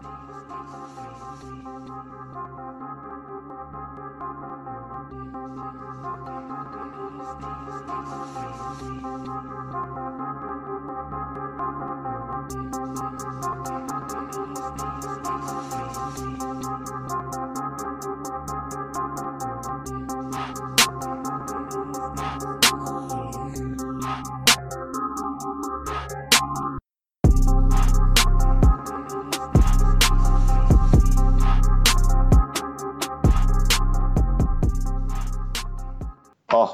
Thank you.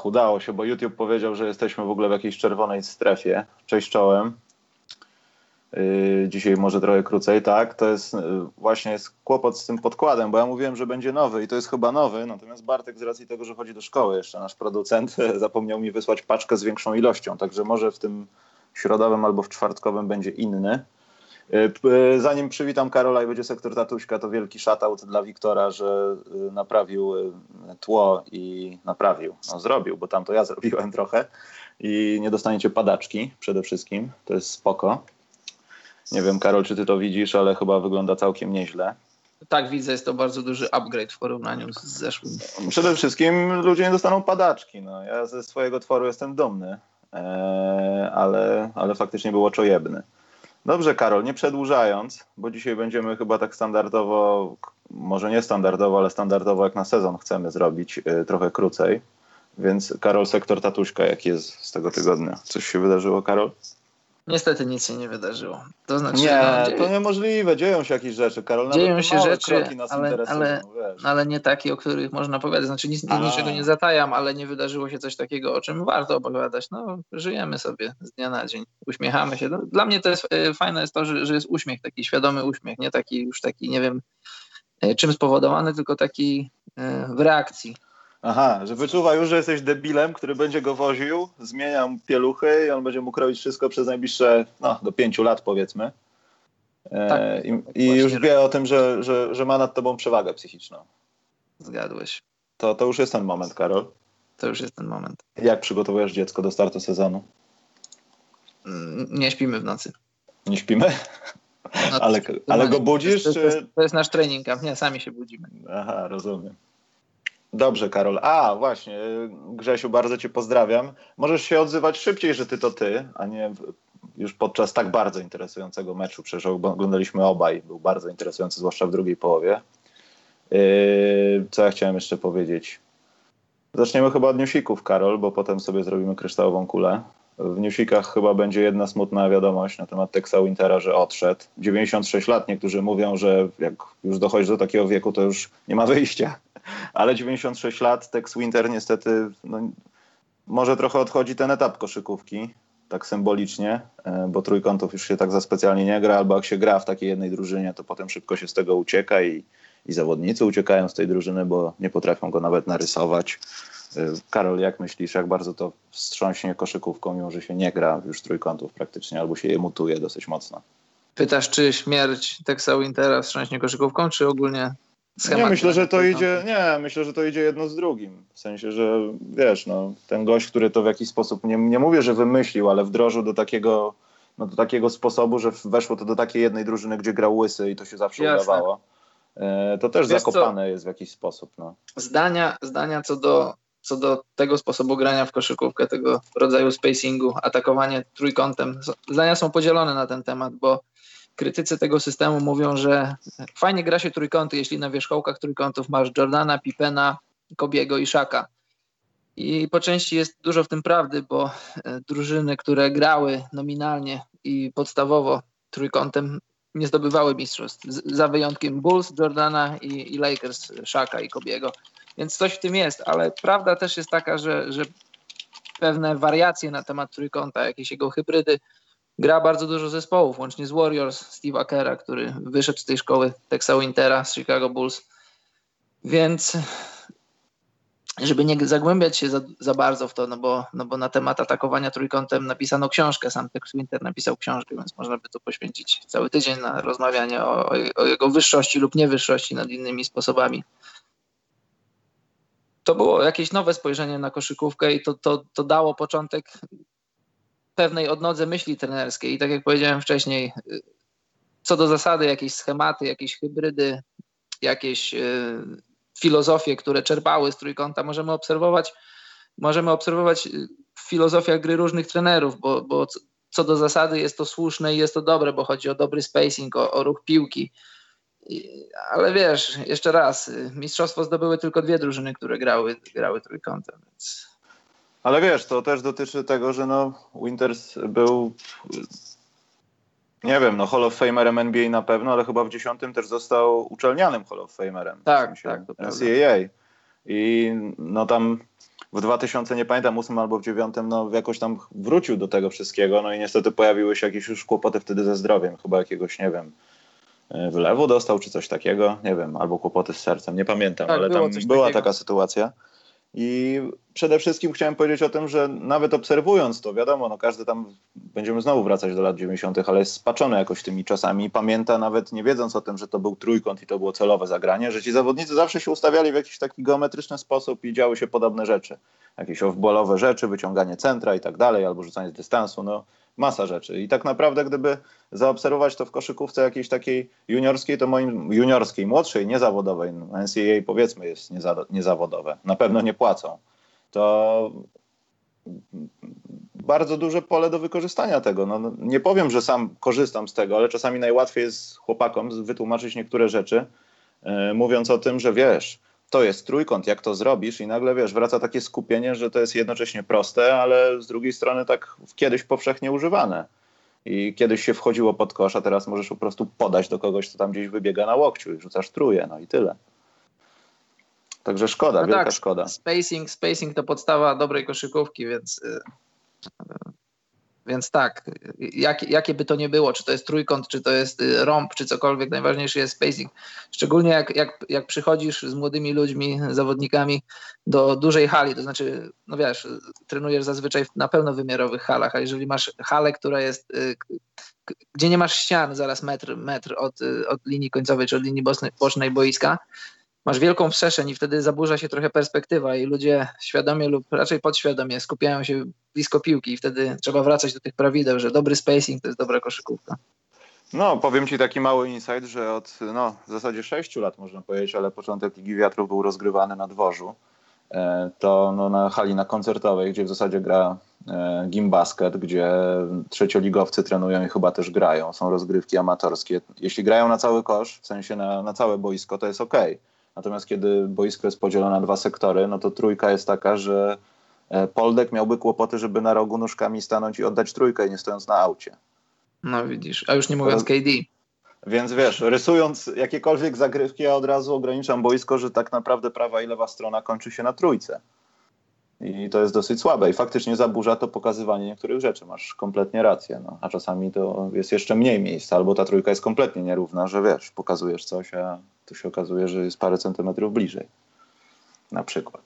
Udało się, bo YouTube powiedział, że jesteśmy w ogóle w jakiejś czerwonej strefie. Cześć czołem. Yy, dzisiaj może trochę krócej, tak. To jest yy, właśnie jest kłopot z tym podkładem, bo ja mówiłem, że będzie nowy i to jest chyba nowy, natomiast Bartek z racji tego, że chodzi do szkoły jeszcze, nasz producent, zapomniał mi wysłać paczkę z większą ilością, także może w tym środowym albo w czwartkowym będzie inny. Yy, zanim przywitam Karola i będzie sektor tatuśka, to wielki shoutout dla Wiktora, że yy, naprawił tło i naprawił. No zrobił, bo tam to ja zrobiłem trochę i nie dostaniecie padaczki przede wszystkim. To jest spoko. Nie wiem, Karol, czy ty to widzisz, ale chyba wygląda całkiem nieźle. Tak, widzę, jest to bardzo duży upgrade w porównaniu z zeszłym. Przede wszystkim ludzie nie dostaną padaczki. No, ja ze swojego tworu jestem dumny, ale, ale faktycznie było czojebny. Dobrze, Karol, nie przedłużając, bo dzisiaj będziemy chyba tak standardowo, może nie standardowo, ale standardowo jak na sezon chcemy zrobić y, trochę krócej. Więc Karol, sektor tatuśka, jaki jest z tego tygodnia? Coś się wydarzyło, Karol? Niestety nic się nie wydarzyło. To znaczy, nie, no, dzieje, to niemożliwe. Dzieją się jakieś rzeczy, Karol. dzieją się rzeczy, ale, ale, ale nie takie, o których można powiedzieć. Znaczy nic, A. niczego nie zatajam, ale nie wydarzyło się coś takiego, o czym warto opowiadać. No, żyjemy sobie z dnia na dzień, uśmiechamy się. No, dla mnie to jest e, fajne jest to, że, że jest uśmiech, taki świadomy uśmiech, nie taki już taki, nie wiem e, czym spowodowany, tylko taki e, w reakcji. Aha, że wyczuwa już, że jesteś debilem, który będzie go woził, zmieniam pieluchy i on będzie mógł robić wszystko przez najbliższe, no, do pięciu lat powiedzmy. E, Tak, I, I już wie o tym, że, że, że ma nad tobą przewagę psychiczną. Zgadłeś. To, to już jest ten moment, Karol. To już jest ten moment. Jak przygotowujesz dziecko do startu sezonu? Nie śpimy w nocy. Nie śpimy? No, Ale, ale go budzisz, to, to, jest, to jest nasz trening camp. Nie, sami się budzimy. Aha, rozumiem. Dobrze, Karol. A, właśnie, Grzesiu, bardzo cię pozdrawiam. Możesz się odzywać szybciej, że ty to ty, a nie już podczas tak bardzo interesującego meczu. Przecież oglądaliśmy obaj, był bardzo interesujący, zwłaszcza w drugiej połowie. Yy, co ja chciałem jeszcze powiedzieć? Zaczniemy chyba od newsików, Karol, bo potem sobie zrobimy kryształową kulę. W newsikach chyba będzie jedna smutna wiadomość na temat Texa Wintera, że odszedł. 96 lat, niektórzy mówią, że jak już dochodzi do takiego wieku, to już nie ma wyjścia. Ale 96 lat, Tex Winter niestety no, może trochę odchodzi ten etap koszykówki, tak symbolicznie, e, bo trójkątów już się tak za specjalnie nie gra, albo jak się gra w takiej jednej drużynie, to potem szybko się z tego ucieka i, i zawodnicy uciekają z tej drużyny, bo nie potrafią go nawet narysować. E, Karol, jak myślisz, jak bardzo to wstrząśnie koszykówką, mimo że się nie gra już trójkątów praktycznie, albo się je mutuje dosyć mocno? Pytasz, czy śmierć Texa Wintera wstrząśnie koszykówką, czy ogólnie schemat? Nie, myślę, że to idzie, nie, myślę, że to idzie jedno z drugim. W sensie, że wiesz, no, ten gość, który to w jakiś sposób, nie, nie mówię, że wymyślił, ale wdrożył do takiego, no, do takiego sposobu, że weszło to do takiej jednej drużyny, gdzie grał łysy i to się zawsze Jasne. udawało. E, to też Wiesz co? zakopane jest w jakiś sposób. No. Zdania, zdania co, do, co do tego sposobu grania w koszykówkę, tego rodzaju spacingu, atakowanie trójkątem, zdania są podzielone na ten temat, bo krytycy tego systemu mówią, że fajnie gra się trójkąty, jeśli na wierzchołkach trójkątów masz Jordana, Pippena, Kobiego i Szaka. I po części jest dużo w tym prawdy, bo e, drużyny, które grały nominalnie i podstawowo trójkątem, nie zdobywały mistrzostw. Za wyjątkiem Bulls, Jordana i, i Lakers, Szaka i Kobiego. Więc coś w tym jest, ale prawda też jest taka, że, że pewne wariacje na temat trójkąta, jakieś jego hybrydy, gra bardzo dużo zespołów, łącznie z Warriors, Steve'a Kera, który wyszedł z tej szkoły Texa Wintera z Chicago Bulls. Więc żeby nie zagłębiać się za, za bardzo w to, no bo, no bo na temat atakowania trójkątem napisano książkę, sam Tex Winter napisał książkę, więc można by tu poświęcić cały tydzień na rozmawianie o, o jego wyższości lub niewyższości nad innymi sposobami. To było jakieś nowe spojrzenie na koszykówkę i to, to, to dało początek pewnej odnodze myśli trenerskiej. I tak jak powiedziałem wcześniej, co do zasady jakieś schematy, jakieś hybrydy, jakieś y, filozofie, które czerpały z trójkąta, możemy obserwować, możemy obserwować w filozofiach gry różnych trenerów, bo, bo co do zasady jest to słuszne i jest to dobre, bo chodzi o dobry spacing, o, o ruch piłki. Ale wiesz, jeszcze raz, mistrzostwo zdobyły tylko dwie drużyny, które grały, grały trójkątem, więc... Ale wiesz, to też dotyczy tego, że no Winters był nie wiem, no Hall of Famerem NBA na pewno, ale chyba w dziesiątym też został uczelnianym Hall of Famerem. Tak, w sensie tak, NCAA. I no tam w 2000, nie pamiętam, 8 albo w 9, no jakoś tam wrócił do tego wszystkiego, no i niestety pojawiły się jakieś już kłopoty wtedy ze zdrowiem, chyba jakiegoś, nie wiem, e, wylewu dostał czy coś takiego, nie wiem, albo kłopoty z sercem, nie pamiętam, tak, ale tam była takiego. taka sytuacja. I przede wszystkim chciałem powiedzieć o tym, że nawet obserwując to, wiadomo, no każdy tam, będziemy znowu wracać do lat 90., ale jest spaczony jakoś tymi czasami i pamięta nawet nie wiedząc o tym, że to był trójkąt i to było celowe zagranie, że ci zawodnicy zawsze się ustawiali w jakiś taki geometryczny sposób i działy się podobne rzeczy. Jakieś off rzeczy, wyciąganie centra i tak dalej, albo rzucanie z dystansu, no masa rzeczy. I tak naprawdę, gdyby zaobserwować to w koszykówce jakiejś takiej juniorskiej, to moim juniorskiej, młodszej, niezawodowej, no, NCAA powiedzmy jest nieza, niezawodowe, na pewno nie płacą, to bardzo duże pole do wykorzystania tego. No, no, nie powiem, że sam korzystam z tego, ale czasami najłatwiej jest chłopakom wytłumaczyć niektóre rzeczy, yy, mówiąc o tym, że wiesz, to jest trójkąt, jak to zrobisz i nagle, wiesz, wraca takie skupienie, że to jest jednocześnie proste, ale z drugiej strony tak kiedyś powszechnie używane. I kiedyś się wchodziło pod kosz, a teraz możesz po prostu podać do kogoś, kto tam gdzieś wybiega na łokciu i rzucasz truje, no i tyle. Także szkoda, no wielka tak, szkoda. Spacing, spacing to podstawa dobrej koszykówki, więc y, więc tak, jak, jakie by to nie było, czy to jest trójkąt, czy to jest y, rąb, czy cokolwiek, najważniejszy jest spacing. Szczególnie jak, jak, jak przychodzisz z młodymi ludźmi, zawodnikami do dużej hali, to znaczy, no wiesz, trenujesz zazwyczaj na pełnowymiarowych halach, a jeżeli masz halę, która jest, y, gdzie nie masz ścian, zaraz metr, metr od, y, od linii końcowej, czy od linii bocznej, bocznej boiska, masz wielką przestrzeń i wtedy zaburza się trochę perspektywa i ludzie świadomie lub raczej podświadomie skupiają się blisko piłki i wtedy trzeba wracać do tych prawideł, że dobry spacing to jest dobra koszykówka. No, powiem Ci taki mały insight, że od no, w zasadzie 6 lat można powiedzieć, ale początek Ligi Wiatrów był rozgrywany na dworzu. E, to no, na hali na koncertowej, gdzie w zasadzie gra e, Gim Basket, gdzie trzecioligowcy trenują i chyba też grają. Są rozgrywki amatorskie. Jeśli grają na cały kosz, w sensie na, na całe boisko, to jest ok Natomiast kiedy boisko jest podzielone na dwa sektory, no to trójka jest taka, że e, Poldek miałby kłopoty, żeby na rogu nóżkami stanąć i oddać trójkę, nie stojąc na aucie. No widzisz, a już nie mówiąc KD. Więc wiesz, rysując jakiekolwiek zagrywki, ja od razu ograniczam boisko, że tak naprawdę prawa i lewa strona kończy się na trójce. I to jest dosyć słabe i faktycznie zaburza to pokazywanie niektórych rzeczy. Masz kompletnie rację. No. A czasami to jest jeszcze mniej miejsca, albo ta trójka jest kompletnie nierówna, że wiesz, pokazujesz coś, a tu się okazuje, że jest parę centymetrów bliżej. Na przykład.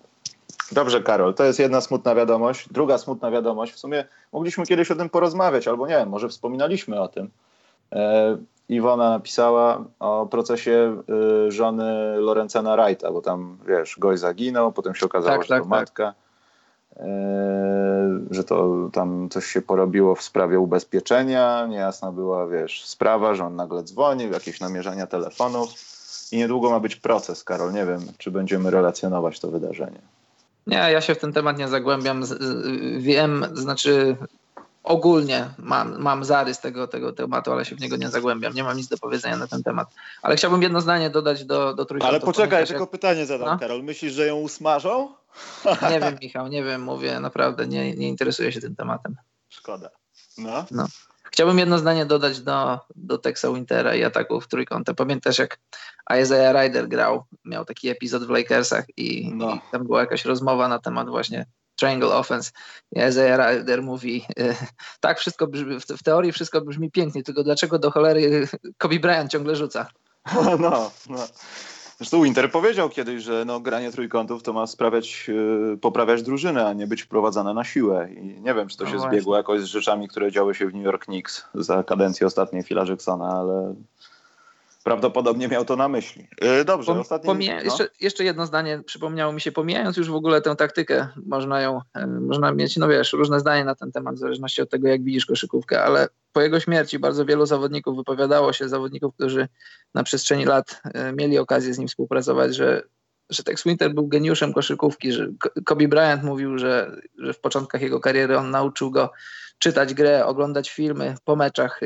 Dobrze, Karol, to jest jedna smutna wiadomość. Druga smutna wiadomość, w sumie mogliśmy kiedyś o tym porozmawiać, albo nie wiem, może wspominaliśmy o tym. E, Iwona napisała o procesie y, żony Lorencena Wrighta, bo tam, wiesz, gość zaginął, potem się okazało, tak, że tak, to tak. matka. E, że to tam coś się porobiło w sprawie ubezpieczenia, niejasna była, wiesz, sprawa, że on nagle dzwonił, jakieś namierzania telefonów i niedługo ma być proces, Karol, nie wiem, czy będziemy relacjonować to wydarzenie. Nie, ja się w ten temat nie zagłębiam, wiem, znaczy ogólnie mam, mam zarys tego, tego tematu, ale się w niego nie zagłębiam. Nie mam nic do powiedzenia na ten temat. Ale chciałbym jedno zdanie dodać do, do trójkątu. Ale poczekaj, ja tylko jak... pytanie zadam, no? Karol. Myślisz, że ją usmażą? Nie wiem, Michał, nie wiem, mówię, naprawdę nie, nie interesuję się tym tematem. Szkoda. No. no. Chciałbym jedno zdanie dodać do, do Texa Wintera i ataków trójkąta. Pamiętasz, jak Isaiah Ryder grał, miał taki epizod w Lakersach i, no. i tam była jakaś rozmowa na temat właśnie triangle offense. Isaiah Ryder mówi, e, tak, wszystko brzmi, w teorii wszystko brzmi pięknie, tylko dlaczego do cholery Kobe Bryant ciągle rzuca? No, no. Zresztą Inter powiedział kiedyś, że no, granie trójkątów to ma sprawiać, yy, poprawiać drużynę, a nie być wprowadzane na siłę. I nie wiem, czy to no się właśnie. zbiegło jakoś z rzeczami, które działy się w New York Knicks za kadencji ostatniej Phila Jacksona, ale Prawdopodobnie miał to na myśli. Yy, dobrze, Pom, ostatni... pomija, no. jeszcze, jeszcze jedno zdanie przypomniało mi się, pomijając już w ogóle tę taktykę, można ją, e, można mieć, no wiesz, różne zdanie na ten temat, w zależności od tego, jak widzisz koszykówkę, ale po jego śmierci bardzo wielu zawodników wypowiadało się, zawodników, którzy na przestrzeni lat e, mieli okazję z nim współpracować, że, że Tex Winter był geniuszem koszykówki, że Kobe Bryant mówił, że, że w początkach jego kariery on nauczył go czytać grę, oglądać filmy po meczach,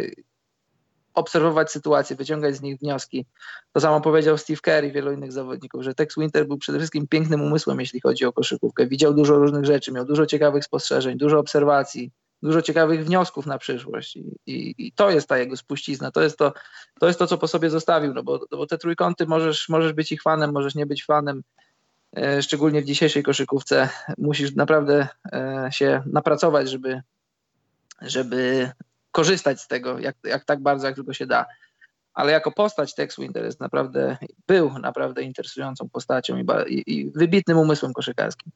obserwować sytuacje, wyciągać z nich wnioski. To samo powiedział Steve Kerr i wielu innych zawodników, że Tex Winter był przede wszystkim pięknym umysłem, jeśli chodzi o koszykówkę. Widział dużo różnych rzeczy, miał dużo ciekawych spostrzeżeń, dużo obserwacji, dużo ciekawych wniosków na przyszłość. I, i, i to jest ta jego spuścizna, to jest to, to jest to, co po sobie zostawił, no bo, no bo te trójkąty możesz, możesz być ich fanem, możesz nie być fanem, e, szczególnie w dzisiejszej koszykówce. Musisz naprawdę e, się napracować, żeby, żeby korzystać z tego, jak, jak tak bardzo, jak tylko się da. Ale jako postać Tex Winter jest naprawdę, był naprawdę interesującą postacią i, i, i wybitnym umysłem koszykarskim.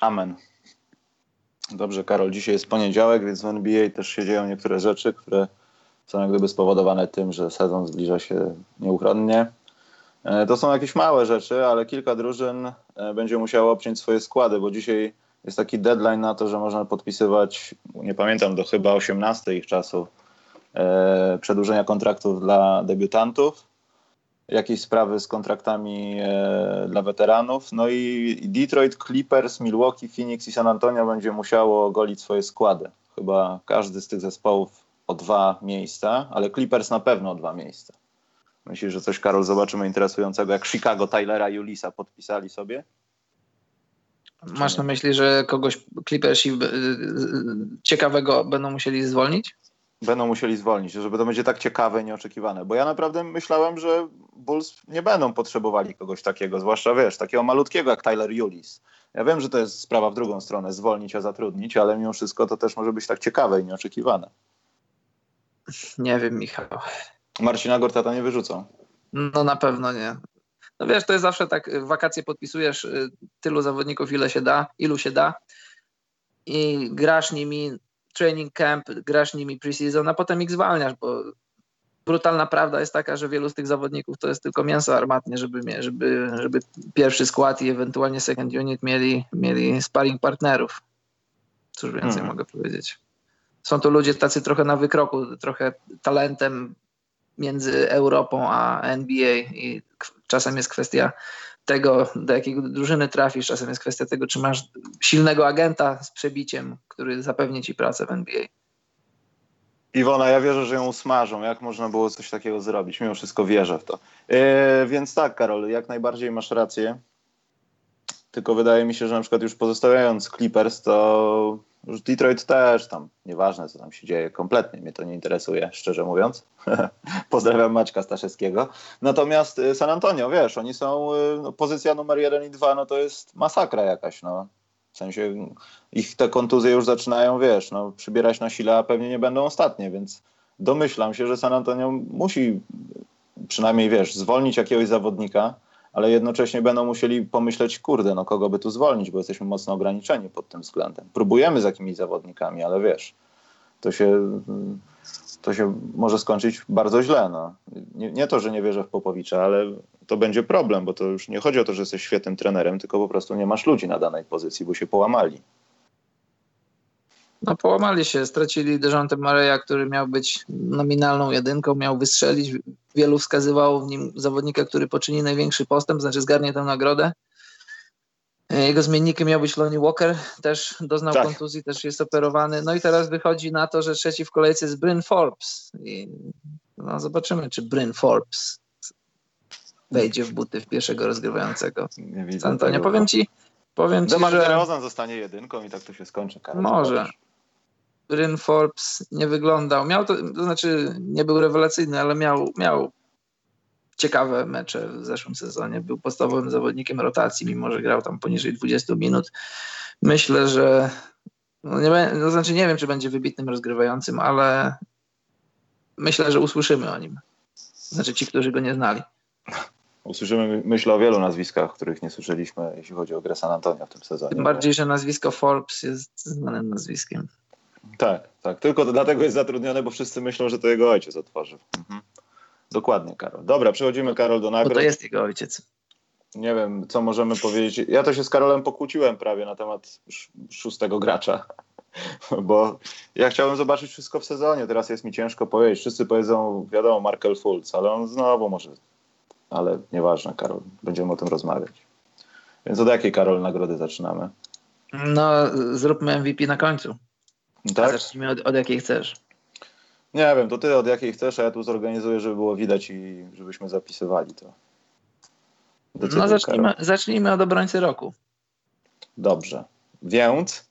Amen. Dobrze, Karol, dzisiaj jest poniedziałek, więc w NBA też się dzieją niektóre rzeczy, które są jak gdyby spowodowane tym, że sezon zbliża się nieuchronnie. E, to są jakieś małe rzeczy, ale kilka drużyn e, będzie musiało obciąć swoje składy, bo dzisiaj jest taki deadline na to, że można podpisywać, nie pamiętam, do chyba 18 ich czasu, e, przedłużenia kontraktów dla debiutantów, jakieś sprawy z kontraktami e, dla weteranów. No i Detroit, Clippers, Milwaukee, Phoenix i San Antonio będzie musiało ogolić swoje składy. Chyba każdy z tych zespołów o dwa miejsca, ale Clippers na pewno o dwa miejsca. Myślisz, że coś, Karol, zobaczymy interesującego, jak Chicago, Tylera i Ulisa podpisali sobie? Masz na myśli, że kogoś Clippersi y, y, ciekawego będą musieli zwolnić? Będą musieli zwolnić, żeby to będzie tak ciekawe i nieoczekiwane. Bo ja naprawdę myślałem, że Bulls nie będą potrzebowali kogoś takiego, zwłaszcza wiesz, takiego malutkiego jak Tyler Julis. Ja wiem, że to jest sprawa w drugą stronę, zwolnić, a zatrudnić, ale mimo wszystko to też może być tak ciekawe i nieoczekiwane. Nie wiem, Michał. Marcina Gortata nie wyrzucą. No na pewno nie. No wiesz, to jest zawsze tak, w wakacje podpisujesz y, tylu zawodników, ile się da, ilu się da i grasz nimi training camp, grasz nimi preseason, a potem ich zwalniasz, bo brutalna prawda jest taka, że wielu z tych zawodników to jest tylko mięso armatnie, żeby, żeby, żeby pierwszy skład i ewentualnie second unit mieli, mieli sparring partnerów. Cóż więcej hmm. mogę powiedzieć. Są to ludzie tacy trochę na wykroku, trochę talentem między Europą a NBA i czasem jest kwestia tego, do jakiej drużyny trafisz, czasem jest kwestia tego, czy masz silnego agenta z przebiciem, który zapewni ci pracę w NBA. Iwona, ja wierzę, że ją smażą. Jak można było coś takiego zrobić? Mimo wszystko wierzę w to. Yy, więc tak, Karol, jak najbardziej masz rację. Tylko wydaje mi się, że na przykład już pozostawiając Clippers, to już Detroit też tam, nieważne co tam się dzieje, kompletnie mnie to nie interesuje, szczerze mówiąc. Pozdrawiam Maćka Staszewskiego. Natomiast y, San Antonio, wiesz, oni są, y, no, pozycja numer jeden i dwa, no to jest masakra jakaś, no. W sensie ich te kontuzje już zaczynają, wiesz, no, przybierać na sile, a pewnie nie będą ostatnie, więc domyślam się, że San Antonio musi przynajmniej, wiesz, zwolnić jakiegoś zawodnika, ale jednocześnie będą musieli pomyśleć, kurde, no kogo by tu zwolnić, bo jesteśmy mocno ograniczeni pod tym względem. Próbujemy z jakimiś zawodnikami, ale wiesz, to się, to się może skończyć bardzo źle. No. Nie, nie to, że nie wierzę w Popowicza, ale to będzie problem, bo to już nie chodzi o to, że jesteś świetnym trenerem, tylko po prostu nie masz ludzi na danej pozycji, bo się połamali. No połamali się, stracili Dejante Mareja, który miał być nominalną jedynką, miał wystrzelić. Wielu wskazywało w nim zawodnika, który poczyni największy postęp, znaczy zgarnie tę nagrodę. Jego zmiennikiem miał być Lonnie Walker, też doznał tak. kontuzji, też jest operowany. No i teraz wychodzi na to, że trzeci w kolejce jest Bryn Forbes. I no zobaczymy, czy Bryn Forbes wejdzie w buty w pierwszego rozgrywającego. Nie widzę Antonio, powiem ci, powiem ci, że... DeRozan zostanie jedynką i tak to się skończy. Karol, Może. Bryn Forbes nie wyglądał. Miał to, to znaczy nie był rewelacyjny, ale miał, miał ciekawe mecze w zeszłym sezonie. Był podstawowym zawodnikiem rotacji, mimo że grał tam poniżej 20 minut. Myślę, że no nie, to znaczy nie wiem, czy będzie wybitnym rozgrywającym, ale myślę, że usłyszymy o nim. Znaczy ci, którzy go nie znali. Usłyszymy, myślę o wielu nazwiskach, których nie słyszeliśmy, jeśli chodzi o grę San Antonio w tym sezonie. Tym bardziej, że nazwisko Forbes jest znanym nazwiskiem. Tak, tak. Tylko dlatego jest zatrudniony, bo wszyscy myślą, że to jego ojciec otworzył. Mhm. Dokładnie, Karol. Dobra, przechodzimy, Karol, do nagród. Bo to jest jego ojciec. Nie wiem, co możemy powiedzieć. Ja to się z Karolem pokłóciłem prawie na temat szóstego gracza, bo ja chciałem zobaczyć wszystko w sezonie. Teraz jest mi ciężko powiedzieć. Wszyscy powiedzą, wiadomo, Markel Fultz, ale on znowu może. Ale nieważne, Karol, będziemy o tym rozmawiać. Więc od jakiej, Karol, nagrody zaczynamy? No, zróbmy MVP na końcu. Tak? A zacznijmy od, od jakiej chcesz. Nie wiem, to ty od jakiej chcesz, a ja tu zorganizuję, żeby było widać i żebyśmy zapisywali to. Decyduj, no zacznijmy, zacznijmy od obrońcy roku. Dobrze. Więc?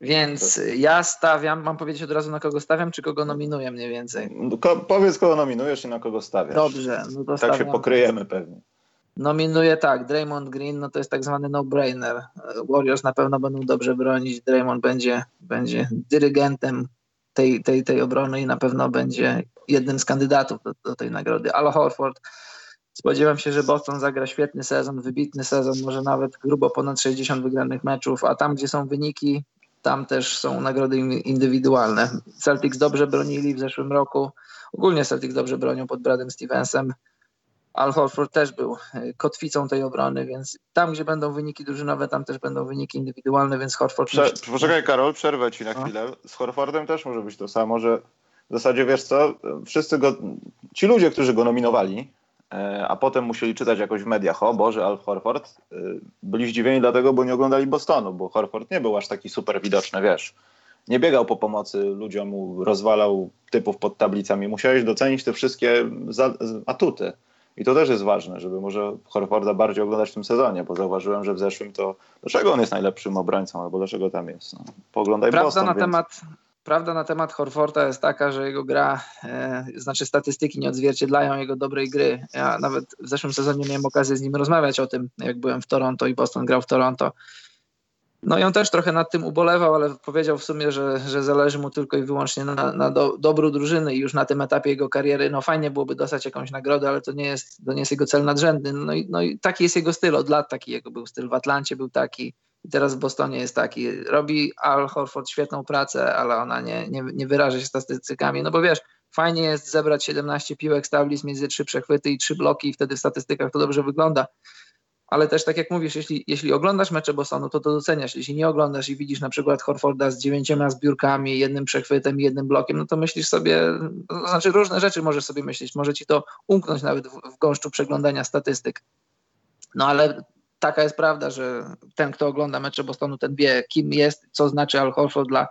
Więc ja stawiam, mam powiedzieć od razu na kogo stawiam, czy kogo nominuję mniej więcej? Ko powiedz kogo nominujesz i na kogo stawiasz. Dobrze. No to tak stawiam. się pokryjemy pewnie. Nominuję tak, Draymond Green, no to jest tak zwany no-brainer. Warriors na pewno będą dobrze bronić, Draymond będzie, będzie dyrygentem tej, tej, tej obrony i na pewno będzie jednym z kandydatów do, do tej nagrody. Ale Horford, spodziewam się, że Boston zagra świetny sezon, wybitny sezon, może nawet grubo ponad 60 wygranych meczów, a tam, gdzie są wyniki, tam też są nagrody indywidualne. Celtics dobrze bronili w zeszłym roku, ogólnie Celtics dobrze bronią pod Bradem Stevensem, Al Horford też był e, kotwicą tej obrony, więc tam, gdzie będą wyniki drużynowe, tam też będą wyniki indywidualne, więc Horford... Prze poczekaj Karol, przerwę ci na no. chwilę. Z Horfordem też może być to samo, że w zasadzie wiesz co, wszyscy go, ci ludzie, którzy go nominowali, e, a potem musieli czytać jakoś w mediach, o Boże, Al Horford, e, byli zdziwieni dlatego, bo nie oglądali Bostonu, bo Horford nie był aż taki super widoczny, wiesz. Nie biegał po pomocy ludziom, rozwalał typów pod tablicami. Musiałeś docenić te wszystkie atuty. I to też jest ważne, żeby może Horforda bardziej oglądać w tym sezonie, bo zauważyłem, że w zeszłym to dlaczego on jest najlepszym obrońcą, albo dlaczego tam jest. No, poglądaj prawda Boston, na więc... temat Prawda na temat Horforda jest taka, że jego gra, e, znaczy statystyki nie odzwierciedlają jego dobrej gry. Ja nawet w zeszłym sezonie miałem okazję z nim rozmawiać o tym, jak byłem w Toronto i Boston grał w Toronto. No i on też trochę nad tym ubolewał, ale powiedział w sumie, że, że zależy mu tylko i wyłącznie na, na do, dobru drużyny i już na tym etapie jego kariery, no fajnie byłoby dostać jakąś nagrodę, ale to nie jest, to nie jest jego cel nadrzędny. No i, no i taki jest jego styl, od lat taki jego był styl. W Atlancie był taki i teraz w Bostonie jest taki. Robi Al Horford świetną pracę, ale ona nie, nie, nie wyraża się statystykami, no bo wiesz, fajnie jest zebrać 17 piłek, stawlis między trzy przechwyty i trzy bloki i wtedy w statystykach to dobrze wygląda ale też tak jak mówisz, jeśli, jeśli oglądasz mecze Bostonu, to to doceniasz. Jeśli nie oglądasz i widzisz na przykład Horforda z dziewięcioma zbiórkami, jednym przechwytem, jednym blokiem, no to myślisz sobie, to znaczy różne rzeczy możesz sobie myśleć, może ci to umknąć nawet w, w gąszczu przeglądania statystyk. No ale taka jest prawda, że ten, kto ogląda mecze Bostonu, ten wie, kim jest, co znaczy Al Horford dla,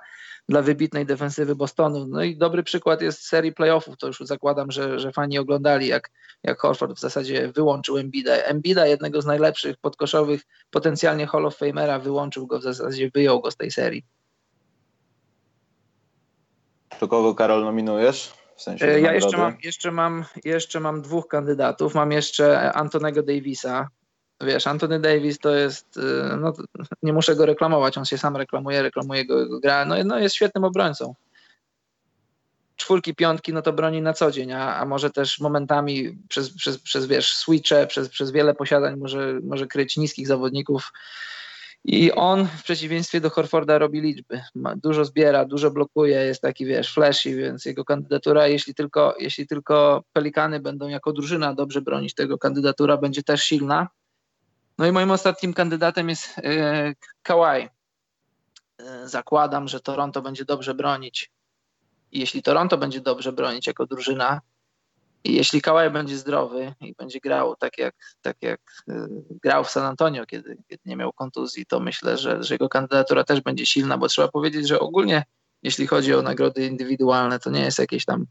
dla wybitnej defensywy Bostonu. No i dobry przykład jest serii playoffów, to już zakładam, że, że fani oglądali, jak, jak Horford w zasadzie wyłączył Embida. Embida, jednego z najlepszych podkoszowych, potencjalnie Hall of Famera, wyłączył go w zasadzie, wyjął go z tej serii. To kogo, Karol, nominujesz? W sensie e, ja jeszcze mam, jeszcze, mam, jeszcze mam dwóch kandydatów. Mam jeszcze Antonego Davisa, wiesz, Anthony Davis to jest, y, no, nie muszę go reklamować, on się sam reklamuje, reklamuje go, go gra, no, no jest świetnym obrońcą. Czwórki, piątki, no to broni na co dzień, a, a może też momentami przez, przez, przez wiesz, switche, przez, przez wiele posiadań może, może kryć niskich zawodników. I on w przeciwieństwie do Horforda robi liczby. Ma, dużo zbiera, dużo blokuje, jest taki, wiesz, flashy, więc jego kandydatura, jeśli tylko, jeśli tylko Pelikany będą jako drużyna dobrze bronić, tego kandydatura będzie też silna. No i moim ostatnim kandydatem jest e, Kawhi. E, zakładam, że Toronto będzie dobrze bronić. Jeśli Toronto będzie dobrze bronić jako drużyna, i jeśli Kawhi będzie zdrowy i będzie grał tak jak, tak jak e, grał w San Antonio, kiedy, kiedy nie miał kontuzji, to myślę, że, że jego kandydatura też będzie silna, bo trzeba powiedzieć, że ogólnie jeśli chodzi o nagrody indywidualne, to nie jest jakieś tam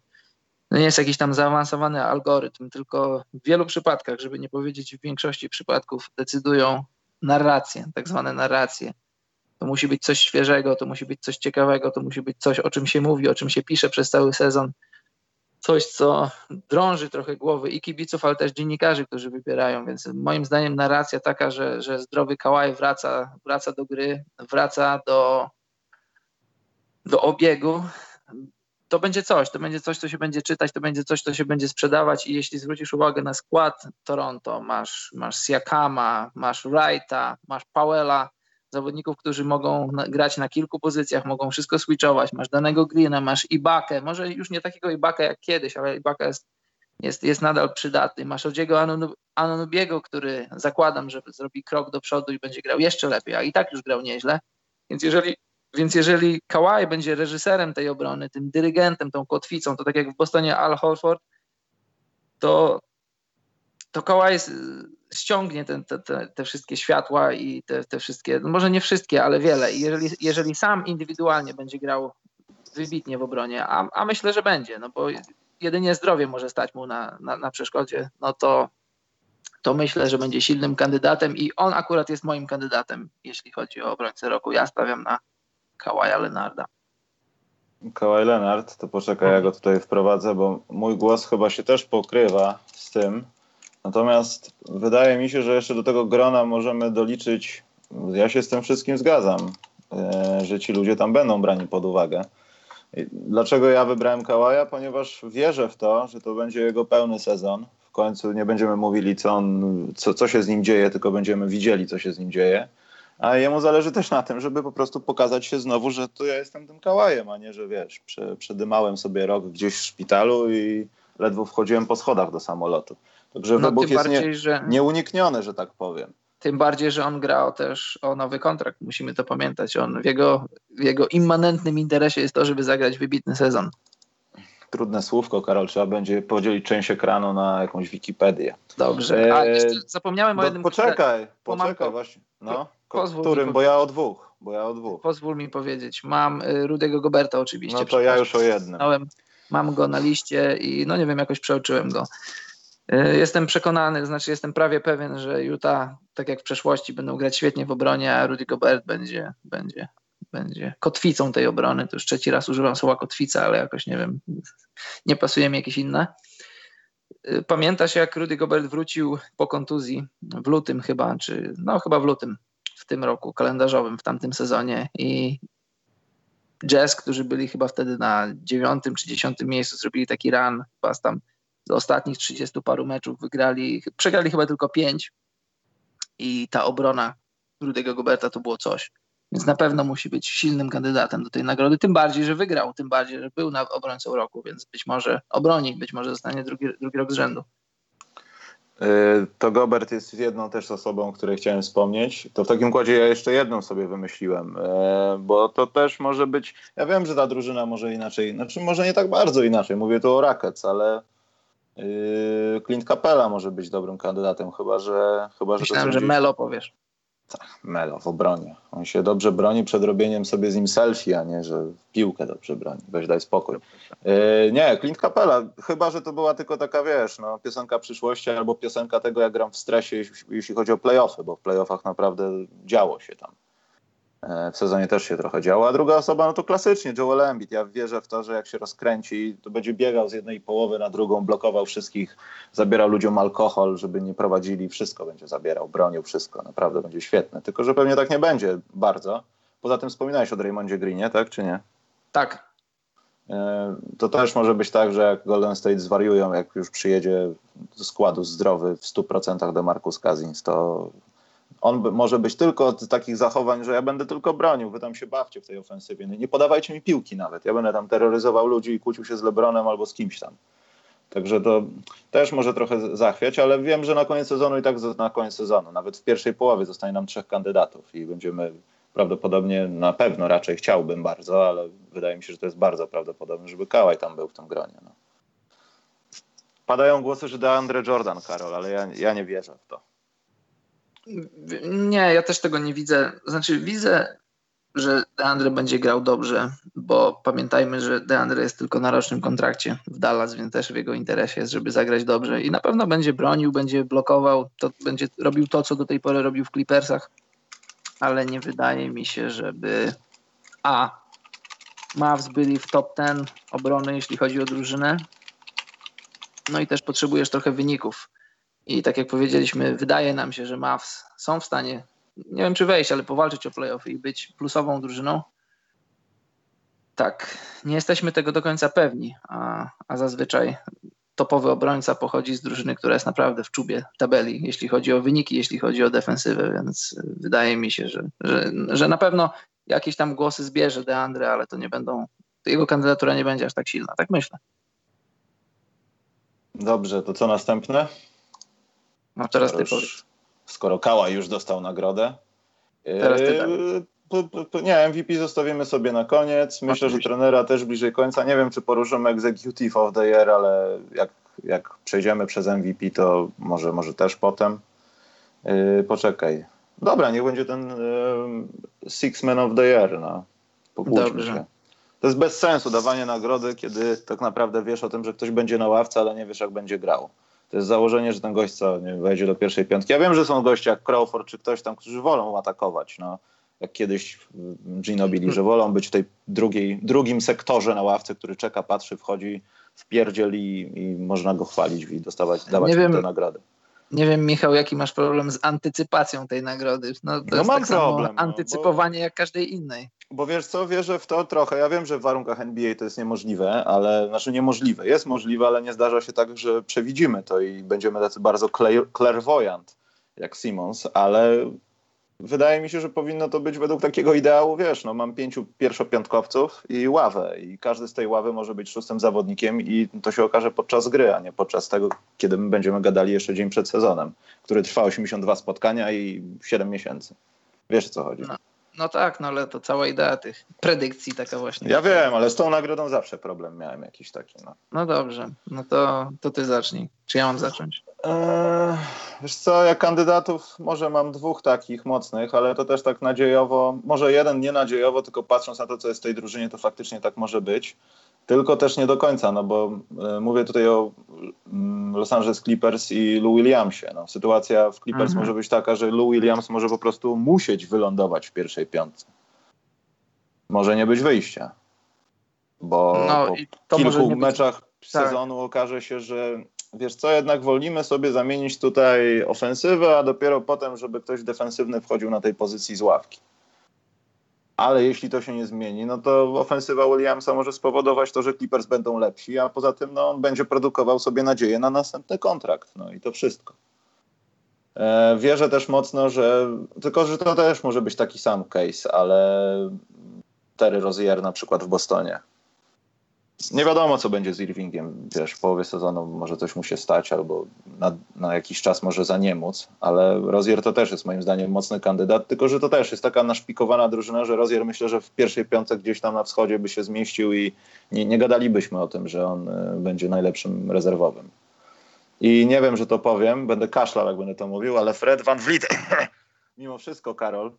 no nie jest jakiś tam zaawansowany algorytm, tylko w wielu przypadkach, żeby nie powiedzieć w większości przypadków, decydują narracje, tak zwane narracje. To musi być coś świeżego, to musi być coś ciekawego, to musi być coś, o czym się mówi, o czym się pisze przez cały sezon. Coś, co drąży trochę głowy i kibiców, ale też dziennikarzy, którzy wybierają. Więc moim zdaniem narracja taka, że, że zdrowy Kałaj wraca, wraca do gry, wraca do, do obiegu, to będzie coś, to będzie coś, co się będzie czytać, to będzie coś, co się będzie sprzedawać i jeśli zwrócisz uwagę na skład Toronto, masz, masz Siakama, masz Wrighta, masz Powella, zawodników, którzy mogą grać na kilku pozycjach, mogą wszystko switchować, masz danego Greena, masz Ibakę, może już nie takiego Ibakę jak kiedyś, ale Ibaka jest jest, jest nadal przydatny. Masz Odziego Anunobiego, który zakładam, że zrobi krok do przodu i będzie grał jeszcze lepiej, a i tak już grał nieźle. Więc jeżeli, więc jeżeli Kawhi będzie reżyserem tej obrony, tym dyrygentem, tą kotwicą, to tak jak w Bostonie Al Horford, to, to Kawhi ściągnie te, te, te, wszystkie światła i te, te wszystkie, no może nie wszystkie, ale wiele. I jeżeli, jeżeli sam indywidualnie będzie grał wybitnie w obronie, a, a myślę, że będzie, no bo jedynie zdrowie może stać mu na, na, na przeszkodzie, no to, to myślę, że będzie silnym kandydatem i on akurat jest moim kandydatem, jeśli chodzi o obrońcę roku. Ja stawiam na Kawaja Lenarda. Kawhi Leonard, to poczekaj, ja go tutaj wprowadzę, bo mój głos chyba się też pokrywa z tym. Natomiast wydaje mi się, że jeszcze do tego grona możemy doliczyć, ja się z tym wszystkim zgadzam, e, że ci ludzie tam będą brani pod uwagę. Dlaczego ja wybrałem Kałaja? Ponieważ wierzę w to, że to będzie jego pełny sezon. W końcu nie będziemy mówili, co, on, co, co się z nim dzieje, tylko będziemy widzieli, co się z nim dzieje. A jemu zależy też na tym, żeby po prostu pokazać się znowu, że to ja jestem tym kałajem, a nie, że wiesz, prze, przedymałem sobie rok gdzieś w szpitalu i ledwo wchodziłem po schodach do samolotu. Także no, wybuch jest bardziej, nie, że... nieunikniony, że tak powiem. Tym bardziej, że on grał też o nowy kontrakt. Musimy to pamiętać. On w jego, w jego immanentnym interesie jest to, żeby zagrać wybitny sezon. Trudne słówko, Karol. Trzeba będzie podzielić część ekranu na jakąś Wikipedię. Dobrze. A jeszcze zapomniałem o jednym... Poczekaj, poczekaj właśnie. No, Pozwól którym? Bo ja o dwóch. Bo ja o dwóch. Pozwól mi powiedzieć. Mam y, Rudego Goberta oczywiście. No to ja już o jednym. Mam go na liście i no nie wiem, jakoś przeoczyłem go. Y, jestem przekonany, znaczy jestem prawie pewien, że Utah, tak jak w przeszłości, będą grać świetnie w obronie, a Rudy Gobert będzie, będzie, będzie kotwicą tej obrony. To już trzeci raz używam słowa kotwica, ale jakoś nie wiem, nie pasuje mi jakieś inne. Y, pamiętasz, jak Rudy Gobert wrócił po kontuzji w lutym chyba, czy no chyba w lutym tym roku kalendarzowym, w tamtym sezonie i Jazz, którzy byli chyba wtedy na dziewiątym czy dziesiątym miejscu, zrobili taki run, chyba tam z ostatnich 30 paru meczów wygrali, przegrali chyba tylko pięć i ta obrona Rudego Goberta to było coś. Więc na pewno musi być silnym kandydatem do tej nagrody, tym bardziej, że wygrał, tym bardziej, że był na obrońcą roku, więc być może obroni, być może zostanie drugi, drugi rok z rzędu. Y, to Gobert jest jedną też osobą, o której chciałem wspomnieć. To w takim układzie ja jeszcze jedną sobie wymyśliłem, y, bo to też może być. Ja wiem, że ta drużyna może inaczej, znaczy może nie tak bardzo inaczej. Mówię tu o Rackets, ale y, Clint Capella może być dobrym kandydatem, chyba że. Chyba, że Myślałem, że Melo powiesz. Tak, Melo w obronie. On się dobrze broni przed robieniem sobie z nim selfie, a nie, że piłkę dobrze broni. Weź daj spokój. Yy, nie, Clint Capella, chyba, że to była tylko taka, wiesz, no, piosenka przyszłości albo piosenka tego, jak gram w stresie, jeśli, jeśli chodzi o playoffy, bo w playoffach naprawdę działo się tam. E, w sezonie też się trochę działo. A druga osoba, no to klasycznie Joel Embiid. Ja wierzę w to, że jak się rozkręci, to będzie biegał z jednej połowy na drugą, blokował wszystkich, zabierał ludziom alkohol, żeby nie prowadzili, wszystko będzie zabierał, bronił wszystko. Naprawdę będzie świetne. Tylko, że pewnie tak nie będzie bardzo. Poza tym wspominałeś o Draymondzie Greenie, tak czy nie? Tak. E, to też może być tak, że jak Golden State zwariują, jak już przyjedzie do składu zdrowy w 100% do Marcus Cousins, to on może być tylko z takich zachowań, że ja będę tylko bronił, wy tam się bawcie w tej ofensywie. Nie podawajcie mi piłki nawet. Ja będę tam terroryzował ludzi i kłócił się z Lebronem albo z kimś tam. Także to też może trochę zachwiać, ale wiem, że na koniec sezonu i tak na koniec sezonu, nawet w pierwszej połowie zostanie nam trzech kandydatów i będziemy prawdopodobnie, na pewno raczej chciałbym bardzo, ale wydaje mi się, że to jest bardzo prawdopodobne, żeby Kałaj tam był w tym gronie. No. Padają głosy, że DeAndre Jordan, Karol, ale ja, ja nie wierzę w to. Nie, ja też tego nie widzę. Znaczy, widzę, że Deandre będzie grał dobrze, bo pamiętajmy, że Deandre jest tylko na rocznym kontrakcie w Dallas, więc też w jego interesie jest, żeby zagrać dobrze i na pewno będzie bronił, będzie blokował, to będzie robił to, co do tej pory robił w Clippersach, ale nie wydaje mi się, żeby a Mavs byli w top 10 obrony, jeśli chodzi o drużynę. No i też potrzebujesz trochę wyników. I tak jak powiedzieliśmy, wydaje nam się, że Mavs są w stanie, nie wiem czy wejść, ale powalczyć o playoff i być plusową drużyną. Tak, nie jesteśmy tego do końca pewni, a, a zazwyczaj topowy obrońca pochodzi z drużyny, która jest naprawdę w czubie tabeli, jeśli chodzi o wyniki, jeśli chodzi o defensywę, więc wydaje mi się, że, że, że na pewno jakieś tam głosy zbierze Deandre, ale to nie będą, jego kandydatura nie będzie aż tak silna, tak myślę. Dobrze, to co następne? No teraz ty powiedz. Skoro Kała już dostał nagrodę. Teraz ty yy, Nie, MVP zostawimy sobie na koniec. Myślę, Oczywiście. że trenera też bliżej końca. Nie wiem, czy poruszymy Executive of the Year, ale jak, jak przejdziemy przez MVP, to może, może też potem. Yy, poczekaj. Dobra, niech będzie ten yy, Six Man of the Year. No. Pokłóćmy się. To jest bez sensu dawanie nagrody, kiedy tak naprawdę wiesz o tym, że ktoś będzie na ławce, ale nie wiesz, jak będzie grał. To jest założenie, że ten gość co, nie wejdzie do pierwszej piątki. Ja wiem, że są goście jak Crawford czy ktoś tam, którzy wolą atakować. No. Jak kiedyś Ginobili, że wolą być w tej drugiej, drugim sektorze na ławce, który czeka, patrzy, wchodzi, wpierdzieli i można go chwalić i dostawać, dawać nie mu tę nagrodę. Nie wiem, Michał, jaki masz problem z antycypacją tej nagrody. No, to no jest mam tak problem. No, antycypowanie bo, jak każdej innej. Bo wiesz co, wierzę w to trochę. Ja wiem, że w warunkach NBA to jest niemożliwe, ale znaczy niemożliwe. Jest możliwe, ale nie zdarza się tak, że przewidzimy to i będziemy tacy bardzo clairvoyant jak Simons, ale wydaje mi się, że powinno to być według takiego ideału, wiesz, no mam pięciu pierwszopiątkowców i ławę i każdy z tej ławy może być szóstym zawodnikiem i to się okaże podczas gry, a nie podczas tego, kiedy my będziemy gadali jeszcze dzień przed sezonem, który trwa 82 spotkania i 7 miesięcy. Wiesz o co chodzi. No. No tak, no ale to cała idea tych predykcji taka właśnie. Ja wiem, ale z tą nagrodą zawsze problem miałem jakiś taki. No, no dobrze, no to, to ty zacznij. Czy ja mam zacząć? Eee, wiesz co, ja kandydatów może mam dwóch takich mocnych, ale to też tak nadziejowo, może jeden nie nadziejowo, tylko patrząc na to, co jest w tej drużynie, to faktycznie tak może być. Tylko też nie do końca, no bo e, mówię tutaj o mm, Los Angeles Clippers i Lou Williamsie. No, sytuacja w Clippers mhm. może być taka, że Lou Williams może po prostu musieć wylądować w pierwszej piątce. Może nie być wyjścia. Bo no, po kilku meczach być... Tak. sezonu tak. okaże się, że wiesz co, jednak wolimy sobie zamienić tutaj ofensywę, a dopiero potem, żeby ktoś defensywny wchodził na tej pozycji z ławki ale jeśli to się nie zmieni, no to ofensywa Williamsa może spowodować to, że Clippers będą lepsi, a poza tym no, on będzie produkował sobie nadzieję na następny kontrakt. No i to wszystko. E, wierzę też mocno, że tylko, że to też może być taki sam case, ale Terry Rozier na przykład w Bostonie nie wiadomo, co będzie z Irvingiem. Wiesz, w połowie sezonu może coś mu się stać, albo na, na jakiś czas może zaniemóc, ale Rozier to też jest moim zdaniem mocny kandydat, tylko że to też jest taka naszpikowana drużyna, że Rozier myślę, że w pierwszej piątce gdzieś tam na wschodzie by się zmieścił i nie, nie gadalibyśmy o tym, że on y, będzie najlepszym rezerwowym. I nie wiem, że to powiem, będę kaszlał, jak będę to mówił, ale Fred Van Vliet, mimo wszystko, Karol,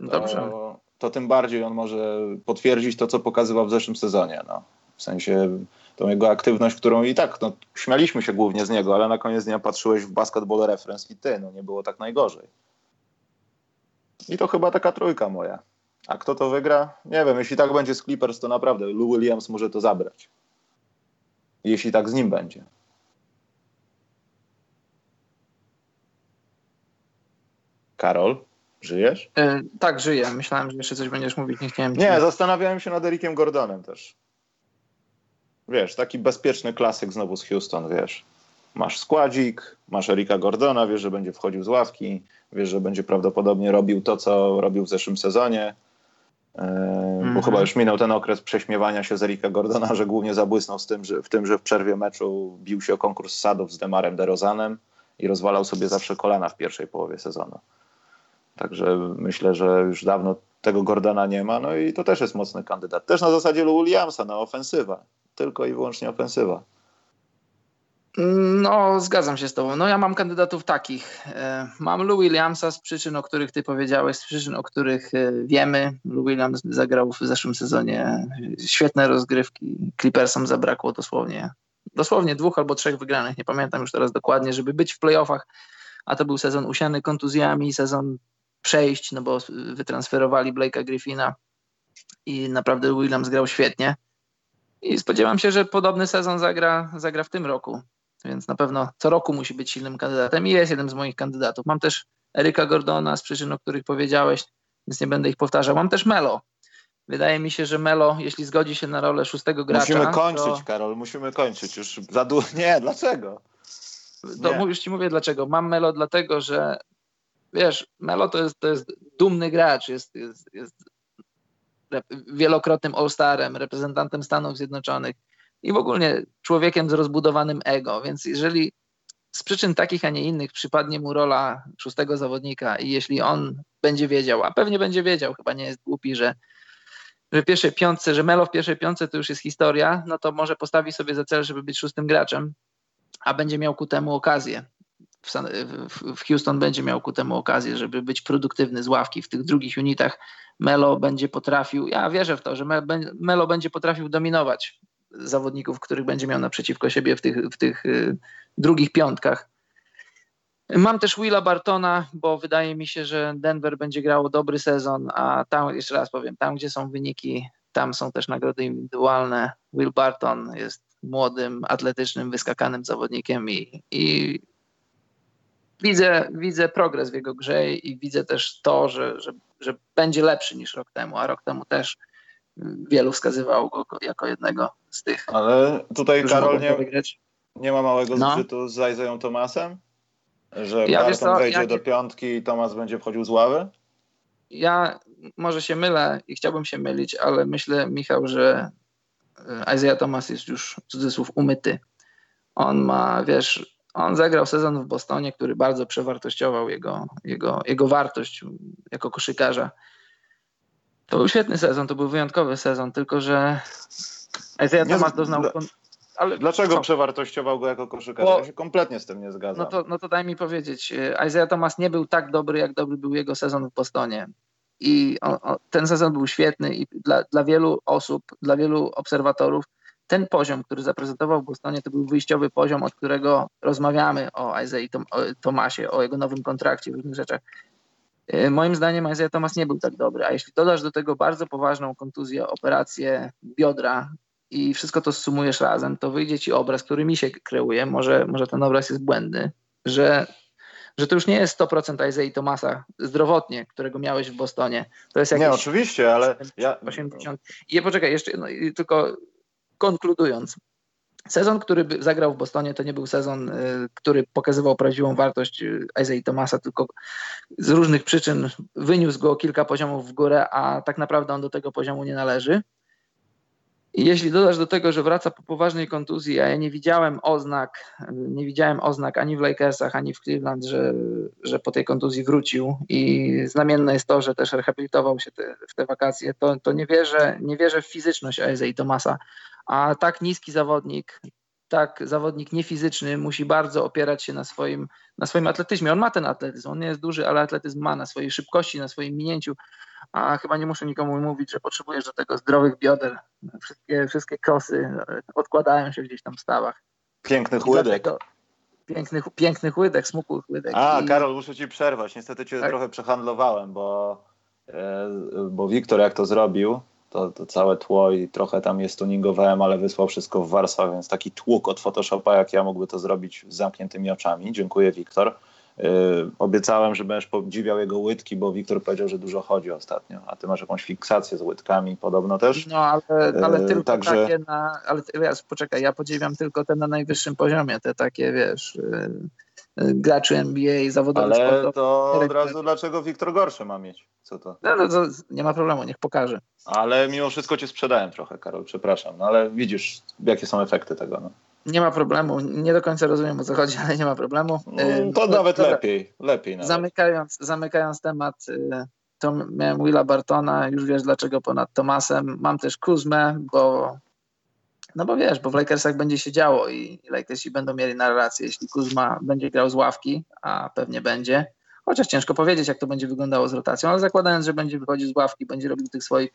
Dobrze to tym bardziej on może potwierdzić to, co pokazywał w zeszłym sezonie. No. W sensie tą jego aktywność, którą i tak no, śmialiśmy się głównie z niego, ale na koniec dnia patrzyłeś w Basketball Reference i ty, no nie było tak najgorzej. I to chyba taka trójka moja. A kto to wygra? Nie wiem, jeśli tak będzie z Clippers, to naprawdę Lou Williams może to zabrać. Jeśli tak z nim będzie. Karol? Żyjesz? E, tak, żyję. Myślałem, że jeszcze coś będziesz mówić, nie chciałem. Nie, zastanawiałem się nad Erikiem Gordonem też. Wiesz, taki bezpieczny klasyk znowu z Houston, wiesz. Masz składzik, masz Erika Gordona, wiesz, że będzie wchodził z ławki, wiesz, że będzie prawdopodobnie robił to, co robił w zeszłym sezonie. Yy, mm-hmm. Bo mhm. chyba już minął ten okres prześmiewania się z Erika Gordona, że głównie zabłysnął z tym, że, w tym, że w przerwie meczu bił się o konkurs sadów z Demarem DeRozanem i rozwalał sobie zawsze kolana w pierwszej połowie sezonu. Także myślę, że już dawno tego Gordona nie ma, no i to też jest mocny kandydat. Też na zasadzie Lou Williamsa, na ofensywa. Tylko i wyłącznie ofensywa. No, zgadzam się z Tobą. No, ja mam kandydatów takich. E, mam Lou Williamsa z przyczyn, o których Ty powiedziałeś, z przyczyn, o których e, wiemy. Lou Williams zagrał w zeszłym sezonie świetne rozgrywki. Clippersom zabrakło dosłownie, dosłownie dwóch albo trzech wygranych. Nie pamiętam już teraz dokładnie, żeby być w playoffach. A to był sezon usiany kontuzjami, sezon przejść, no bo wytransferowali Blake'a Griffina i naprawdę Williams grał świetnie. I spodziewam się, że podobny sezon zagra, zagra w tym roku. Więc na pewno co roku musi być silnym kandydatem i jest jeden z moich kandydatów. Mam też Eryka Gordona z przyczyn, o których powiedziałeś, więc nie będę ich powtarzał. Mam też Melo. Wydaje mi się, że Melo, jeśli zgodzi się na rolę szóstego gracza. Musimy kończyć, to... Karol, musimy kończyć. Już za długo. Nie, dlaczego? Nie. już ci mówię dlaczego. Mam Melo dlatego, że wiesz, Melo to jest, to jest dumny gracz, jest, jest, jest wielokrotnym All-Starem, reprezentantem Stanów Zjednoczonych. i w ogóle człowiekiem z rozbudowanym ego, więc jeżeli z przyczyn takich, a nie innych przypadnie mu rola szóstego zawodnika i jeśli on będzie wiedział, a pewnie będzie wiedział, chyba nie jest głupi, że, że pierwszej piątce, że Melo w pierwszej piątce to już jest historia, no to może postawi sobie za cel, żeby być szóstym graczem, a będzie miał ku temu okazję. W, w Houston będzie miał ku temu okazję, żeby być produktywny z ławki w tych drugich unitach. Melo będzie potrafił, ja wierzę w to, że Melo będzie potrafił dominować zawodników, których będzie miał naprzeciwko siebie w tych, w tych y, drugich piątkach. Mam też Willa Bartona, bo wydaje mi się, że Denver będzie grało dobry sezon, a tam, jeszcze raz powiem, tam gdzie są wyniki, tam są też nagrody indywidualne. Will Barton jest młodym, atletycznym, wyskakanym zawodnikiem i, i widzę, widzę progres w jego grze i widzę też to, że, że, że będzie lepszy niż rok temu, a rok temu też wielu wskazywało go jako jednego z tych. Ale tutaj Karol nie, nie ma małego no. zgrzytu z Isaiah Tomasem? Że ja Barton co, wejdzie ja do piątki i Tomas będzie wchodził z ławy? Ja może się mylę i chciałbym się mylić, ale myślę, Michał, że e, Isaiah Thomas jest już cudzysłów umyty. On ma, wiesz, on zagrał sezon w Bostonie, który bardzo przewartościował jego, jego, jego wartość jako koszykarza. To był świetny sezon, to był wyjątkowy sezon, tylko że Isaiah Thomas doznał... Ale Dlaczego co? przewartościował go jako koszykarza? Bo, ja się kompletnie z tym nie zgadzam. No to, no to daj mi powiedzieć. E, Isaiah Thomas nie był tak dobry, jak dobry był jego sezon w Bostonie. I on, on, ten sezon był świetny i dla, dla wielu osób, dla wielu obserwatorów ten poziom, który zaprezentował w Bostonie, to był wyjściowy poziom, od którego rozmawiamy o Isaiah Tom, Tomasie, o jego nowym kontrakcie, w różnych rzeczach. E, moim zdaniem Isaiah Thomas nie był tak dobry, a jeśli dodasz do tego bardzo poważną kontuzję, operację biodra i wszystko to sumujesz razem, to wyjdzie ci obraz, który mi się kreuje, może, może ten obraz jest błędny, że, że to już nie jest 100% Isaiah Thomasa zdrowotnie, którego miałeś w Bostonie. To jest jakieś nie, oczywiście, ale 80, ja... 80. I poczekaj, jeszcze no, tylko konkludując, Sezon, który zagrał w Bostonie, to nie był sezon, y, który pokazywał prawdziwą wartość y, Isaiah Thomasa, tylko z różnych przyczyn wyniósł go kilka poziomów w górę, a tak naprawdę on do tego poziomu nie należy. Jeśli dodasz do tego, że wraca po poważnej kontuzji, a ja nie widziałem oznak, nie widziałem oznak ani w Lakersach, ani w Cleveland, że, że po tej kontuzji wrócił i znamienne jest to, że też rehabilitował się te, w te wakacje, to, to nie, wierzę, nie wierzę w fizyczność Isaiah Thomasa a tak niski zawodnik, tak zawodnik niefizyczny musi bardzo opierać się na swoim, na swoim atletyzmie. On ma ten atletyzm, on nie jest duży, ale atletyzm ma na swojej szybkości, na swoim minięciu, a chyba nie muszę nikomu mówić, że potrzebujesz do tego zdrowych bioder. Wszystkie, wszystkie krosy odkładają się gdzieś tam w stawach. Pięknych łydek. Pięknych, pięknych łydek, smukłych łydek. A, I... Karol, muszę ci przerwać. Niestety cię tak? trochę przehandlowałem, bo, e, bo Wiktor jak to zrobił, to, to całe tło i trochę tam jest tuningowałem, ale wysłał wszystko w warstwach, więc taki tłuk od Photoshopa, jak ja mógłby to zrobić z zamkniętymi oczami. Dziękuję, Wiktor. Yy, obiecałem, że będziesz podziwiał jego łydki, bo Wiktor powiedział, że dużo chodzi ostatnio, a ty masz jakąś fiksację z łydkami podobno też. No, ale, ale yy, tylko Także... takie na... Ale ja, poczekaj, ja podziwiam tylko te na najwyższym poziomie, te takie, wiesz... Yy graczy NBA, zawodowych Ale to od razu dlaczego Wiktor gorsze ma mieć? Co to? No, no, to nie ma problemu, niech pokaże. Ale mimo wszystko cię sprzedałem trochę, Karol, przepraszam. No ale widzisz, jakie są efekty tego. No. Nie ma problemu. Nie do końca rozumiem o co chodzi, ale nie ma problemu. No, to nawet Dobra. lepiej. lepiej nawet. Zamykając, zamykając temat, to miałem Willa Bartona, już wiesz dlaczego ponad Tomasem. Mam też Kuzmę, bo no bo wiesz, bo w Lakersach będzie się działo i Lakersi będą mieli narrację, jeśli Kuzma będzie grał z ławki, a pewnie będzie. Chociaż ciężko powiedzieć, jak to będzie wyglądało z rotacją, ale zakładając, że będzie wychodził z ławki, będzie robił tych swoich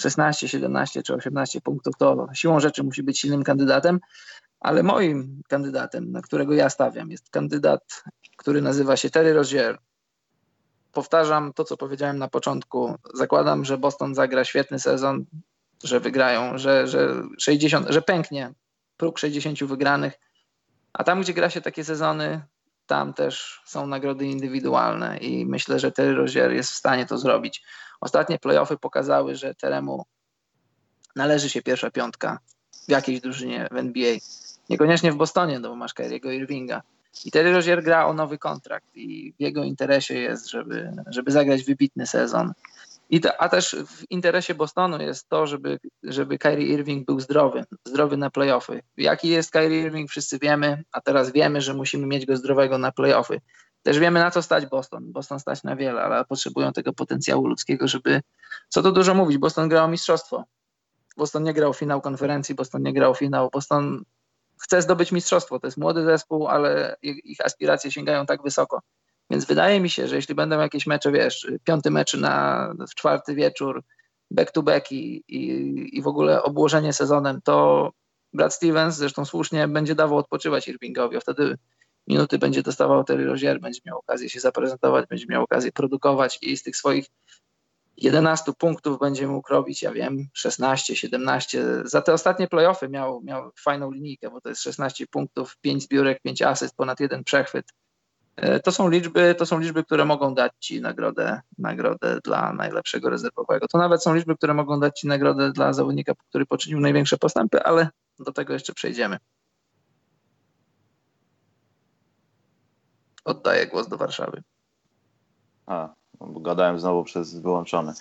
16, 17 czy 18 punktów, to siłą rzeczy musi być silnym kandydatem. Ale moim kandydatem, na którego ja stawiam, jest kandydat, który nazywa się Terry Rozier. Powtarzam to, co powiedziałem na początku. Zakładam, że Boston zagra świetny sezon że wygrają, że, że 60, że pęknie próg 60 wygranych. A tam, gdzie gra się takie sezony, tam też są nagrody indywidualne i myślę, że Terry Rozier jest w stanie to zrobić. Ostatnie playoffy pokazały, że Teremu należy się pierwsza piątka w jakiejś drużynie w NBA. Niekoniecznie w Bostonie, no bo masz Kyriego Irvinga. I Terry Rozier gra o nowy kontrakt i w jego interesie jest, żeby, żeby zagrać wybitny sezon. I te, a też w interesie Bostonu jest to, żeby, żeby Kyrie Irving był zdrowy, zdrowy na playoffy. Jaki jest Kyrie Irving, wszyscy wiemy, a teraz wiemy, że musimy mieć go zdrowego na playoffy. Też wiemy, na co stać Boston. Boston stać na wiele, ale potrzebują tego potencjału ludzkiego, żeby, co tu dużo mówić, Boston grał mistrzostwo. Boston nie grał finał konferencji, Boston nie grał finał. Boston chce zdobyć mistrzostwo. To jest młody zespół, ale ich aspiracje sięgają tak wysoko. Więc wydaje mi się, że jeśli będą jakieś mecze, wiesz, piąty mecz na, w czwarty wieczór, back to back i, i, i w ogóle obłożenie sezonem, to Brad Stevens zresztą słusznie będzie dawał odpoczywać Irvingowi, a wtedy minuty będzie dostawał Terry Rozier, będzie miał okazję się zaprezentować, będzie miał okazję produkować i z tych swoich 11 punktów będzie mógł robić, ja wiem, 16, 17. Za te ostatnie playoffy miał, miał fajną linijkę, bo to jest 16 punktów, 5 zbiórek, 5 asyst, ponad jeden przechwyt. E, to są liczby, to są liczby, które mogą dać ci nagrodę, nagrodę dla najlepszego rezerwowego. To nawet są liczby, które mogą dać ci nagrodę dla zawodnika, który poczynił największe postępy, ale do tego jeszcze przejdziemy. Oddaję głos do Warszawy. A, gadałem znowu przez wyłączony.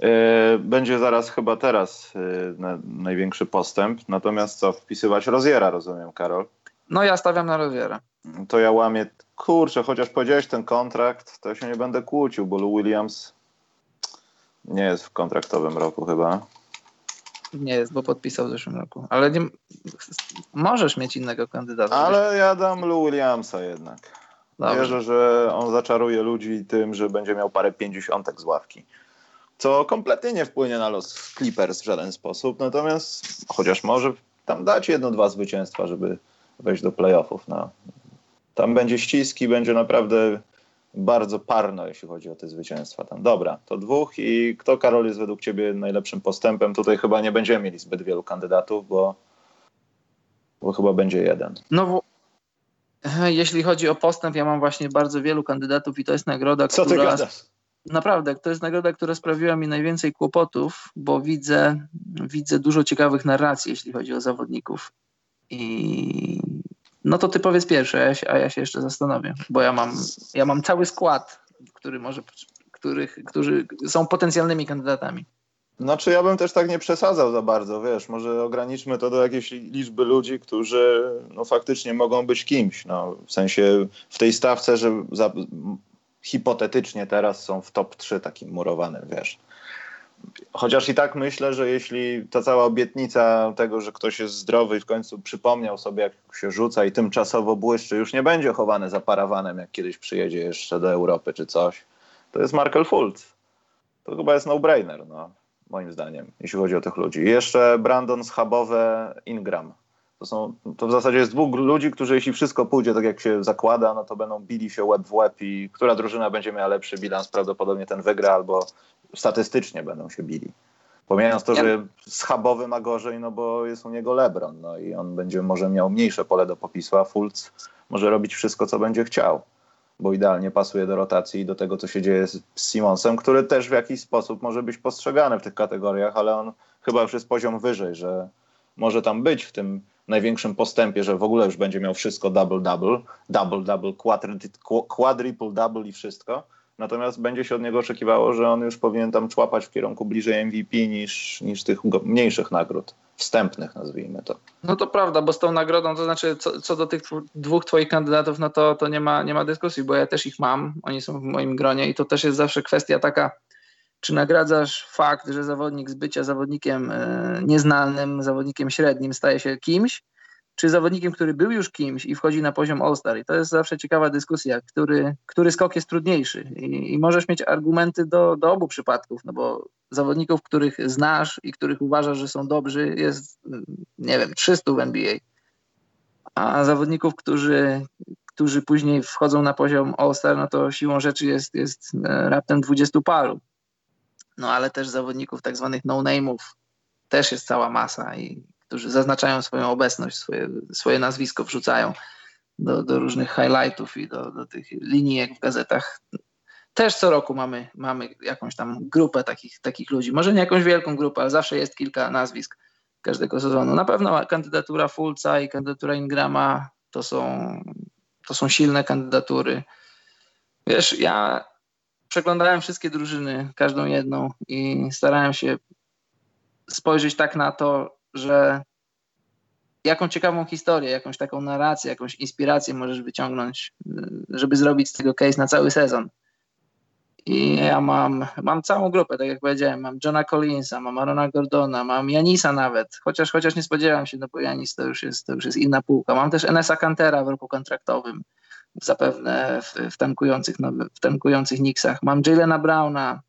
E, będzie zaraz chyba teraz e, największy postęp, natomiast co, wpisywać Roziera, rozumiem, Karol? No ja stawiam na Roziera. To ja łamię, kurczę, chociaż powiedziałeś ten kontrakt, to ja się nie będę kłócił, bo Lou Williams nie jest w kontraktowym roku chyba. Nie jest, bo podpisał w zeszłym roku. Ale nie, możesz mieć innego kandydata. Ale ja dam Lou Williamsa jednak. Dobrze. Wierzę, że on zaczaruje ludzi tym, że będzie miał parę pięćdziesiątek z ławki. Co kompletnie nie wpłynie na los Clippers w żaden sposób. Natomiast chociaż może tam dać jedno, dwa zwycięstwa, żeby wejść do playoffów. No. Tam będzie ściski, będzie naprawdę bardzo parno, jeśli chodzi o te zwycięstwa. Tam. Dobra, to dwóch i kto, Karol, jest według ciebie najlepszym postępem? Tutaj chyba nie będziemy mieli zbyt wielu kandydatów, bo, bo chyba będzie jeden. No jeśli chodzi o postęp, ja mam właśnie bardzo wielu kandydatów i to jest nagroda, Co która... Co ty gadasz? Naprawdę, to jest nagroda, która sprawiła mi najwięcej kłopotów, bo widzę, widzę dużo ciekawych narracji, jeśli chodzi o zawodników. I no to ty powiedz pierwszy, a ja się, a ja się jeszcze zastanowię, bo ja mam, ja mam cały skład, który może, których, którzy są potencjalnymi kandydatami. Znaczy ja bym też tak nie przesadzał za bardzo, wiesz, może ograniczmy to do jakiejś liczby ludzi, którzy no, faktycznie mogą być kimś, no, w sensie w tej stawce, że za, hipotetycznie teraz są w top 3 takim murowanym, wiesz. Chociaż i tak myślę, że jeśli ta cała obietnica tego, że ktoś jest zdrowy i w końcu przypomniał sobie, jak się rzuca i tymczasowo błyszczy, już nie będzie chowany za parawanem, jak kiedyś przyjedzie jeszcze do Europy czy coś, to jest Markel Fultz. To chyba jest no-brainer, no, moim zdaniem, jeśli chodzi o tych ludzi. I jeszcze Brandon Schabowe Ingram. To, są, to w zasadzie jest dwóch ludzi, którzy jeśli wszystko pójdzie tak jak się zakłada, no to będą bili się łeb w łeb i która drużyna będzie miała lepszy bilans, prawdopodobnie ten wygra albo statystycznie będą się bili. Pomijając to, że schabowy ma gorzej, no bo jest u niego LeBron, no i on będzie może miał mniejsze pole do popisu, a Fultz może robić wszystko, co będzie chciał, bo idealnie pasuje do rotacji i do tego, co się dzieje z Simonsem, który też w jakiś sposób może być postrzegany w tych kategoriach, ale on chyba już jest poziom wyżej, że może tam być w tym największym postępie, że w ogóle już będzie miał wszystko double-double, double-double, quadruple-double i wszystko, Natomiast będzie się od niego oczekiwało, że on już powinien tam człapać w kierunku bliżej MVP niż, niż tych mniejszych nagród, wstępnych nazwijmy to. No to prawda, bo z tą nagrodą, to znaczy co, co do tych dwóch twoich kandydatów, no to, to nie, ma, nie ma dyskusji, bo ja też ich mam, oni są w moim gronie i to też jest zawsze kwestia taka, czy nagradzasz fakt, że zawodnik z bycia zawodnikiem e, nieznanym, zawodnikiem średnim staje się kimś, czy zawodnikiem, który był już kimś i wchodzi na poziom All-Star. I to jest zawsze ciekawa dyskusja, który, który skok jest trudniejszy. I, i możesz mieć argumenty do, do obu przypadków, no bo zawodników, których znasz i których uważasz, że są dobrzy, jest, nie wiem, 300 w NBA. A zawodników, którzy, którzy później wchodzą na poziom All-Star, no to siłą rzeczy jest, jest e, raptem 20 paru. No ale też zawodników tak zwanych no-name'ów też jest cała masa i którzy zaznaczają swoją obecność, swoje, swoje nazwisko wrzucają do, do różnych highlightów i do, do tych linijek w gazetach. Też co roku mamy, mamy jakąś tam grupę takich, takich ludzi. Może nie jakąś wielką grupę, ale zawsze jest kilka nazwisk każdego sezonu. Na pewno kandydatura Fulca i kandydatura Ingrama to są, to są silne kandydatury. Wiesz, ja przeglądałem wszystkie drużyny, każdą jedną i starałem się spojrzeć tak na to, że jaką ciekawą historię, jakąś taką narrację, jakąś inspirację możesz wyciągnąć, żeby zrobić z tego case na cały sezon. I ja mam, mam całą grupę, tak jak powiedziałem, mam Johna Collinsa, mam Arona Gordona, mam Janisa nawet, chociaż, chociaż nie spodziewam się, no bo Janis to już jest, to już jest inna półka. Mam też Enesa Cantera w roku kontraktowym, zapewne w, w, tankujących, no, w tankujących Knicksach. Mam Jalena Browna,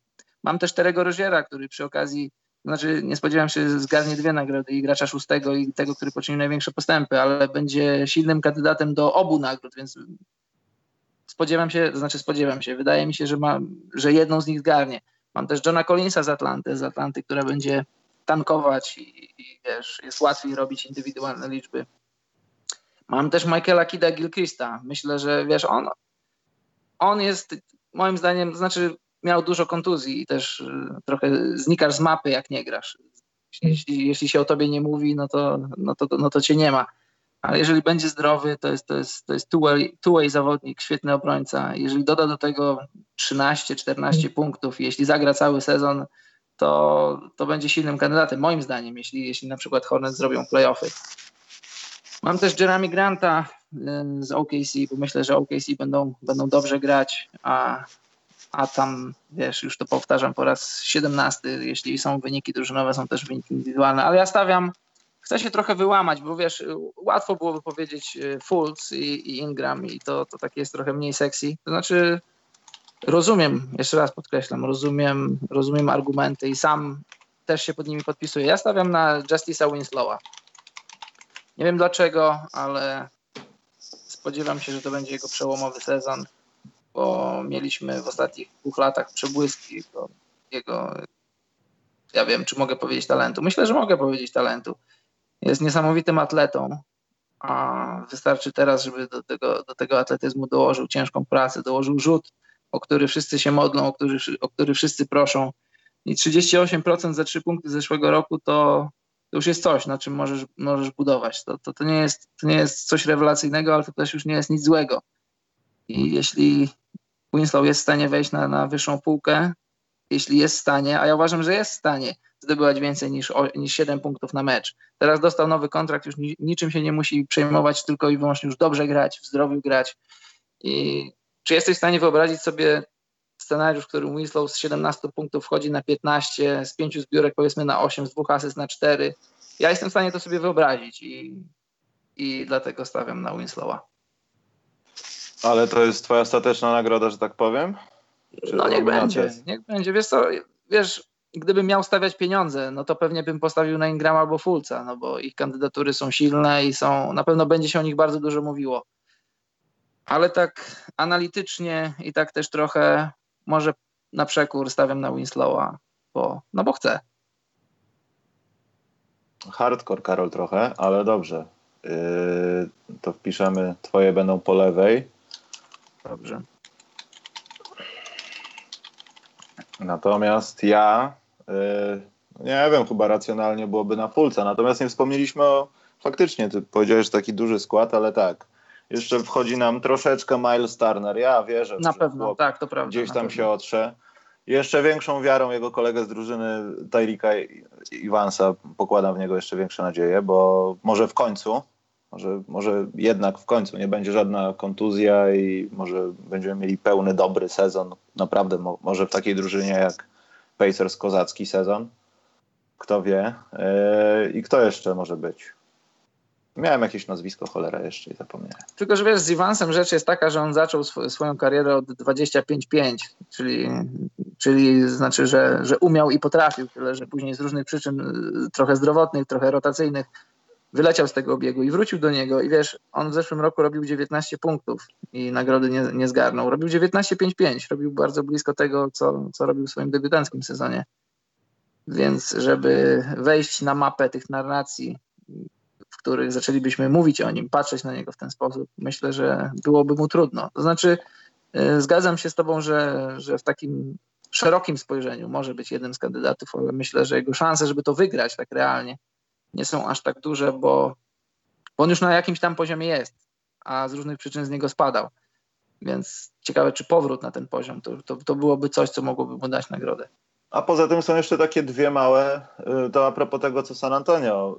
mam też Terego Roziera, który przy okazji, znaczy nie spodziewam się, że zgarnie dwie nagrody i gracza szóstego i tego, który poczynił największe postępy, ale będzie silnym kandydatem do obu nagród, więc spodziewam się, znaczy spodziewam się, wydaje mi się, że, ma, że jedną z nich zgarnie. Mam też Johna Collinsa z Atlanty, z Atlanty, która będzie tankować i, i wiesz, jest łatwiej robić indywidualne liczby. Mam też Michaela Kida Gilchrista. Myślę, że wiesz, on, on jest moim zdaniem, znaczy miał dużo kontuzji i też y, trochę znikasz z mapy, jak nie grasz. Jeśli, jeśli się o tobie nie mówi, no to, no to, no to cię nie ma ale jeżeli będzie zdrowy, to jest, to jest, to jest two-way, two-way zawodnik, świetny obrońca. Jeżeli doda do tego 13-14 punktów, jeśli zagra cały sezon, to, to będzie silnym kandydatem, moim zdaniem, jeśli, jeśli na przykład Hornets zrobią playoffy. Mam też Jeremy Granta z OKC, bo myślę, że OKC będą, będą dobrze grać, a, a tam, wiesz, już to powtarzam po raz 17, jeśli są wyniki drużynowe, są też wyniki indywidualne, ale ja stawiam chcę się trochę wyłamać, bo wiesz, łatwo byłoby powiedzieć y, Fultz i, i Ingram i to, to takie jest trochę mniej sexy. To znaczy rozumiem, jeszcze raz podkreślam, rozumiem, rozumiem argumenty i sam też się pod nimi podpisuję. Ja stawiam na Justice'a Winslowa. Nie wiem dlaczego, ale spodziewam się, że to będzie jego przełomowy sezon, bo mieliśmy w ostatnich dwóch latach przebłyski jego, ja wiem, czy mogę powiedzieć talentu. Myślę, że mogę powiedzieć talentu jest niesamowitym atletą, a wystarczy teraz, żeby do tego, do tego atletyzmu dołożył ciężką pracę, dołożył rzut, o który wszyscy się modlą, o który, o który wszyscy proszą. I 38% za trzy punkty zeszłego roku to, to już jest coś, na czym możesz, możesz budować. To, to, to, nie jest, to nie jest coś rewelacyjnego, ale to też już nie jest nic złego. I jeśli Winslow jest w stanie wejść na, na wyższą półkę, jeśli jest w stanie, a ja uważam, że jest w stanie zdobywać więcej niż, niż 7 punktów na mecz. Teraz dostał nowy kontrakt, już niczym się nie musi przejmować, tylko i wyłącznie już dobrze grać, w zdrowiu grać. I czy jesteś w stanie wyobrazić sobie scenariusz, w którym Winslow z 17 punktów wchodzi na 15, z 5 zbiórek powiedzmy na 8, z dwóch asyst na 4? Ja jestem w stanie to sobie wyobrazić i, i dlatego stawiam na Winslowa. Ale to jest twoja ostateczna nagroda, że tak powiem? Czy no niech będzie, niech będzie. Wiesz co, wiesz, gdybym miał stawiać pieniądze, no to pewnie bym postawił na Ingrama albo Fulca, no bo ich kandydatury są silne i są, na pewno będzie się o nich bardzo dużo mówiło. Ale tak analitycznie i tak też trochę może na przekór stawiam na Winslowa, bo, no bo chcę. Hardcore, Karol, trochę, ale dobrze. Yy, to wpiszemy, twoje będą po lewej. Dobrze. Natomiast ja Yy, nie wiem, chyba racjonalnie byłoby na Fulca. Natomiast nie wspomnieliśmy o, faktycznie, ty powiedziałeś, że taki duży skład, ale tak, jeszcze wchodzi nam troszeczkę Miles Turner. Ja wierzę, na pewno, tak, to prawda. Gdzieś tam pewno. się otrze. Jeszcze większą wiarą jego kolegę z drużyny Tyrika Iwansa pokładam w niego jeszcze większe nadzieje, bo może w końcu, może, może jednak w końcu nie będzie żadna kontuzja i może będziemy mieli pełny, dobry sezon. Naprawdę, mo, może w takiej drużynie jak Pacers kozacki sezon. Kto wie. Yy, I kto jeszcze może być? Miałem jakieś nazwisko, cholera jeszcze i zapomniałem. Tylko, że wiesz, z Iwansem rzecz jest taka, że on zaczął sw swoją karierę od 25-5, czyli, czyli znaczy, że, że umiał i potrafił, tyle że później z różnych przyczyn, y, trochę zdrowotnych, trochę rotacyjnych, wyleciał z tego obiegu i wrócił do niego i wiesz, on w zeszłym roku robił 19 punktów i nagrody nie, nie zgarnął. Robił 19-5-5, robił bardzo blisko tego, co, co robił w swoim debiutanckim sezonie. Więc żeby wejść na mapę tych narracji, w których zaczęlibyśmy mówić o nim, patrzeć na niego w ten sposób, myślę, że byłoby mu trudno. To znaczy, yy, zgadzam się z tobą, że, że w takim szerokim spojrzeniu może być jednym z kandydatów, ale myślę, że jego szanse, żeby to wygrać tak realnie, nie są aż tak duże, bo, bo on już na jakimś tam poziomie jest, a z różnych przyczyn z niego spadał. Więc ciekawe, czy powrót na ten poziom to, to, to byłoby coś, co mogłoby mu dać nagrodę. A poza tym są jeszcze takie dwie małe, y, to a propos tego, co San Antonio,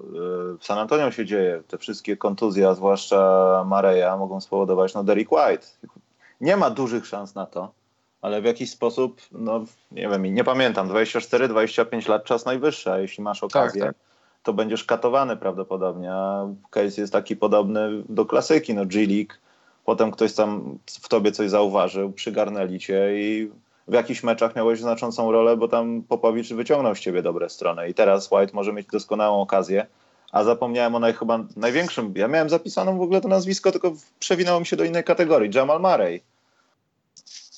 y, w San Antonio się dzieje, te wszystkie kontuzje, a zwłaszcza Mareja, mogą spowodować, no Derek White. Nie ma dużych szans na to, ale w jakiś sposób, no nie wiem, nie pamiętam, 24-25 lat czas najwyższy, a jeśli masz okazję, tak, tak. To będziesz katowany prawdopodobnie, a case jest taki podobny do klasyki, no G-League, potem ktoś tam w tobie coś zauważył, przygarnęli cię i w jakichś meczach miałeś znaczącą rolę, bo tam Popowicz wyciągnął z ciebie dobre strony i teraz White może mieć doskonałą okazję, a zapomniałem o naj, chyba największym, ja miałem zapisaną w ogóle to nazwisko, tylko przewinęło mi się do innej kategorii, Jamal Murray.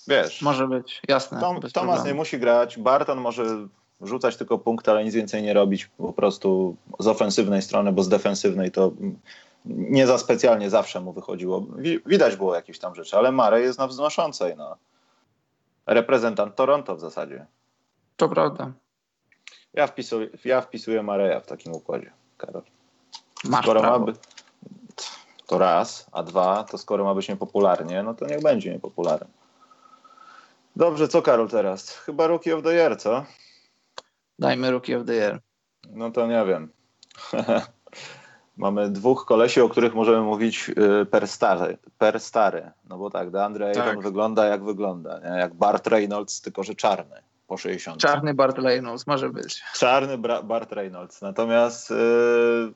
Wiesz. Może być, jasne. Tom, Thomas nie musi grać, Barton może rzucać tylko punkty, ale nic więcej nie robić po prostu z ofensywnej strony, bo z defensywnej to nie za specjalnie zawsze mu wychodziło. Widać było jakieś tam rzeczy, ale Murray jest na wznoszącej. No reprezentant Toronto w zasadzie. To prawda. Ja wpisuję, ja wpisuję Mareja w takim układzie, Karol. Masz skoro prawo. ma by, to raz, a dwa, to skoro ma być niepopularnie, no to niech będzie niepopularny. Dobrze, co Karol teraz? Chyba Rookie of the Year, co? Dajmy Rookie of the Year. No to nie wiem. Mamy dwóch kolesi, o których możemy mówić y, per stary, per stary. No bo tak, DeAndre tak. Ayton wygląda jak wygląda, nie? jak Bart Reynolds, tylko że czarny po 60. Czarny Bart Reynolds, może być. Czarny Bra Bart Reynolds. Natomiast yy,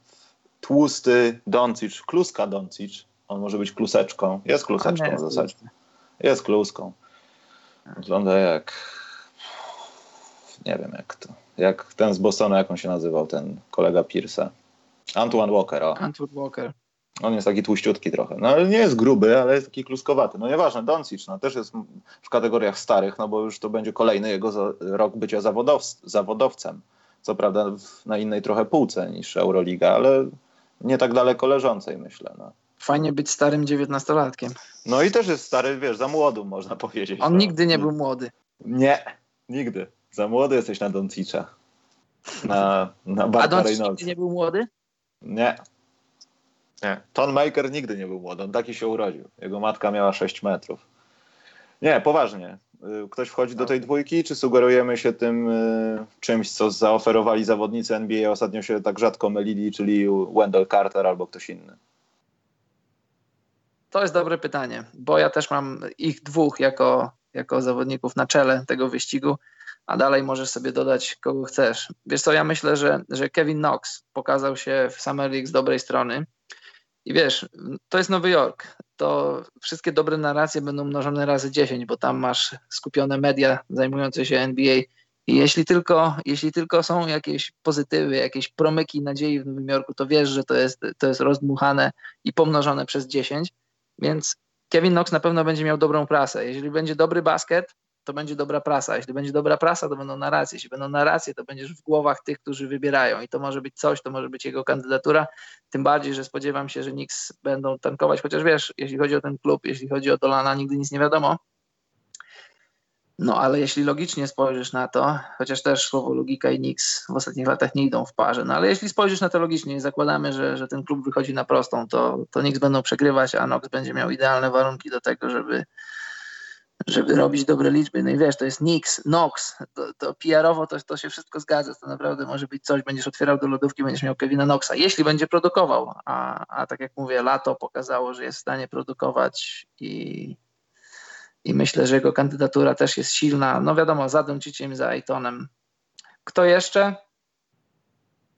tłusty Doncic, kluska Doncic, on może być kluseczką. Jest kluseczką w zasadzie. Jest kluską. Wygląda jak nie wiem jak to. Jak ten z Bostonu, jak on się nazywał, ten kolega Pierce'a. Antoine Walker, o. Antoine Walker. On jest taki tłuściutki trochę. No ale nie jest gruby, ale jest taki kluskowaty. No nieważne, Doncic no, też jest w kategoriach starych, no bo już to będzie kolejny jego za, rok bycia zawodow, zawodowcem. Co prawda na innej trochę półce niż Euroliga, ale nie tak daleko leżącej, myślę. No. Fajnie być starym dziewiętnastolatkiem. No i też jest stary, wiesz, za młodu można powiedzieć. On no. nigdy nie był młody. Nie, nigdy. Za młody jesteś na Doncicza. Na, na A Doncic nigdy nie był młody? Nie. Nie. Ton Maker nigdy nie był młody. On taki się urodził. Jego matka miała 6 metrów. Nie, poważnie. Y, ktoś wchodzi do tej dwójki, czy sugerujemy się tym y, czymś, co zaoferowali zawodnicy NBA, ostatnio się tak rzadko mylili, czyli Wendell Carter albo ktoś inny? To jest dobre pytanie, bo ja też mam ich dwóch jako, jako zawodników na czele tego wyścigu a dalej możesz sobie dodać kogo chcesz. Wiesz co, ja myślę, że, że Kevin Knox pokazał się w Summer League z dobrej strony i wiesz, to jest Nowy Jork, to wszystkie dobre narracje będą mnożone razy 10, bo tam masz skupione media zajmujące się NBA i jeśli tylko, jeśli tylko są jakieś pozytywy, jakieś promyki nadziei w Nowym Jorku, to wiesz, że to jest, to jest rozdmuchane i pomnożone przez 10, więc Kevin Knox na pewno będzie miał dobrą prasę. Jeżeli będzie dobry basket, to będzie dobra prasa. Jeśli będzie dobra prasa, to będą narracje. Jeśli będą narracje, to będziesz w głowach tych, którzy wybierają. I to może być coś, to może być jego kandydatura. Tym bardziej, że spodziewam się, że Knicks będą tankować, chociaż wiesz, jeśli chodzi o ten klub, jeśli chodzi o Dolana, nigdy nic nie wiadomo. No ale jeśli logicznie spojrzysz na to, chociaż też słowo logika i Knicks w ostatnich latach nie idą w parze, no ale jeśli spojrzysz na to logicznie i zakładamy, że, że ten klub wychodzi na prostą, to, to Knicks będą przegrywać, a Knox będzie miał idealne warunki do tego, żeby, żeby robić dobre liczby. No i wiesz, to jest Nix, Nox, to, to PR-owo to, to się wszystko zgadza, to naprawdę może być coś, będziesz otwierał do lodówki, będziesz miał Kevina Noxa, jeśli będzie produkował, a, a tak jak mówię, lato pokazało, że jest w stanie produkować i, i myślę, że jego kandydatura też jest silna. No wiadomo, za Donciciem, za Aytonem. Kto jeszcze?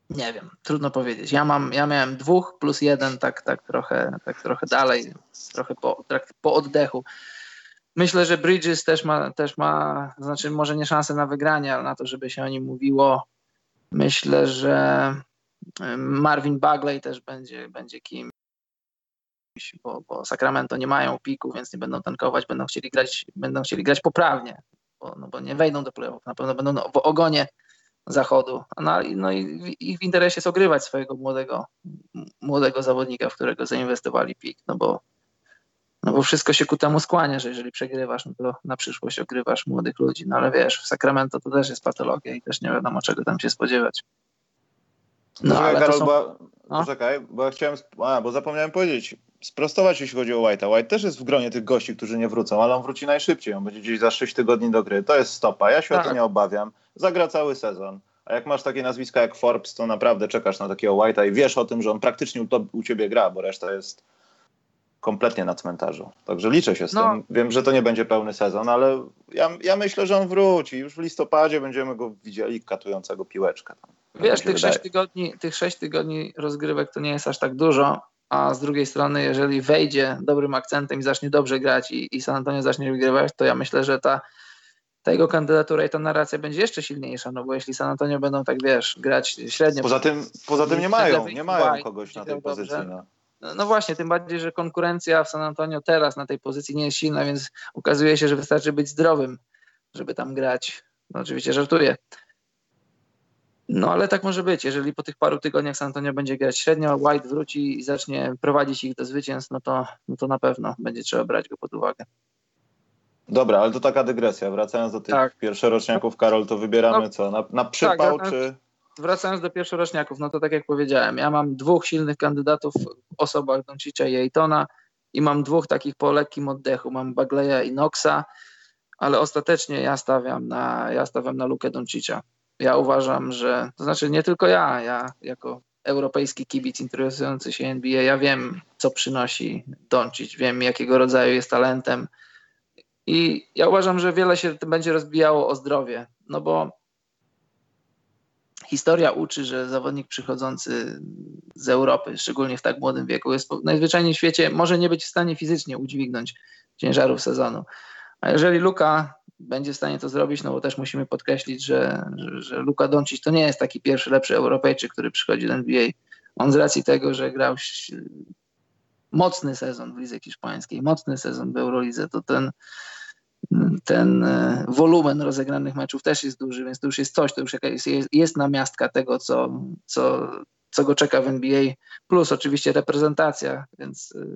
Nie wiem, trudno powiedzieć. Ja mam, ja miałem dwóch plus jeden, tak, tak trochę, tak trochę dalej, trochę po, tak po oddechu. Myślę, że Bridges też ma, też ma, znaczy może nie szansę na wygranie, ale na to, żeby się o nim mówiło. Myślę, że Marvin Bagley też będzie, będzie kimś, bo, bo Sacramento nie mają piku, więc nie będą tankować, będą chcieli grać, będą chcieli grać poprawnie, bo, no bo nie wejdą do playoff, na pewno będą w ogonie zachodu. No, no i ich w interesie jest ogrywać swojego młodego, młodego zawodnika, w którego zainwestowali pik, no bo no bo wszystko się ku temu skłania, że jeżeli przegrywasz, no to na przyszłość ogrywasz młodych ludzi. No ale wiesz, w Sacramento to też jest patologia i też nie wiadomo, czego tam się spodziewać. No, ale Karol, są... bo, no? Poczekaj, bo chciałem, a, bo zapomniałem powiedzieć, sprostować, jeśli chodzi o White'a. White też jest w gronie tych gości, którzy nie wrócą, ale on wróci najszybciej. On będzie gdzieś za 6 tygodni do gry. To jest stopa. Ja się tak. o to tak. nie obawiam. Zagra cały sezon. A jak masz takie nazwiska jak Forbes, to naprawdę czekasz na takiego White'a i wiesz o tym, że on praktycznie u, to, u ciebie gra, bo reszta jest kompletnie na cmentarzu. Także liczę się z no. tym. Wiem, że to nie będzie pełny sezon, ale ja, ja myślę, że on wróci. Już w listopadzie będziemy go widzieli katującego piłeczkę. Tam. Wiesz, tych sześć, tygodni, tych sześć tygodni rozgrywek to nie jest aż tak dużo, a z drugiej strony, jeżeli wejdzie dobrym akcentem i zacznie dobrze grać i, i San Antonio zacznie wygrywać, to ja myślę, że ta, ta jego kandydatura i ta narracja będzie jeszcze silniejsza, no bo jeśli San Antonio będą tak, wiesz, grać średnio... Poza tym, poza tym nie mają, nie mają kogoś na tej pozycji. No. No. Właśnie, tym bardziej, że konkurencja w San Antonio teraz na tej pozycji nie jest silna, więc ukazuje się, że wystarczy być zdrowym, żeby tam grać. No oczywiście żartuję. No ale tak może być. Jeżeli po tych paru tygodniach San Antonio będzie grać średnio, White wróci i zacznie prowadzić ich do zwycięstw, no to, no to na pewno będzie trzeba brać go pod uwagę. Dobra, ale to taka dygresja. Wracając do tych tak. pierwszoroczniaków, Karol, to wybieramy no, co? Na, na przypał tak, czy... Wracając do pierwszoroczniaków, no to tak jak powiedziałem, ja mam dwóch silnych kandydatów w osobach Doncicza i Ejtona i mam dwóch takich po lekkim oddechu. Mam Bagleya i Noxa, ale ostatecznie ja stawiam na, ja stawiam na Lukę Doncicza ja uważam, że to znaczy nie tylko ja, ja jako europejski kibic interesujący się NBA, ja wiem, co przynosi Doncic, wiem, jakiego rodzaju jest talentem i ja uważam, że wiele się będzie rozbijało o zdrowie, no bo historia uczy, że zawodnik przychodzący z Europy, szczególnie w tak młodym wieku, jest najzwyczajniej w świecie, może nie być w stanie fizycznie udźwignąć ciężarów sezonu. A jeżeli Luka będzie w stanie to zrobić, no bo też musimy podkreślić, że, że, że Luka Doncic to nie jest taki pierwszy, lepszy Europejczyk, który przychodzi do NBA. On z racji tego, że grał mocny sezon w lidze hiszpańskiej, mocny sezon w Eurolidze, to ten, ten e, wolumen rozegranych meczów też jest duży, więc to już jest coś, to już jest, jest namiastka tego, co, co, co go czeka w NBA, plus oczywiście reprezentacja, więc y,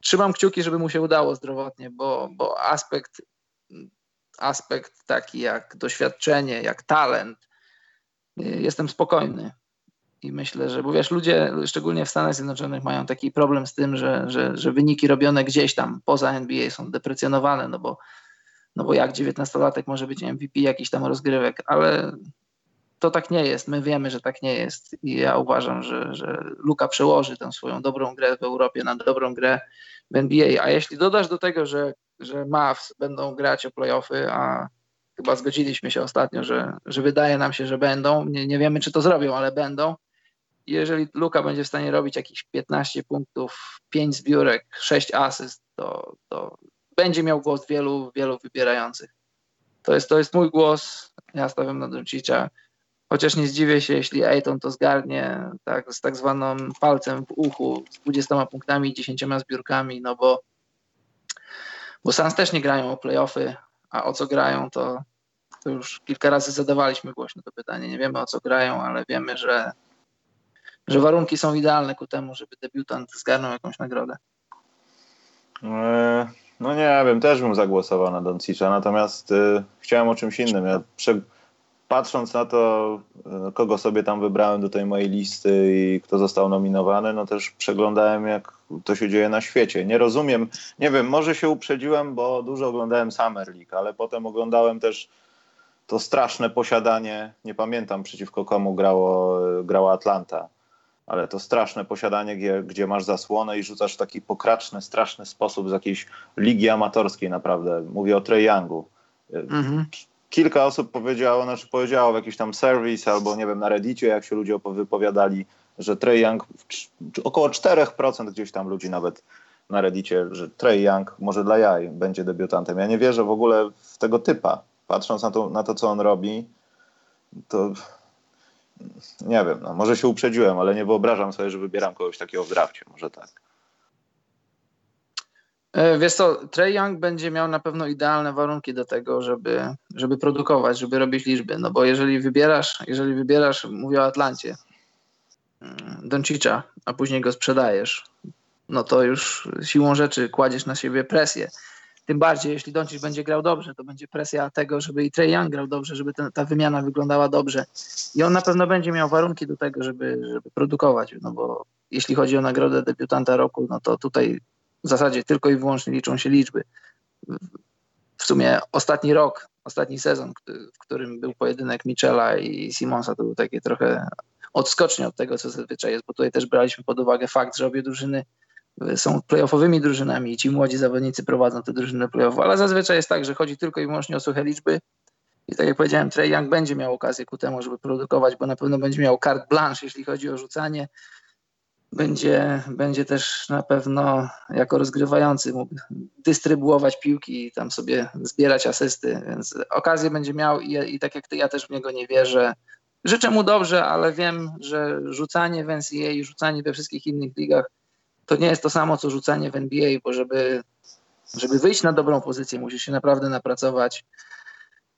trzymam kciuki, żeby mu się udało zdrowotnie, bo, bo aspekt aspekt taki jak doświadczenie, jak talent, jestem spokojny. I myślę, że, bo wiesz, ludzie, szczególnie w Stanach Zjednoczonych, mają taki problem z tym, że, że, że wyniki robione gdzieś tam poza NBA są deprecjonowane, no bo, no bo jak 19-latek może być MVP jakiś tam rozgrywek, ale to tak nie jest. My wiemy, że tak nie jest. I ja uważam, że, że Luka przełoży tę swoją dobrą grę w Europie na dobrą grę w NBA. A jeśli dodasz do tego, że że Mavs będą grać o playoffy, a chyba zgodziliśmy się ostatnio, że, że wydaje nam się, że będą. Nie, nie wiemy, czy to zrobią, ale będą. Jeżeli Luka będzie w stanie robić jakieś 15 punktów, 5 zbiórek, 6 asyst, to, to będzie miał głos wielu, wielu wybierających. To jest, to jest mój głos. Ja stawiam na Doncicza. Chociaż nie zdziwię się, jeśli Ayton to zgarnie tak, z tak zwaną palcem w uchu, z 20 punktami i 10 zbiórkami, no bo bo Suns też nie grają o playoffy, a o co grają, to, to już kilka razy zadawaliśmy głośno to pytanie. Nie wiemy o co grają, ale wiemy, że, że warunki są idealne ku temu, żeby debiutant zgarnął jakąś nagrodę. E, no nie wiem, też bym zagłosował na Doncicza, natomiast y, chciałem o czymś innym. Ja prze, patrząc na to, y, kogo sobie tam wybrałem do tej mojej listy i kto został nominowany, no też przeglądałem, jak to się dzieje na świecie. Nie rozumiem, nie wiem, może się uprzedziłem, bo dużo oglądałem Summer League, ale potem oglądałem też to straszne posiadanie, nie pamiętam przeciwko komu grało, grała Atlanta, ale to straszne posiadanie, gdzie, gdzie masz zasłonę i rzucasz w taki pokraczny, straszny sposób z jakiejś ligi amatorskiej naprawdę. Mówię o Trey Youngu. Mhm kilka osób powiedziało, znaczy powiedziało w jakiś tam serwis albo nie wiem, na Reddicie, jak się ludzie wypowiadali, że Trey Young, około 4% gdzieś tam ludzi nawet na Reddicie, że Trey Young może dla jaj będzie debiutantem. Ja nie wierzę w ogóle w tego typa. Patrząc na to, na to co on robi, to nie wiem, no, może się uprzedziłem, ale nie wyobrażam sobie, że wybieram kogoś takiego w drafcie. Może tak. E, wiesz co, Trey Young będzie miał na pewno idealne warunki do tego, żeby, żeby produkować, żeby robić liczby, no bo jeżeli wybierasz, jeżeli wybierasz, mówię o Atlancie, mm, Doncicza, a później go sprzedajesz, no to już siłą rzeczy kładziesz na siebie presję. Tym bardziej, jeśli Doncic będzie grał dobrze, to będzie presja tego, żeby i Trey Young grał dobrze, żeby ten, ta wymiana wyglądała dobrze. I on na pewno będzie miał warunki do tego, żeby, żeby produkować, no bo jeśli chodzi o nagrodę debiutanta roku, no to tutaj w zasadzie tylko i wyłącznie liczą się liczby. W sumie ostatni rok, ostatni sezon, w którym był pojedynek Michela i Simonsa, to był takie trochę odskocznie od tego, co zazwyczaj jest, bo tutaj też braliśmy pod uwagę fakt, że obie drużyny są playoffowymi drużynami i ci młodzi zawodnicy prowadzą te drużyny playoff, ale zazwyczaj jest tak, że chodzi tylko i wyłącznie o suche liczby i tak jak powiedziałem, Trey Young będzie miał okazję ku temu, żeby produkować, bo na pewno będzie miał carte blanche, jeśli chodzi o rzucanie. Będzie, będzie też na pewno jako rozgrywający mógł dystrybuować piłki i tam sobie zbierać asysty, więc okazję będzie miał i, i tak jak ty, ja też w niego nie wierzę. Życzę mu dobrze, ale wiem, że rzucanie w NCAA i rzucanie we wszystkich innych ligach to nie jest to samo, co rzucanie w NBA, bo żeby, żeby wyjść na dobrą pozycję, musisz się naprawdę napracować,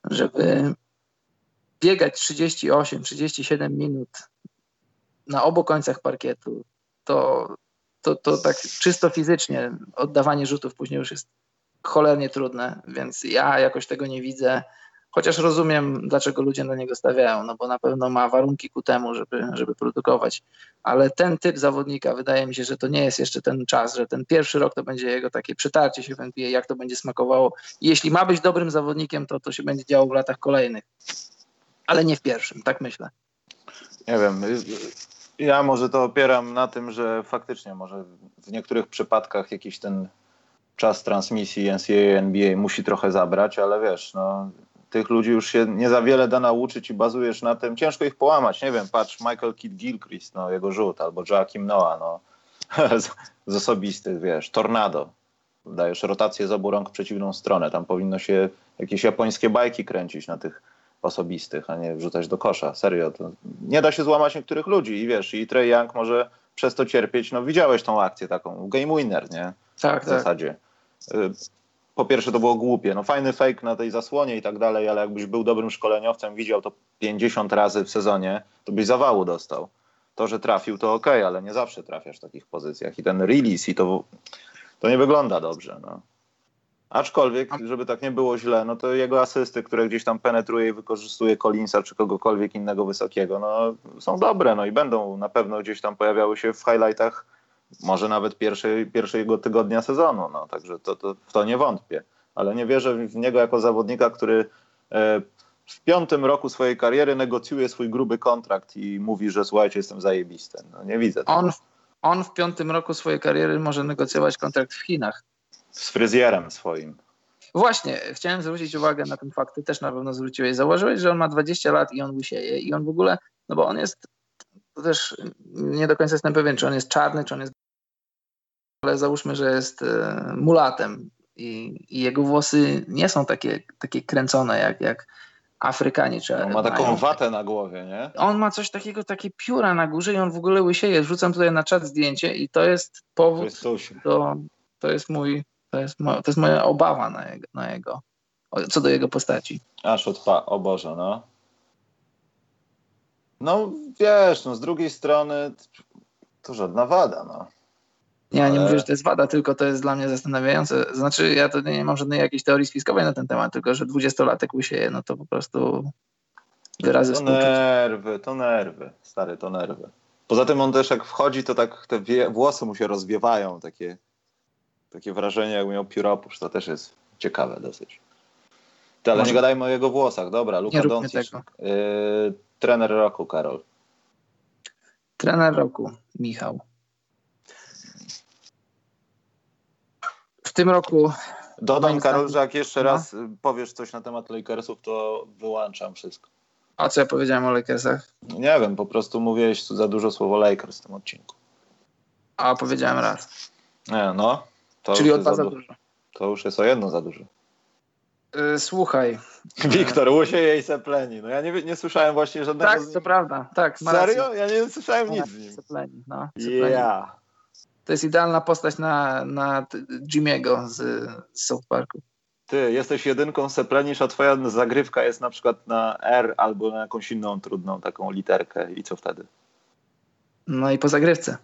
żeby biegać 38, 37 minut na obu końcach parkietu, to, to, to tak czysto fizycznie oddawanie rzutów później już jest cholernie trudne, więc ja jakoś tego nie widzę. Chociaż rozumiem, dlaczego ludzie na niego stawiają, no bo na pewno ma warunki ku temu, żeby, żeby produkować. Ale ten typ zawodnika, wydaje mi się, że to nie jest jeszcze ten czas, że ten pierwszy rok to będzie jego takie przytarcie się w NBA, jak to będzie smakowało. I jeśli ma być dobrym zawodnikiem, to to się będzie działo w latach kolejnych. Ale nie w pierwszym, tak myślę. Nie wiem. Ja może to opieram na tym, że faktycznie może w niektórych przypadkach jakiś ten czas transmisji NCAA, NBA musi trochę zabrać, ale wiesz, no, tych ludzi już się nie za wiele da nauczyć i bazujesz na tym. Ciężko ich połamać. Nie wiem, patrz, Michael Kidd Gilchrist, no, jego rzut, albo Joakim Noah, no, z, z osobistych, wiesz, tornado. Dajesz rotację z obu rąk w przeciwną stronę. Tam powinno się jakieś japońskie bajki kręcić na tych osobistych, a nie wrzucać do kosza. Serio, to nie da się złamać niektórych ludzi i wiesz, i Trey Young może przez to cierpieć. No widziałeś tą akcję taką, game winner, nie? Tak, w tak. zasadzie. Po pierwsze to było głupie, no fajny fake na tej zasłonie i tak dalej, ale jakbyś był dobrym szkoleniowcem, widział to 50 razy w sezonie, to byś zawału dostał. To, że trafił, to ok, ale nie zawsze trafiasz w takich pozycjach. I ten release, i to, to nie wygląda dobrze. No. Aczkolwiek, żeby tak nie było źle, no to jego asysty, które gdzieś tam penetruje i wykorzystuje Collinsa czy kogokolwiek innego wysokiego, no są dobre, no i będą na pewno gdzieś tam pojawiały się w highlightach może nawet pierwszej, pierwszego tygodnia sezonu, no także to, to, w to nie wątpię. Ale nie wierzę w niego jako zawodnika, który e, w piątym roku swojej kariery negocjuje swój gruby kontrakt i mówi, że słuchajcie, jestem zajebisty. No nie widzę tego. On, on w piątym roku swojej kariery może negocjować kontrakt w Chinach z fryzjerem swoim. Właśnie, chciałem zwrócić uwagę na ten fakt, ty też na pewno zwróciłeś. Zauważyłeś, że on ma 20 lat i on łysieje i on w ogóle, no bo on jest, to też nie do końca jestem pewien, czy on jest czarny, czy on jest, ale załóżmy, że jest e, mulatem i, i jego włosy nie są takie, takie kręcone jak, jak Afrykanie. Czy on ma taką mają. watę na głowie, nie? On ma coś takiego, takie pióra na górze i on w ogóle łysieje. Wrzucam tutaj na czat zdjęcie i to jest powód, do, to jest mój to jest, mo, to jest moja obawa na jego, na jego, co do jego postaci. Aż odpa, o Boże, no. No wiesz, no z drugiej strony to żadna wada, no. Ja nie mówię, że to jest wada, tylko to jest dla mnie zastanawiające. Znaczy, ja to nie mam żadnej jakiejś teorii spiskowej na ten temat, tylko że dwudziestolatek łysieje, no to po prostu wyrazy To nerwy, to nerwy, stary, to nerwy. Poza tym on też jak wchodzi, to tak te włosy mu się rozwiewają, takie takie wrażenie, jak miał pióropusz. To też jest ciekawe dosyć. Ale Może... nie gadajmy o jego włosach. Dobra, Luka Doncic. Yy, trener roku, Karol. Trener roku, Michał. W tym roku... Dodam, Karol, że jak jeszcze no. raz powiesz coś na temat Lakersów, to wyłączam wszystko. A co ja powiedziałem o Lakersach? Nie wiem, po prostu mówiłeś za dużo słowo Lakers w tym odcinku. A powiedziałem raz. Nie, no. To Czyli o dwa za, za dużo. To już jest o jedno za dużo. Yy, słuchaj. Wiktor, łusie jej sepleni. No ja nie, nie słyszałem właśnie żadnego Tak, to prawda. Tak, Serio? Ja nie słyszałem nic z nim. Sepleni, no. Sepleni. Yeah. To jest idealna postać na, na Jimmy'ego z, z South Parku. Ty, jesteś jedynką Seplenicz, a twoja zagrywka jest na przykład na R albo na jakąś inną trudną taką literkę i co wtedy? No i po zagrywce.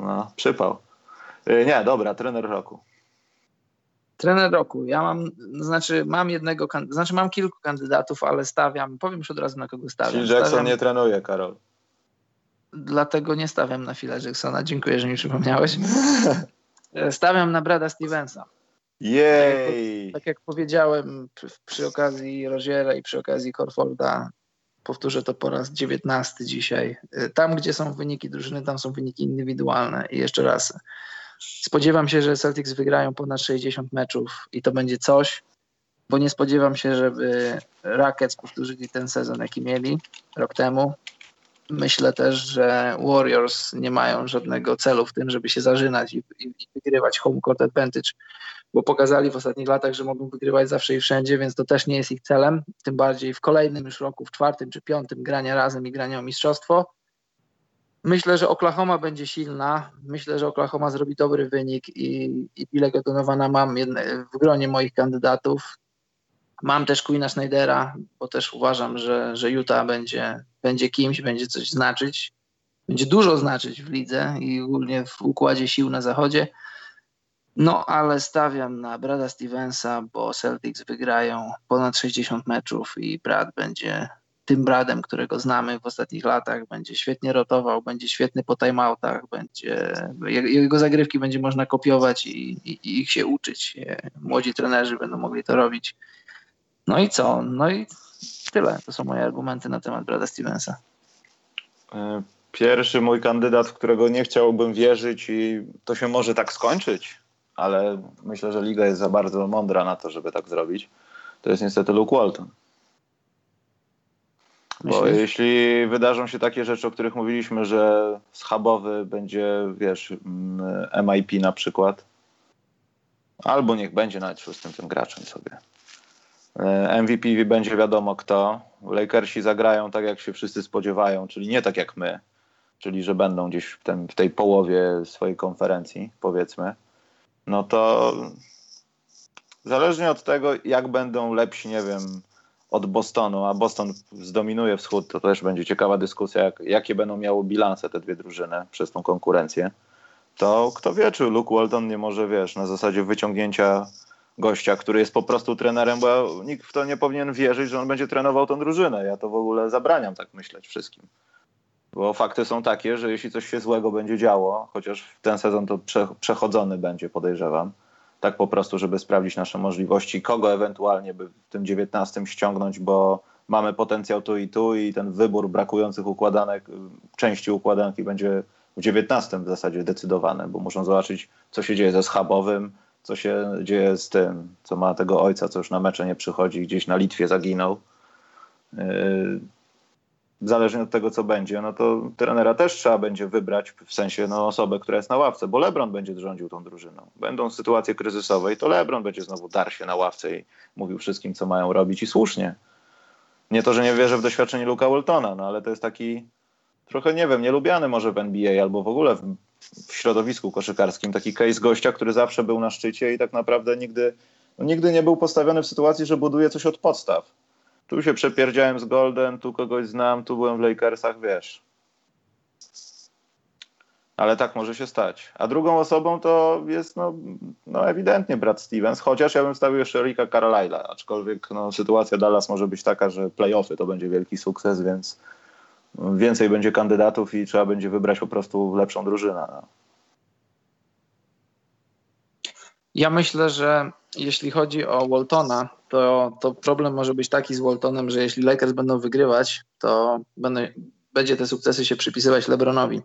No, przypał. Y, nie, dobra, trener roku. Trener roku. Ja mam, znaczy mam jednego, znaczy mam kilku kandydatów, ale stawiam, powiem już od razu na kogo stawiam. Czyli Jackson stawiam, nie trenuje, Karol. dlatego nie stawiam na Phila Jacksona. Dziękuję, że mi przypomniałeś. Stawiam na Brada Stevensa. Jej! Tak, tak jak powiedziałem przy, przy okazji Roziera i przy okazji Corforda, powtórzę to po raz dziewiętnasty dzisiaj. Tam, gdzie są wyniki drużyny, tam są wyniki indywidualne. I jeszcze raz, spodziewam się, że Celtics wygrają ponad 60 meczów i to będzie coś, bo nie spodziewam się, żeby Rockets powtórzyli ten sezon, jaki mieli rok temu. Myślę też, że Warriors nie mają żadnego celu w tym, żeby się zażynać i, i, i wygrywać home court advantage, bo pokazali w ostatnich latach, że mogą wygrywać zawsze i wszędzie, więc to też nie jest ich celem. Tym bardziej w kolejnym już roku, w czwartym czy piątym grania razem i grania o mistrzostwo. Myślę, że Oklahoma będzie silna. Myślę, że Oklahoma zrobi dobry wynik i, i Bilego Donowana mam w gronie moich kandydatów. Mam też Queena Schneidera, bo też uważam, że, że Utah będzie, będzie kimś, będzie coś znaczyć. Będzie dużo znaczyć w lidze i ogólnie w układzie sił na zachodzie. No, ale stawiam na Brada Stevensa, bo Celtics wygrają ponad 60 meczów i Brad będzie tym Bradem, którego znamy w ostatnich latach. Będzie świetnie rotował, będzie świetny po timeoutach, będzie, jego zagrywki będzie można kopiować i, i, i ich się uczyć. Młodzi trenerzy będą mogli to robić. No i co? No i tyle. To są moje argumenty na temat Brada Stevensa. E, pierwszy mój kandydat, w którego nie chciałbym wierzyć i to się może tak skończyć, ale myślę, że liga jest za bardzo mądra na to, żeby tak zrobić. To jest niestety Luke Walton. Bo Myślisz? jeśli wydarzą się takie rzeczy, o których mówiliśmy, że schabowy będzie, wiesz, MIP mm, na przykład, albo niech będzie nawet szóstym tym graczem sobie E, MVP będzie wiadomo kto. Lakersi zagrają tak, jak się wszyscy spodziewają, czyli nie tak jak my, czyli że będą gdzieś w, tym, w tej połowie swojej konferencji, powiedzmy. No to zależnie od tego, jak będą lepsi, nie wiem, od Bostonu, a Boston zdominuje wschód, to też będzie ciekawa dyskusja, jak, jakie będą miały bilanse te dwie drużyny przez tą konkurencję. To kto wie, czy Luke Walton nie może, wiesz, na zasadzie wyciągnięcia gościa, który jest po prostu trenerem, bo nikt w to nie powinien wierzyć, że on będzie trenował tą drużynę. Ja to w ogóle zabraniam tak myśleć wszystkim. Bo fakty są takie, że jeśli coś się złego będzie działo, chociaż ten sezon to prze, przechodzony będzie, podejrzewam, tak po prostu, żeby sprawdzić nasze możliwości, kogo ewentualnie by w tym 19 ściągnąć, bo mamy potencjał tu i tu i ten wybór brakujących układanek, części układanki będzie w 19 w zasadzie decydowany, bo muszą zobaczyć, co się dzieje ze schabowym, co się dzieje z tym, co ma tego ojca, co już na mecze nie przychodzi, gdzieś na Litwie zaginął. Zależnie od tego, co będzie, no to trenera też trzeba będzie wybrać, w sensie no, osobę, która jest na ławce, bo LeBron będzie rządził tą drużyną. Będą sytuacje kryzysowe i to LeBron będzie znowu dar się na ławce i mówił wszystkim, co mają robić i słusznie. Nie to, że nie wierzę w doświadczenie Luka Waltona, no ale to jest taki trochę, nie wiem, nielubiany może w NBA albo w ogóle w w środowisku koszykarskim. Taki case gościa, który zawsze był na szczycie i tak naprawdę nigdy, no nigdy nie był postawiony w sytuacji, że buduje coś od podstaw. Tu się przepierdziałem z Golden, tu kogoś znam, tu byłem w Lakersach, wiesz. Ale tak może się stać. A drugą osobą to jest no, no ewidentnie Brad Stevens, chociaż ja bym stawił jeszcze Ricka Carlisle'a, aczkolwiek no, sytuacja Dallas może być taka, że playoffy to będzie wielki sukces, więc więcej będzie kandydatów i trzeba będzie wybrać po prostu lepszą drużynę. No. Ja myślę, że jeśli chodzi o Waltona, to, to problem może być taki z Waltonem, że jeśli Lakers będą wygrywać, to będą, będzie te sukcesy się przypisywać LeBronowi.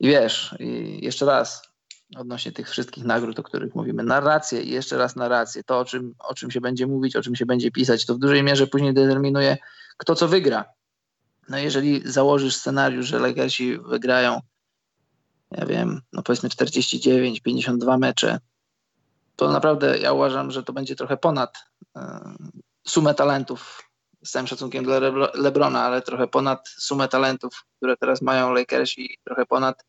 I wiesz, i jeszcze raz odnośnie tych wszystkich nagród, o których mówimy, narrację i jeszcze raz narrację, to o czym, o czym się będzie mówić, o czym się będzie pisać, to w dużej mierze później determinuje, kto co wygra. No jeżeli założysz scenariusz, że Lakersi wygrają, ja wiem, no powiedzmy 49, 52 mecze, to naprawdę ja uważam, że to będzie trochę ponad e, sumę talentów, z całym szacunkiem dla Lebrona, ale trochę ponad sumę talentów, które teraz mają Lakersi, trochę ponad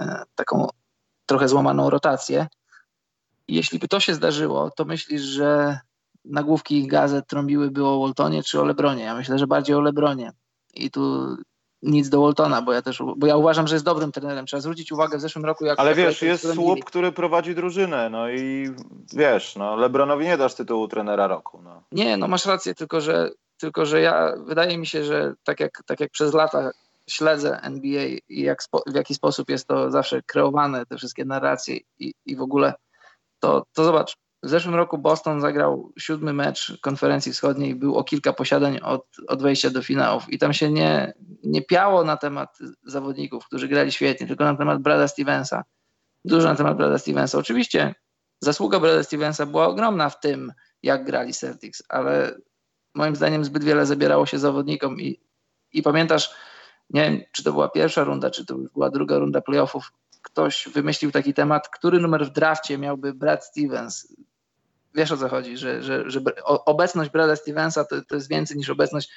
e, taką trochę złamaną rotację. jeśli by to się zdarzyło, to myślisz, że nagłówki gazet trąbiłyby o Waltonie czy o Lebronie? Ja myślę, że bardziej o Lebronie i tu nic do Waltona, bo ja też, bo ja uważam, że jest dobrym trenerem. Trzeba zwrócić uwagę w zeszłym roku, jak... Ale wiesz, jest słup, który prowadzi drużynę, no i wiesz, no Lebronowi nie dasz tytułu trenera roku. No. Nie, no masz rację, tylko że, tylko że ja, wydaje mi się, że tak jak, tak jak przez lata śledzę NBA i jak, w jaki sposób jest to zawsze kreowane, te wszystkie narracje i, i w ogóle, to, to zobacz, w zeszłym roku Boston zagrał siódmy mecz konferencji wschodniej, był o kilka posiadań od, od wejścia do finałów i tam się nie, nie piało na temat zawodników, którzy grali świetnie, tylko na temat Brada Stevensa. Dużo na temat Brada Stevensa. Oczywiście zasługa Brada Stevensa była ogromna w tym, jak grali Celtics, ale moim zdaniem zbyt wiele zabierało się zawodnikom i, i pamiętasz, nie wiem, czy to była pierwsza runda, czy to była druga runda playoffów, ktoś wymyślił taki temat, który numer w drafcie miałby Brad Stevens. Wiesz o co chodzi, że, że, że obecność Brada Stevensa to, to jest więcej niż obecność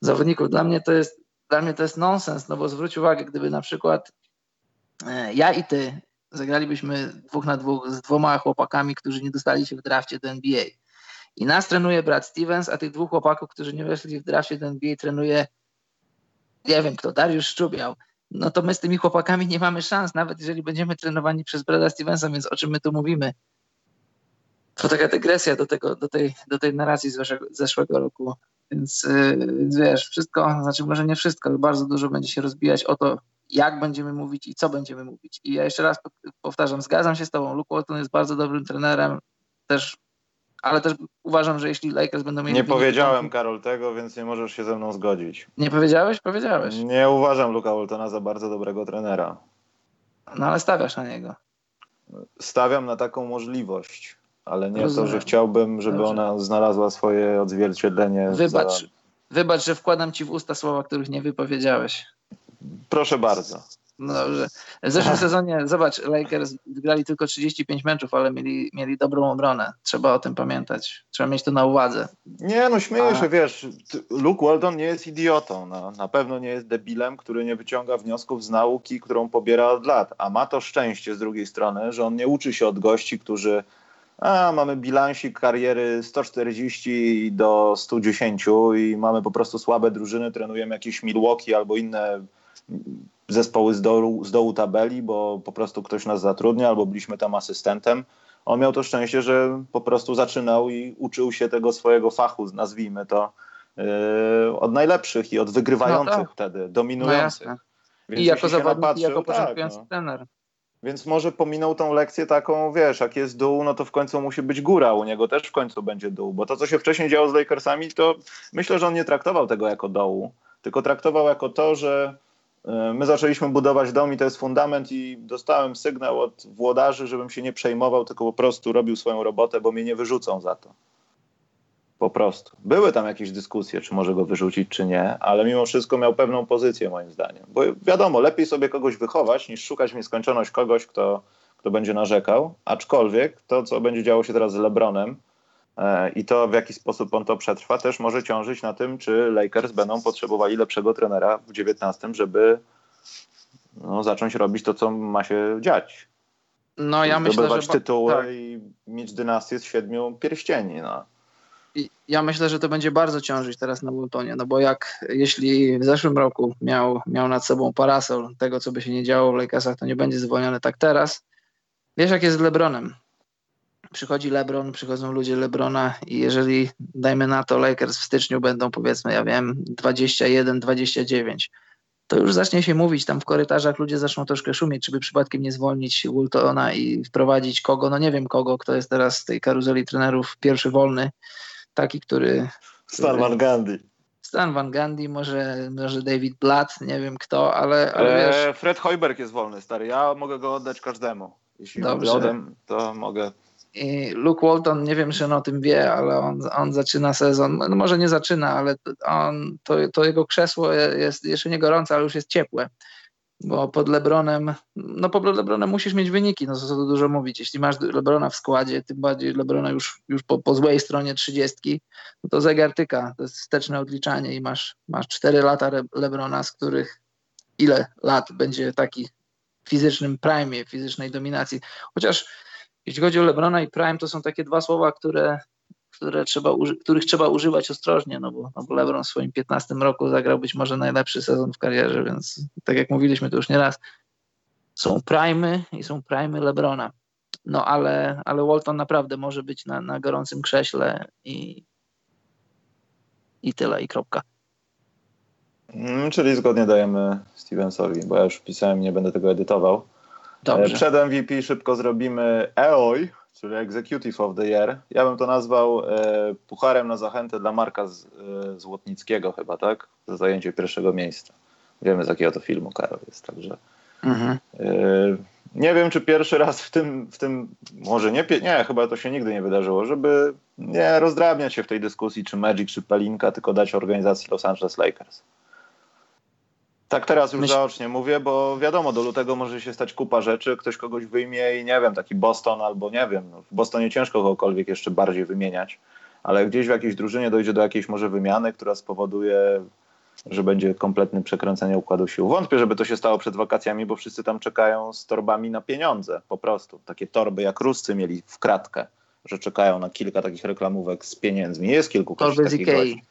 zawodników. Dla mnie to jest, dla mnie to jest nonsens, no bo zwróć uwagę, gdyby na przykład e, ja i ty zagralibyśmy dwóch na dwóch z dwoma chłopakami, którzy nie dostali się w drafcie do NBA. I nas trenuje Brad Stevens, a tych dwóch chłopaków, którzy nie weszli w drafcie do NBA, trenuje nie wiem kto, Dariusz Szczubiał, no to my z tymi chłopakami nie mamy szans, nawet jeżeli będziemy trenowani przez Brada Stevensa, więc o czym my tu mówimy? To taka dygresja do, tego, do, tej, do tej narracji z zeszłego, roku. Więc, yy, więc wiesz, wszystko, znaczy może nie wszystko, ale bardzo dużo będzie się rozbijać o to, jak będziemy mówić i co będziemy mówić. I ja jeszcze raz powtarzam, zgadzam się z tobą. Luke Walton jest bardzo dobrym trenerem, też ale też uważam, że jeśli Lakers będą mieli... Nie powiedziałem, Karol, tego, więc nie możesz się ze mną zgodzić. Nie powiedziałeś? Powiedziałeś. Nie uważam Luka Waltona za bardzo dobrego trenera. No ale stawiasz na niego. Stawiam na taką możliwość, ale nie Rozumiem. to, że chciałbym, żeby Dobrze. ona znalazła swoje odzwierciedlenie. Wybacz, za... wybacz, że wkładam ci w usta słowa, których nie wypowiedziałeś. Proszę bardzo. No dobrze. W zeszłym sezonie, zobacz, Lakers grali tylko 35 meczów, ale mieli, mieli dobrą obronę. Trzeba o tym pamiętać. Trzeba mieć to na uwadze. Nie, no śmieję A... się, wiesz, Luke Walton nie jest idiotą. No. Na pewno nie jest debilem, który nie wyciąga wniosków z nauki, którą pobiera od lat. A ma to szczęście z drugiej strony, że on nie uczy się od gości, którzy a mamy bilansik kariery 140 do 110 i mamy po prostu słabe drużyny, trenujemy jakieś Milwaukee albo inne zespoły z dołu, z dołu tabeli, bo po prostu ktoś nas zatrudnia albo byliśmy tam asystentem. On miał to szczęście, że po prostu zaczynał i uczył się tego swojego fachu, nazwijmy to, yy, od najlepszych i od wygrywających no tak. wtedy, dominujących. No I jako zawodnik, i jako początkujący tak, no. Więc może pominął tą lekcję taką, wiesz, jak jest dół, no to w końcu musi być góra, u niego też w końcu będzie dół, bo to, co się wcześniej działo z Lakersami, to myślę, że on nie traktował tego jako dołu, tylko traktował jako to, że my zaczęliśmy budować dom i to jest fundament i dostałem sygnał od włodarzy, żebym się nie przejmował, tylko po prostu robił swoją robotę, bo mnie nie wyrzucą za to. Po prostu. Były tam jakieś dyskusje, czy może go wyrzucić, czy nie, ale mimo wszystko miał pewną pozycję moim zdaniem. Bo wiadomo, lepiej sobie kogoś wychować, niż szukać w nieskończoność kogoś, kto, kto będzie narzekał. Aczkolwiek to, co będzie działo się teraz z LeBronem, E, I to, w jaki sposób on to przetrwa, też może ciążyć na tym, czy Lakers będą potrzebowali lepszego trenera w 19, żeby no, zacząć robić to, co ma się dziać. No, ja myślę, że... tytuły tak. i mieć dynastię z siedmiu pierścieni. No. ja myślę, że to będzie bardzo ciążyć teraz na Wiltonie, no bo jak jeśli w zeszłym roku miał, miał nad sobą parasol tego, co by się nie działo w Lakersach, to nie będzie zwolniony tak teraz. Wiesz, jak jest z LeBronem przychodzi LeBron, przychodzą ludzie LeBrona i jeżeli, dajmy na to, Lakers w styczniu będą powiedzmy, ja wiem, 21, 29, to już zacznie się mówić tam w korytarzach, ludzie zaczną troszkę szumieć, czy by przypadkiem nie zwolnić Wiltona i wprowadzić kogo, no nie wiem kogo, kto jest teraz z tej karuzeli trenerów pierwszy wolny, taki, który... Stan Van Gundy. Stan Van Gundy, może, może David Blatt, nie wiem kto, ale, ale wiesz... Fred Hoiberg jest wolny, stary, ja mogę go oddać każdemu. Jeśli Dobrze. Odem, to mogę i Luke Walton, nie wiem, czy on o tym wie, ale on, on zaczyna sezon, no może nie zaczyna, ale on, to, to jego krzesło jest jeszcze nie gorące, ale już jest ciepłe. Bo pod Lebronem, no pod Lebronem musisz mieć wyniki, no co tu dużo mówić. Jeśli masz Lebrona w składzie, tym bardziej Lebrona już, już po, po złej stronie trzydziestki, no to zegartyka, to jest wsteczne odliczanie i masz, masz 4 lata Lebrona, z których ile lat będzie taki fizycznym prime, fizycznej dominacji. Chociaż jeśli chodzi o Lebrona i Prime, to są takie dwa słowa, które, które trzeba, których trzeba używać ostrożnie, no bo, no bo Lebron w swoim 15 roku zagrał być może najlepszy sezon w karierze, więc tak jak mówiliśmy to już nie raz, są Primy i są Primy Lebrona. No ale, ale Walton naprawdę może być na, na gorącym krześle i, i tyle, i kropka. Mm, czyli zgodnie dajemy Stevensowi, bo ja już pisałem, nie będę tego edytował. Dobrze. Przed MVP szybko zrobimy EOI, czyli Executive of the Year. Ja bym to nazwał e, pucharem na zachętę dla Marka z, e, Złotnickiego chyba, tak? Za zajęcie pierwszego miejsca. Wiemy z jakiego to filmu Karol jest, także... Mhm. E, nie wiem, czy pierwszy raz w tym, w tym może nie, nie, chyba to się nigdy nie wydarzyło, żeby nie rozdrabniać się w tej dyskusji, czy Magic, czy Pelinka, tylko dać organizacji Los Angeles Lakers. Tak teraz już Myśl... zaocznie mówię, bo wiadomo, do lutego może się stać kupa rzeczy, ktoś kogoś wyjmie i nie wiem, taki Boston albo nie wiem, no, w Bostonie ciężko kogokolwiek jeszcze bardziej wymieniać, ale gdzieś w jakiejś drużynie dojdzie do jakiejś może wymiany, która spowoduje, że będzie kompletne przekręcenie układu sił. Wątpię, żeby to się stało przed wakacjami, bo wszyscy tam czekają z torbami na pieniądze, po prostu. Takie torby jak Ruscy mieli w kratkę, że czekają na kilka takich reklamówek z pieniędzmi. Jest kilku Torby z Ikei.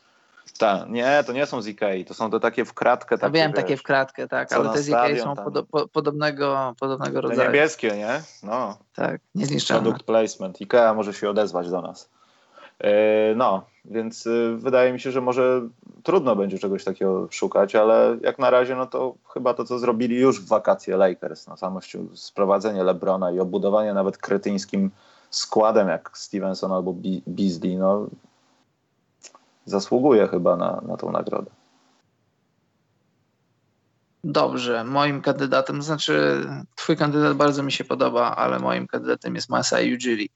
Tak, nie, to nie są z Ikei, to są te takie w kratkę. Takie, wiem, wiesz, takie w kratkę, tak, ale te z Ikei są podo, po, podobnego, podobnego rodzaju. Te niebieskie, nie? No. Tak, niezniszczalne. Product placement. Ikea może się odezwać do nas. Yy, no, więc yy, wydaje mi się, że może trudno będzie czegoś takiego szukać, ale jak na razie, no to chyba to, co zrobili już w wakacje Lakers, na samo sprowadzenie LeBrona i obudowanie nawet kretyńskim składem jak Stevenson albo Beasley, no zasługuje chyba na, na tą nagrodę. Dobrze, moim kandydatem, znaczy twój kandydat bardzo mi się podoba, ale moim kandydatem jest Masai Ujiri.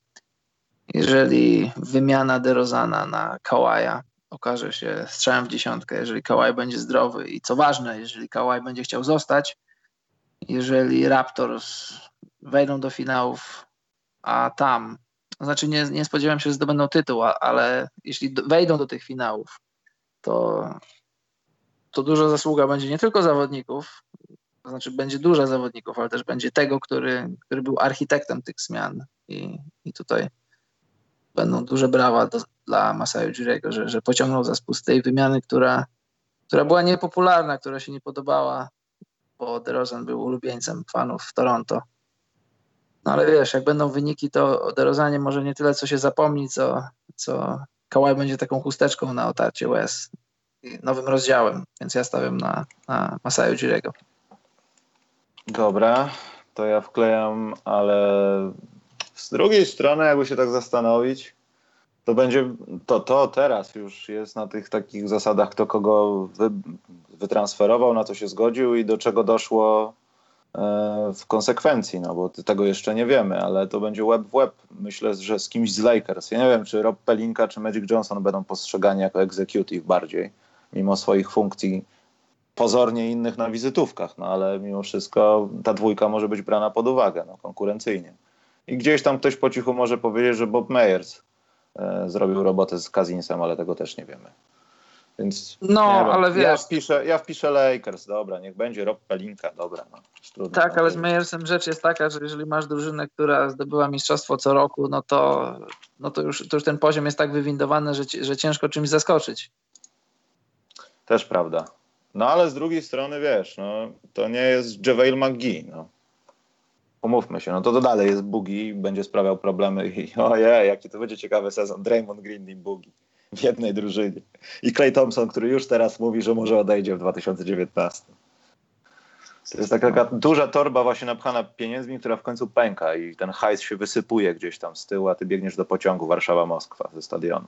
Jeżeli wymiana DeRozana na Kawaja okaże się strzałem w dziesiątkę, jeżeli Kawaj będzie zdrowy i co ważne, jeżeli Kawaj będzie chciał zostać, jeżeli Raptors wejdą do finałów, a tam znaczy nie, nie spodziewam się, że zdobędą tytuł, ale jeśli wejdą do tych finałów, to, to dużo zasługa będzie nie tylko zawodników, to znaczy będzie dużo zawodników, ale też będzie tego, który, który był architektem tych zmian. I, i tutaj będą duże brawa do, dla Masayu Jiriego, że, że pociągnął za spust tej wymiany, która, która była niepopularna, która się nie podobała, bo DeRozan był ulubieńcem fanów w Toronto. No ale wiesz, jak będą wyniki, to DeRozanie może nie tyle, co się zapomni, co, co Kawhi będzie taką chusteczką na otarcie łez nowym rozdziałem, więc ja stawiam na, na Jirego. Dobra, to ja wklejam, ale z drugiej strony, jakby się tak zastanowić, to będzie, to, to teraz już jest na tych takich zasadach, kto kogo wy, wytransferował, na co się zgodził i do czego doszło w konsekwencji, no bo tego jeszcze nie wiemy, ale to będzie web w web. Myślę, że z kimś z Lakers. Ja nie wiem, czy Rob Pelinka, czy Magic Johnson będą postrzegani jako executive bardziej, mimo swoich funkcji pozornie innych na wizytówkach, no ale mimo wszystko ta dwójka może być brana pod uwagę, no, konkurencyjnie. I gdzieś tam ktoś po cichu może powiedzieć, że Bob Meyers e, zrobił robotę z Kazinsem, ale tego też nie wiemy. Więc no, ale wiesz. Ja wpiszę, ja wpiszę Lakers, dobra, niech będzie Rob Pelinka, dobra. No, trudno, tak, ale z Meyersem rzecz jest taka, że jeżeli masz drużynę, która zdobyła mistrzostwo co roku, no to, no to, już, to już ten poziom jest tak wywindowany, że, że ciężko czymś zaskoczyć. Też prawda. No ale z drugiej strony, wiesz, no, to nie jest JaVale McGee, no. Umówmy się, no to, to dalej jest Boogie, będzie sprawiał problemy i ojej, jaki to będzie ciekawy sezon. Draymond Green i Boogie w jednej drużynie. I Clay Thompson, który już teraz mówi, że może odejdzie w 2019. To jest taka, taka duża torba właśnie napchana pieniędzmi, która w końcu pęka i ten hajs się wysypuje gdzieś tam z tyłu, a ty biegniesz do pociągu Warszawa-Moskwa ze stadionu.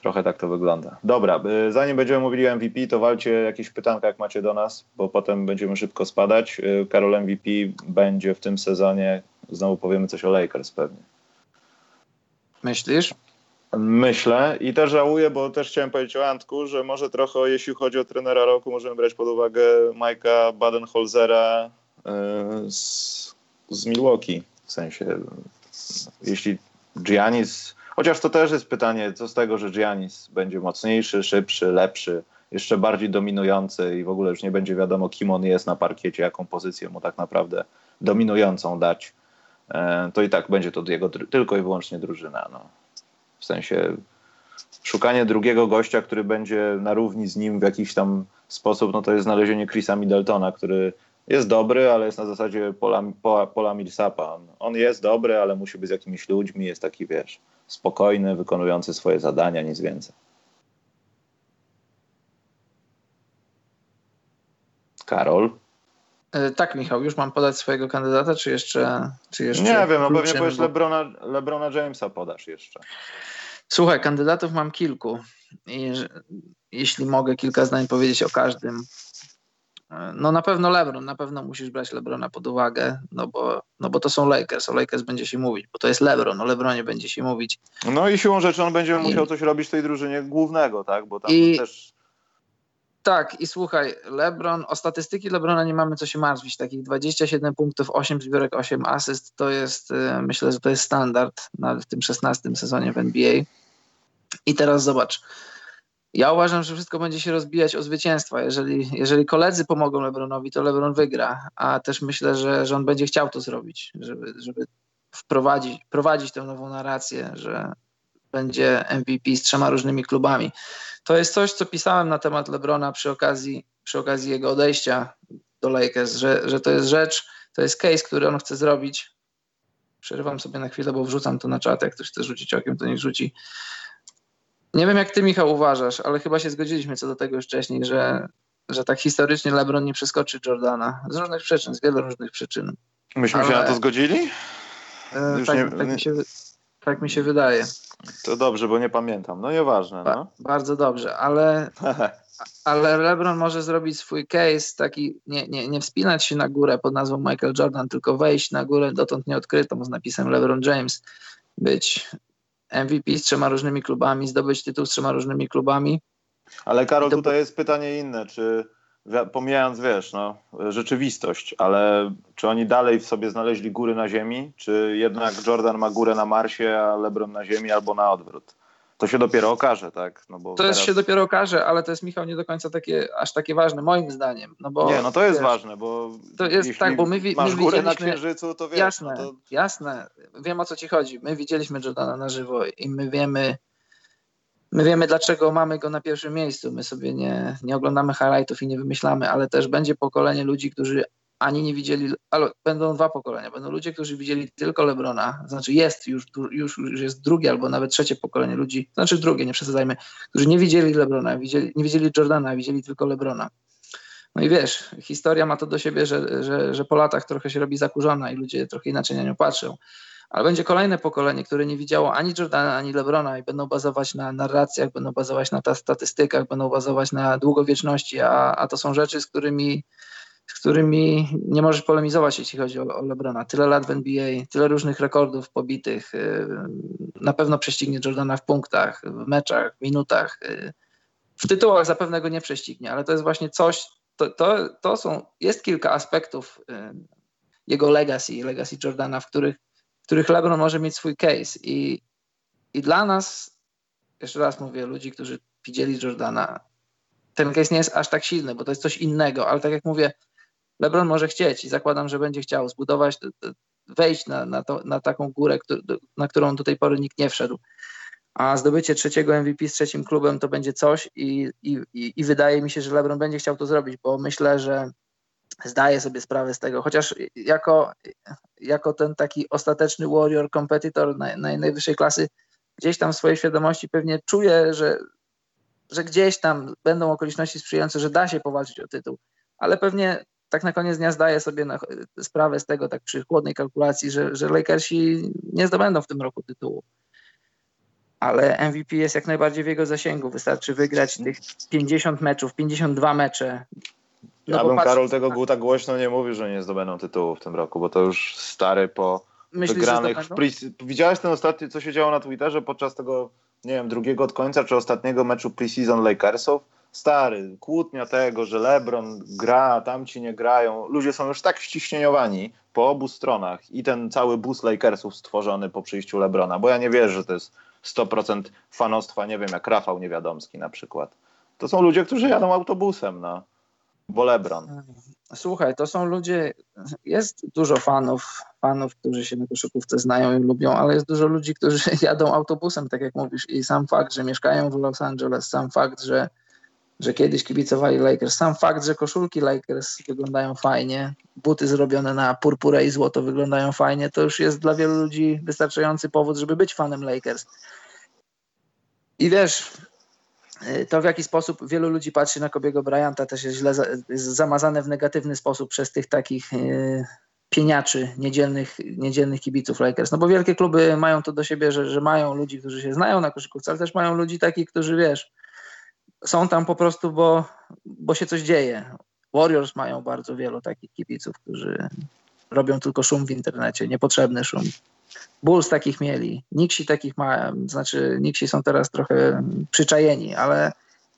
Trochę tak to wygląda. Dobra, y, zanim będziemy mówili o MVP, to walcie jakieś pytanka, jak macie do nas, bo potem będziemy szybko spadać. Y, Karol MVP będzie w tym sezonie, znowu powiemy coś o Lakers pewnie. Myślisz? Myślę i też żałuję, bo też chciałem powiedzieć o Antku, że może trochę jeśli chodzi o trenera roku, możemy brać pod uwagę Majka Badenholzera e, z, z Milwaukee. W sensie, jeśli Giannis, chociaż to też jest pytanie, co z tego, że Giannis będzie mocniejszy, szybszy, lepszy, jeszcze bardziej dominujący i w ogóle już nie będzie wiadomo, kim on jest na parkiecie, jaką pozycję mu tak naprawdę dominującą dać. E, to i tak będzie to jego tylko i wyłącznie drużyna. No. W sensie szukanie drugiego gościa, który będzie na równi z nim w jakiś tam sposób, no to jest znalezienie Chrisa Middletona, który jest dobry, ale jest na zasadzie Pola, Pola, Pola Millsapa. On, jest dobry, ale musi być z jakimiś ludźmi, jest taki, wiesz, spokojny, wykonujący swoje zadania, nic więcej. Karol? E, tak, Michał, już mam podać swojego kandydata, czy jeszcze. Czy jeszcze nie wiem, no pewnie powiesz Lebrona, Lebrona Jamesa podasz jeszcze. Słuchaj, kandydatów mam kilku. I, jeśli mogę kilka zdań powiedzieć o każdym. E, no na pewno LeBron, na pewno musisz brać LeBrona pod uwagę, no bo, no bo to są Lakers, o Lakers będzie się mówić, bo to jest LeBron, o LeBronie będzie się mówić. No i siłą rzeczy on będzie I... musiał coś robić w tej drużynie głównego, tak, bo tam I... też tak, i słuchaj, LeBron, o statystyki LeBrona nie mamy co się martwić. Takich 27 punktów, 8 zbiórek, 8 asyst to jest, y, myślę, że to jest standard w tym 16 sezonie w NBA. I teraz zobacz. Ja uważam, że wszystko będzie się rozbijać o zwycięstwa. Jeżeli, jeżeli koledzy pomogą LeBronowi, to LeBron wygra, a też myślę, że, że on będzie chciał to zrobić, żeby, żeby wprowadzić prowadzić tę nową narrację, że będzie MVP z trzema różnymi klubami. To jest coś, co pisałem na temat LeBrona przy okazji, przy okazji jego odejścia do Lakers, że, że to jest rzecz, to jest case, który on chce zrobić. Przerywam sobie na chwilę, bo wrzucam to na czat. Jak ktoś chce rzucić okiem, to niech rzuci. Nie wiem, jak ty, Michał, uważasz, ale chyba się zgodziliśmy co do tego już wcześniej, że, że tak historycznie LeBron nie przeskoczy Jordana. Z różnych przyczyn, z wielu różnych przyczyn. Myśmy ale... się na to zgodzili? E, tak, nie... tak, mi się, tak mi się wydaje. To dobrze, bo nie pamiętam. No nieważne. No. Ba bardzo dobrze, ale, ale LeBron może zrobić swój case taki, nie, nie, nie wspinać się na górę pod nazwą Michael Jordan, tylko wejść na górę dotąd nieodkrytą z napisem LeBron James, być MVP z trzema różnymi klubami, zdobyć tytuł z trzema różnymi klubami. Ale Karol, to... tutaj jest pytanie inne, czy pomijając, wiesz, no, rzeczywistość, ale czy oni dalej w sobie znaleźli góry na ziemi, czy jednak Jordan ma górę na Marsie, a LeBron na ziemi, albo na odwrót? To się dopiero okaże, tak? No bo to teraz... się dopiero okaże, ale to jest, Michał, nie do końca takie, aż takie ważne, moim zdaniem. No bo, nie, no to jest wiesz, ważne, bo to jest tak, bo my, masz my górę na Księżycu, to wiesz. Jasne, no to... jasne, wiem o co ci chodzi. My widzieliśmy Jordana na żywo i my wiemy, My wiemy, dlaczego mamy go na pierwszym miejscu. My sobie nie, nie oglądamy highlightów i nie wymyślamy, ale też będzie pokolenie ludzi, którzy ani nie widzieli, ale będą dwa pokolenia. Będą ludzie, którzy widzieli tylko Lebrona, znaczy jest już, już, już jest drugie albo nawet trzecie pokolenie ludzi, znaczy drugie, nie przesadzajmy, którzy nie widzieli Lebrona, widzieli, nie widzieli Jordana, widzieli tylko Lebrona. No i wiesz, historia ma to do siebie, że, że, że po latach trochę się robi zakurzona i ludzie trochę inaczej na nią patrzą ale będzie kolejne pokolenie, które nie widziało ani Jordana, ani Lebrona i będą bazować na narracjach, będą bazować na statystykach, będą bazować na długowieczności, a, a to są rzeczy, z którymi, z którymi nie możesz polemizować, jeśli chodzi o, o Lebrona. Tyle lat w NBA, tyle różnych rekordów pobitych, y, na pewno prześcignie Jordana w punktach, w meczach, w minutach. Y, w tytułach zapewne go nie prześcignie, ale to jest właśnie coś, to, to, to są, jest kilka aspektów y, jego legacy, legacy Jordana, w których których LeBron może mieć swój case. I, i dla nas, jeszcze raz mówię, ludzi, którzy widzieli Jordana, ten case nie jest aż tak silny, bo to jest coś innego, ale tak jak mówię, LeBron może chcieć i zakładam, że będzie chciał zbudować, wejść na, na, to, na taką górę, na którą do tej pory nikt nie wszedł. A zdobycie trzeciego MVP z trzecim klubem to będzie coś i, i, i wydaje mi się, że LeBron będzie chciał to zrobić, bo myślę, że zdaję sobie sprawę z tego, chociaż jako, jako ten taki ostateczny warrior, competitor naj, naj, najwyższej klasy, gdzieś tam w swojej świadomości pewnie czuję, że, że gdzieś tam będą okoliczności sprzyjające, że da się powalczyć o tytuł, ale pewnie tak na koniec dnia zdaję sobie na, sprawę z tego, tak przy chłodnej kalkulacji, że, że Lakersi nie zdobędą w tym roku tytułu. Ale MVP jest jak najbardziej w jego zasięgu. Wystarczy wygrać tych 50 meczów, 52 mecze, no ja bym, patrz, Karol, tego tak. tak głośno nie mówił, że nie zdobędą tytułu w tym roku, bo to już stary po Myślisz, wygranych. Widziałeś ten ostatni, co się działo na Twitterze podczas tego, nie wiem, drugiego od końca, czy ostatniego meczu preseason Lakersów? Stary, kłótnia tego, że LeBron gra, tamci nie grają. Ludzie są już tak ściśnieniowani po obu stronach i ten cały bus Lakersów stworzony po przyjściu LeBrona, bo ja nie wierzę, że to jest 100% fanostwa, nie wiem, jak Rafał Niewiadomski na przykład. To są ludzie, którzy jadą autobusem, no bo LeBron. Słuchaj, to są ludzie, jest dużo fanów, fanów, którzy się na koszykówce znają i lubią, ale jest dużo ludzi, którzy jadą autobusem, tak jak mówisz, i sam fakt, że mieszkają w Los Angeles, sam fakt, że, że kiedyś kibicowali Lakers, sam fakt, że koszulki Lakers wyglądają fajnie, buty zrobione na purpurę i złoto wyglądają fajnie, to już jest dla wielu ludzi wystarczający powód, żeby być fanem Lakers. I wiesz, to w jaki sposób wielu ludzi patrzy na Kobiego Bryanta też jest źle jest zamazane w negatywny sposób przez tych takich y, pieniaczy, niedzielnych, niedzielnych kibiców Lakers. No bo wielkie kluby mają to do siebie, że, że mają ludzi, którzy się znają na koszykówce, ale też mają ludzi takich, którzy wiesz, są tam po prostu, bo, bo się coś dzieje. Warriors mają bardzo wielu takich kibiców, którzy robią tylko szum w internecie, niepotrzebny szum. Bulls takich mieli, Nixi takich mają, znaczy Nixi są teraz trochę przyczajeni, ale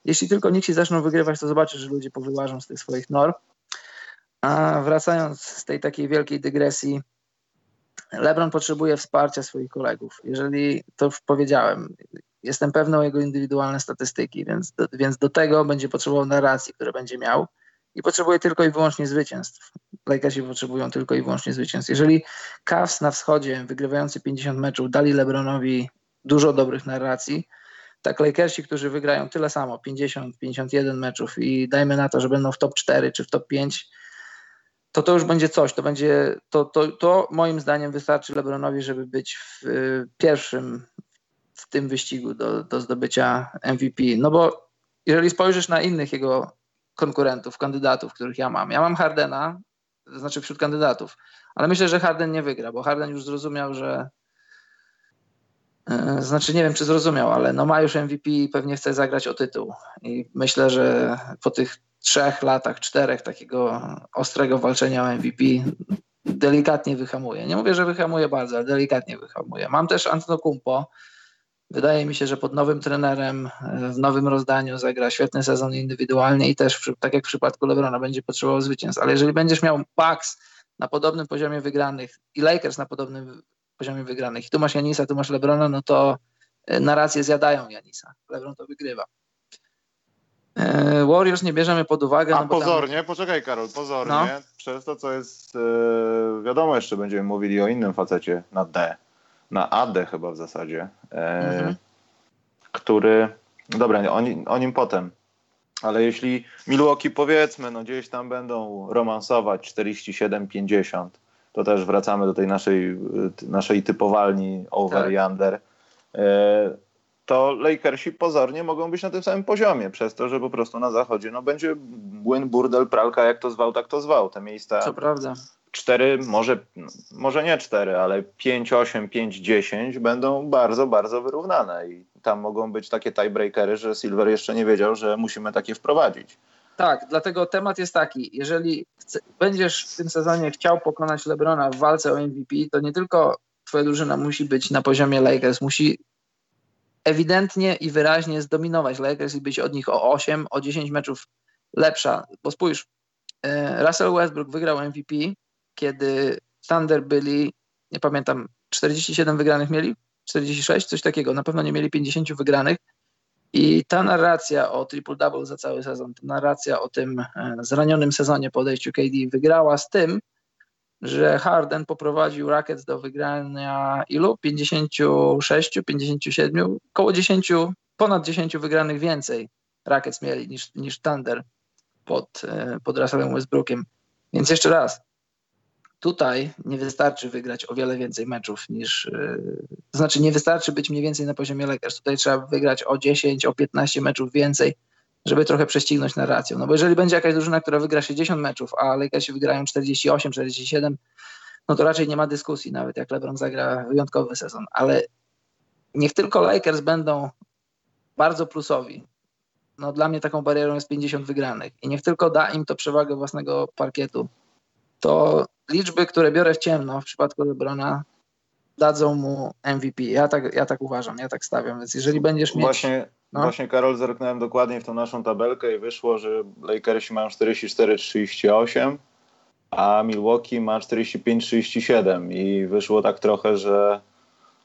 jeśli tylko Nixi zaczną wygrywać, to zobaczysz, że ludzie powyłażą z tych swoich norm. A wracając z tej takiej wielkiej dygresji, LeBron potrzebuje wsparcia swoich kolegów. Jeżeli, to powiedziałem, jestem pewny o jego indywidualne statystyki, więc do, więc do tego będzie potrzebował narracji, które będzie miał i potrzebuje tylko i wyłącznie zwycięstw. Lakersi potrzebują tylko i wyłącznie zwycięstw. Jeżeli Cavs na wschodzie, wygrywający 50 meczów, dali LeBronowi dużo dobrych narracji, tak Lakersi, którzy wygrają tyle samo, 50, 51 meczów i dajmy na to, że będą w top 4 czy w top 5, to to już będzie coś. To będzie, to, to, to moim zdaniem wystarczy LeBronowi, żeby być w y, pierwszym w tym wyścigu do, do zdobycia MVP. No bo jeżeli spojrzysz na innych jego konkurentów, kandydatów, których ja mam. Ja mam Hardena, to znaczy wśród kandydatów, ale myślę, że Harden nie wygra, bo Harden już zrozumiał, że e, znaczy nie wiem, czy zrozumiał, ale no ma już MVP i pewnie chce zagrać o tytuł. I myślę, że po tych trzech latach, czterech takiego ostrego walczenia o MVP delikatnie wyhamuje. Nie mówię, że wyhamuje bardzo, ale delikatnie wyhamuje. Mam też Antetokounmpo, Wydaje mi się, że pod nowym trenerem, w nowym rozdaniu zagra świetny sezon indywidualnie i też, tak jak w przypadku LeBrona, będzie potrzebował zwycięstw. Ale jeżeli będziesz miał Bucks na podobnym poziomie wygranych i Lakers na podobnym poziomie wygranych i tu masz Janisa, tu masz LeBrona, no to e, narracje zjadają Janisa. LeBron to wygrywa. E, Warriors nie bierzemy pod uwagę. A no pozornie, tam... poczekaj Karol, pozornie, no. przez to co jest, e, wiadomo jeszcze będziemy mówili o innym facecie na D, na AD chyba w zasadzie, e, mhm. który, dobra, o, o nim potem, ale jeśli Milwaukee powiedzmy, no gdzieś tam będą romansować 47-50, to też wracamy do tej naszej, naszej typowalni over tak. under, e, to Lakersi pozornie mogą być na tym samym poziomie, przez to, że po prostu na zachodzie no, będzie błyn, burdel, pralka, jak to zwał, tak to zwał. Te miejsca Co prawda. 4, może, może nie 4, ale 5, 8, 5, 10 będą bardzo, bardzo wyrównane. I tam mogą być takie tiebreakery, że Silver jeszcze nie wiedział, że musimy takie wprowadzić. Tak, dlatego temat jest taki, jeżeli chce, będziesz w tym sezonie chciał pokonać LeBrona w walce o MVP, to nie tylko twoja drużyna musi być na poziomie Lakers, musi ewidentnie i wyraźnie zdominować Lakers i być od nich o 8, o 10 meczów lepsza, bo spójrz, e, Russell Westbrook wygrał MVP, kiedy Thunder byli, nie pamiętam, 47 wygranych mieli? 46? Coś takiego. Na pewno nie mieli 50 wygranych. I ta narracja o triple-double za cały sezon, ta narracja o tym e, zranionym sezonie po odejściu KD wygrała z tym, że Harden poprowadził Rockets do wygrania ilu? 56, 57, koło 10, ponad 10 wygranych więcej Rockets mieli niż, niż Thunder pod, e, pod Russellem Westbrookiem. Więc jeszcze raz, Tutaj nie wystarczy wygrać o wiele więcej meczów niż. To znaczy, nie wystarczy być mniej więcej na poziomie Lakers. Tutaj trzeba wygrać o 10, o 15 meczów więcej, żeby trochę prześcignąć narrację. No bo jeżeli będzie jakaś drużyna, która wygra 60 meczów, a Lakersi wygrają 48, 47, no to raczej nie ma dyskusji, nawet jak LeBron zagra wyjątkowy sezon. Ale niech tylko Lakers będą bardzo plusowi. No dla mnie taką barierą jest 50 wygranych. I niech tylko da im to przewagę własnego parkietu to liczby, które biorę w ciemno w przypadku LeBrona dadzą mu MVP. Ja tak, ja tak uważam, ja tak stawiam, więc jeżeli będziesz mieć... Właśnie, no. właśnie Karol, zerknąłem dokładnie w tą naszą tabelkę i wyszło, że Lakersi mają 44-38, a Milwaukee ma 45-37 i wyszło tak trochę, że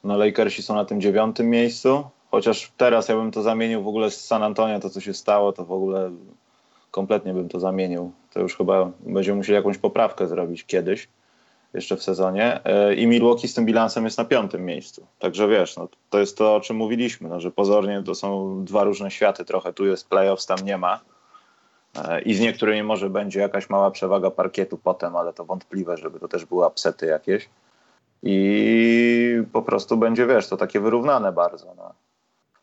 no Lakersi są na tym dziewiątym miejscu, chociaż teraz ja bym to zamienił w ogóle z San Antonio, to co się stało, to w ogóle kompletnie bym to zamienił. To już chyba będziemy musieli jakąś poprawkę zrobić kiedyś, jeszcze w sezonie. E, I Milwaukee z tym bilansem jest na piątym miejscu. Także wiesz, no, to jest to, o czym mówiliśmy, no, że pozornie to są dwa różne światy. Trochę tu jest playoffs, tam nie ma. E, I z niektórymi może będzie jakaś mała przewaga parkietu potem, ale to wątpliwe, żeby to też były upsety jakieś. I po prostu będzie, wiesz, to takie wyrównane bardzo. No.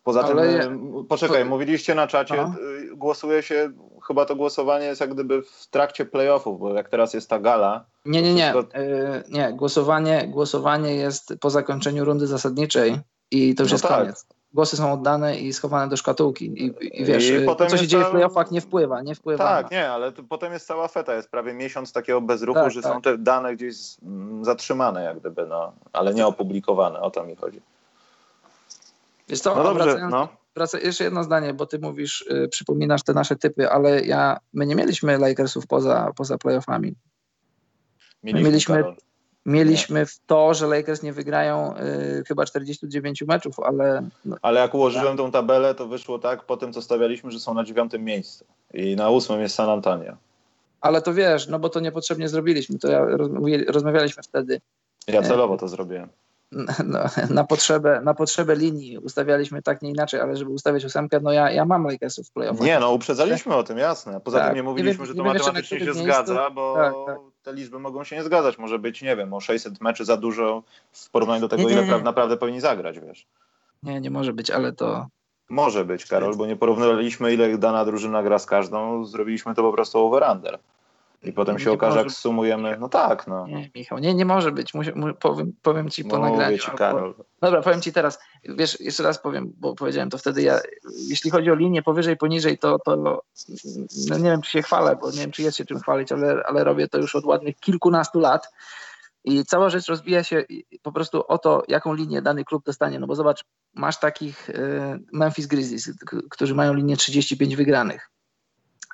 Poza tym, y, poczekaj, mówiliście na czacie, Aha. Y, głosuje się, chyba to głosowanie jest jak gdyby w trakcie playoffów, bo jak teraz jest ta gala. Nie, nie, nie. Wszystko... nie, głosowanie, głosowanie jest po zakończeniu rundy zasadniczej i to już no jest tak. koniec głosy są oddane i schowane do szkatułki. I, i wiesz, I to, co się dzieje w playoffach nie wpływa, nie wpływa. Tak, na... nie, ale potem jest cała feta, jest prawie miesiąc takiego bezruchu, tak, że tak. są te dane gdzieś zatrzymane jak gdyby, no, ale nie opublikowane, o to mi chodzi. Wiesz co, no dobrze, no. Wraca, jeszcze jedno zdanie, bo ty mówisz, y, przypominasz te nasze typy, ale ja, my nie mieliśmy Lakersów poza, poza playoffami. Mieliśmy, mieliśmy Mieliśmy w to, że Lakers nie wygrają y, chyba 49 meczów, ale. No, ale jak ułożyłem tą tabelę, to wyszło tak po tym, co stawialiśmy, że są na dziewiątym miejscu. I na ósmym jest San Antonio. Ale to wiesz, no bo to niepotrzebnie zrobiliśmy. To ja rozmawialiśmy wtedy. Ja celowo to zrobiłem. No, na, potrzebę, na potrzebę linii ustawialiśmy tak, nie inaczej, ale żeby ustawiać ósemkę, no ja, ja mam Lakersów w playoffach. Nie, no uprzedzaliśmy o tym, jasne. Poza tak. tym nie mówiliśmy, nie że to nie matematycznie się zgadza, bo tak, tak. te liczby mogą się nie zgadzać. Może być, nie wiem, o 600 meczy za dużo w porównaniu do tego, nie, nie, ile naprawdę powinni zagrać, wiesz. Nie, nie może być, ale to... Może być, Karol, bo nie porównywaliśmy, ile dana drużyna gra z każdą, zrobiliśmy to po prostu over-under. I potem się okaże, jak sumujemy. No tak, no. Nie, Michał, nie, nie może być. Musi, powiem, powiem ci po Mówię nagraniu. Ci, Karol. Dobra, powiem ci teraz. Wiesz, jeszcze raz powiem, bo powiedziałem to wtedy. Ja, jeśli chodzi o linię powyżej, poniżej, to, to no nie wiem, czy się chwalę, bo nie wiem, czy jest się czym chwalić, ale, ale robię to już od ładnych kilkunastu lat. I cała rzecz rozbija się po prostu o to, jaką linię dany klub dostanie. No bo zobacz, masz takich y, Memphis Grizzlies, którzy mają linię 35 wygranych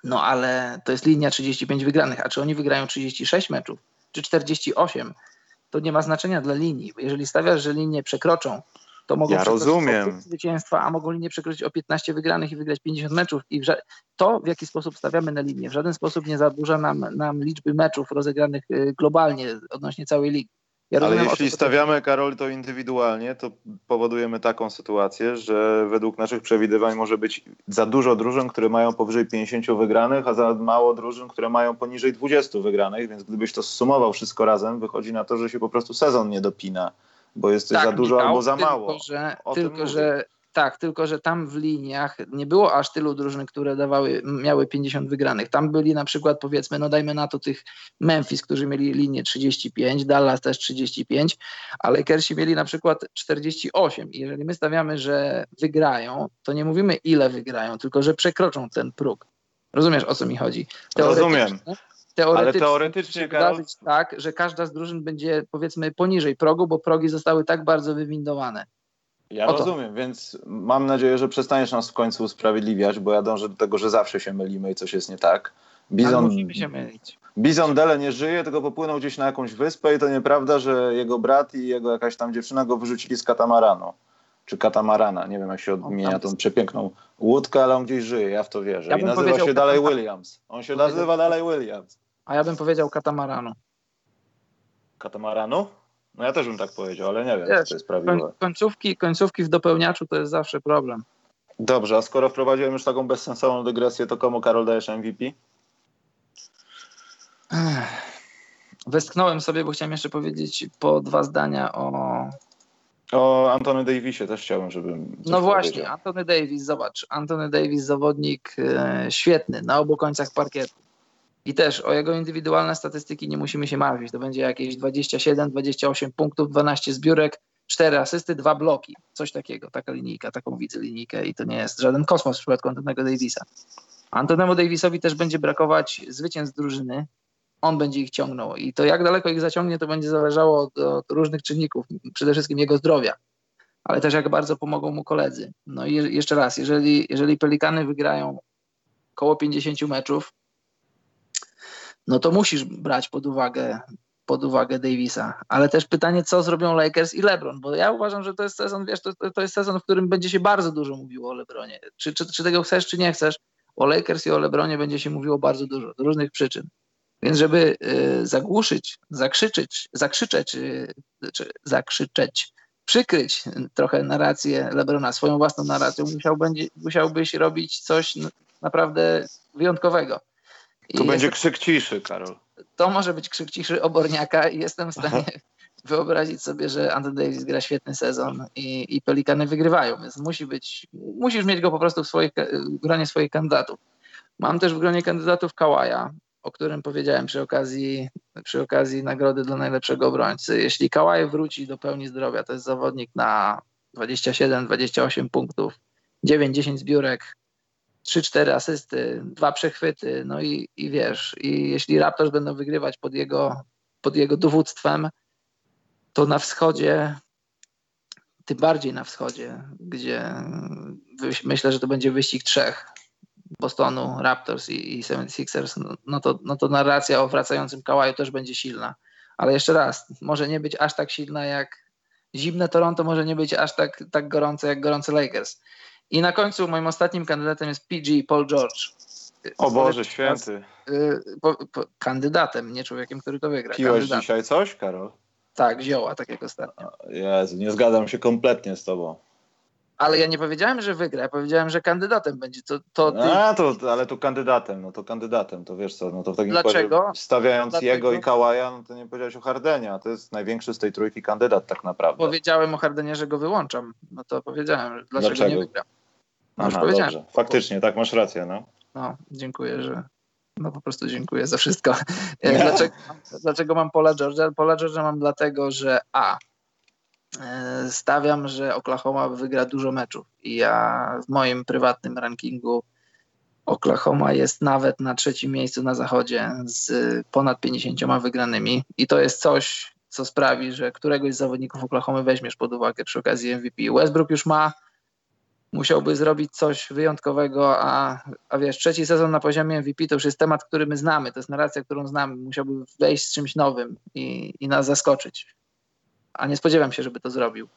no ale to jest linia 35 wygranych, a czy oni wygrają 36 meczów, czy 48, to nie ma znaczenia dla linii. Jeżeli stawiasz, że linie przekroczą, to mogą ja rozumiem. zwycięstwa, a mogą linię przekroczyć o 15 wygranych i wygrać 50 meczów. I to, w jaki sposób stawiamy na linię, w żaden sposób nie zaburza nam, nam liczby meczów rozegranych y, globalnie odnośnie całej ligi. Ja Ale jeśli stawiamy, Karol, to indywidualnie, to powodujemy taką sytuację, że według naszych przewidywań może być za dużo drużyn, które mają powyżej 50 wygranych, a za mało drużyn, które mają poniżej 20 wygranych, więc gdybyś to sumował wszystko razem, wychodzi na to, że się po prostu sezon nie dopina, bo jest tak, za dużo Michał, albo za mało. Tylko, że, tylko, że tak, tylko że tam w liniach nie było aż tylu drużyn, które dawały, miały 50 wygranych. Tam byli na przykład, powiedzmy, no dajmy na to tych Memphis, którzy mieli linię 35, Dallas też 35, ale Lakersi mieli na przykład 48. I jeżeli my stawiamy, że wygrają, to nie mówimy ile wygrają, tylko że przekroczą ten próg. Rozumiesz, o co mi chodzi? Rozumiem. Teoretycznie, ale teoretycznie Karol... tak, że każda z drużyn będzie powiedzmy poniżej progu, bo progi zostały tak bardzo wywindowane. Ja rozumiem, więc mam nadzieję, że przestaniesz nas w końcu usprawiedliwiać, bo ja dążę do tego, że zawsze się mylimy i coś jest nie tak. Bizon, musimy się mylić. Bizon Dele nie żyje, tylko popłynął gdzieś na jakąś wyspę i to nieprawda, że jego brat i jego jakaś tam dziewczyna go wyrzucili z katamaranu. Czy katamarana, nie wiem jak się odmienia tą przepiękną łódkę, ale on gdzieś żyje, ja w to wierzę. Ja I nazywa się dalej Williams. On się nazywa dalej Williams. A ja bym powiedział katamaranu. Katamaranu? No ja też bym tak powiedział, ale nie wiem, Wiesz, czy to jest prawdziwe. Końcówki, końcówki w dopełniaczu to jest zawsze problem. Dobrze, a skoro wprowadziłem już taką bezsensowną dygresję, to komu Karol dajesz MVP? Westchnąłem sobie, bo chciałem jeszcze powiedzieć po dwa zdania o... O Antony Davisie też chciałem, żeby. No właśnie, powiedział. Antony Davis, zobacz. Antony Davis, zawodnik e, świetny na obu końcach parkietu. I też o jego indywidualne statystyki nie musimy się martwić. To będzie jakieś 27, 28 punktów, 12 zbiórek, 4 asysty, 2 bloki. Coś takiego, taka linijka, taką widzę linijkę i to nie jest żaden kosmos w przypadku Antonego Davisa. Antonemu Davisowi też będzie brakować zwycięstw drużyny. On będzie ich ciągnął i to jak daleko ich zaciągnie, to będzie zależało od, od różnych czynników, przede wszystkim jego zdrowia, ale też jak bardzo pomogą mu koledzy. No i jeszcze raz, jeżeli, jeżeli Pelikany wygrają około 50 meczów, no to musisz brać pod uwagę, pod uwagę Davisa. Ale też pytanie, co zrobią Lakers i LeBron, bo ja uważam, że to jest sezon, wiesz, to, to jest sezon, w którym będzie się bardzo dużo mówiło o LeBronie. Czy, czy, czy tego chcesz, czy nie chcesz, o Lakers i o LeBronie będzie się mówiło bardzo dużo, z różnych przyczyn. Więc żeby y, zagłuszyć, zakrzyczeć, zakrzyczeć, y, czy zakrzyczeć, przykryć trochę narrację LeBrona, swoją własną narracją, musiał będzie, musiałbyś robić coś naprawdę wyjątkowego. To będzie krzyk ciszy, Karol. To może być krzyk ciszy oborniaka i jestem w stanie wyobrazić sobie, że Anthony Davis gra świetny sezon i, i Pelikany wygrywają, więc musi być, musisz mieć go po prostu w, swoich, w gronie swoich kandydatów. Mam też w gronie kandydatów Kałaja, o którym powiedziałem przy okazji, przy okazji nagrody dla najlepszego obrońcy. Jeśli Kałaj wróci do pełni zdrowia, to jest zawodnik na 27-28 punktów, 9-10 zbiórek, 3-4 asysty, dwa przechwyty, no i, i wiesz, i jeśli Raptors będą wygrywać pod jego, pod jego dowództwem, to na wschodzie, tym bardziej na wschodzie, gdzie myślę, że to będzie wyścig trzech, Bostonu, Raptors i, i 76ers, no, no, to, no to narracja o wracającym Kałaju też będzie silna. Ale jeszcze raz, może nie być aż tak silna jak zimne Toronto, może nie być aż tak, tak gorące jak gorące Lakers. I na końcu moim ostatnim kandydatem jest PG, Paul George. O Boże, święty. Y, kandydatem, nie człowiekiem, który to wygra. Piłeś kandydatem. dzisiaj coś, Karol? Tak, zioła, tak jak ostatnio. Jezu, nie zgadzam się kompletnie z tobą. Ale ja nie powiedziałem, że wygra, ja powiedziałem, że kandydatem będzie. To, to ty... A, to, ale to kandydatem, no to kandydatem, to wiesz co, no to w takim Dlaczego? Razie, stawiając Dlaczego? jego i Kałaja, no to nie powiedziałeś o Hardenie, a to jest największy z tej trójki kandydat tak naprawdę. Powiedziałem o Hardenie, że go wyłączam, no to powiedziałem, dlaczego, dlaczego? nie wygra. No Aha. Dobrze. Faktycznie, tak, masz rację, no. No, dziękuję, że no po prostu dziękuję za wszystko. Dlaczego, dlaczego mam Pola Georgia? Pola Georgia mam dlatego, że A, E, stawiam, że Oklahoma wygra dużo meczów. I ja w moim prywatnym rankingu Oklahoma jest nawet na trzecim miejscu na zachodzie z ponad 50 wygranymi. I to jest coś, co sprawi, że któregoś z zawodników Oklahoma weźmiesz pod uwagę przy okazji MVP. Westbrook już ma, musiałby zrobić coś wyjątkowego, a, a wiesz, trzeci sezon na poziomie MVP to już jest temat, który my znamy, to jest narracja, którą znamy. Musiałby wejść z czymś nowym i, i nas zaskoczyć a nie spodziewam się, żeby to zrobił.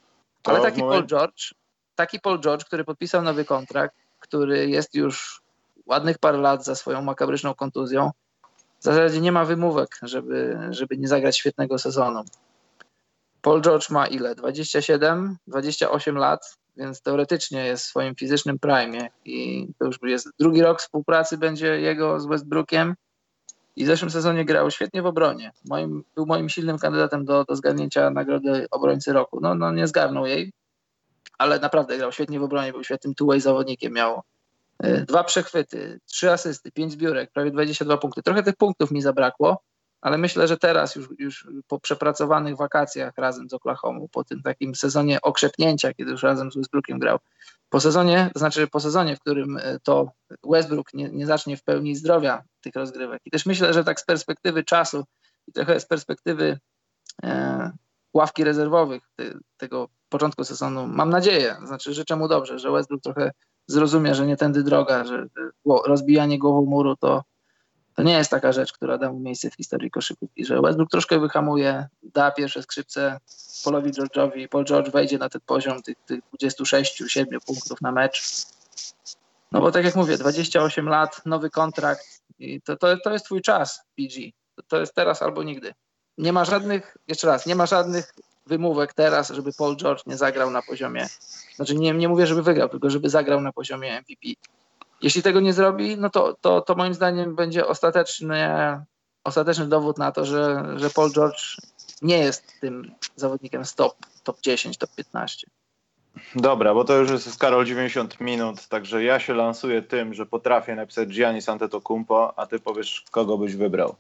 Ale taki Paul George, taki Paul George, który podpisał nowy kontrakt, który jest już ładnych parę lat za swoją makabryczną kontuzją, w zasadzie nie ma wymówek, żeby, żeby nie zagrać świetnego sezonu. Paul George ma ile? 27, 28 lat, więc teoretycznie jest w swoim fizycznym prime i to już jest drugi rok współpracy będzie jego z Westbrookiem i w zeszłym sezonie grał świetnie w obronie. Moim, był moim silnym kandydatem do, do zgarnięcia nagrody obrońcy roku. No, no nie zgarnął jej, ale naprawdę grał świetnie w obronie, był świetnym two-way zawodnikiem. Miał y, dwa przechwyty, trzy asysty, pięć zbiórek, prawie 22 punkty. Trochę tych punktów mi zabrakło, ale myślę, że teraz już, już po przepracowanych wakacjach razem z Oklahoma, po tym takim sezonie okrzepnięcia, kiedy już razem z Westbrookiem grał, po sezonie, to znaczy po sezonie, w którym e, to Westbrook nie, nie zacznie w pełni zdrowia tych rozgrywek. I też myślę, że tak z perspektywy czasu i trochę z perspektywy e, ławki rezerwowych te, tego początku sezonu, mam nadzieję, znaczy życzę mu dobrze, że Westbrook trochę zrozumie, że nie tędy droga, że rozbijanie głową muru to to nie jest taka rzecz, która da mu miejsce w historii koszykówki, że Westbrook troszkę wyhamuje, da pierwsze skrzypce Paulowi George'owi i Paul George wejdzie na ten poziom tych, tych 26-7 punktów na mecz. No bo tak jak mówię, 28 lat, nowy kontrakt i to, to, to jest twój czas, PG. To, to jest teraz albo nigdy. Nie ma żadnych, jeszcze raz, nie ma żadnych wymówek teraz, żeby Paul George nie zagrał na poziomie, znaczy nie, nie mówię, żeby wygrał, tylko żeby zagrał na poziomie MVP. Jeśli tego nie zrobi, no to, to, to moim zdaniem będzie ostateczny, ostateczny dowód na to, że, że Paul George nie jest tym zawodnikiem stop, top 10, top 15. Dobra, bo to już jest Karol 90 minut, także ja się lansuję tym, że potrafię napisać Giannis Antetokounmpo, a ty powiesz, kogo byś wybrał.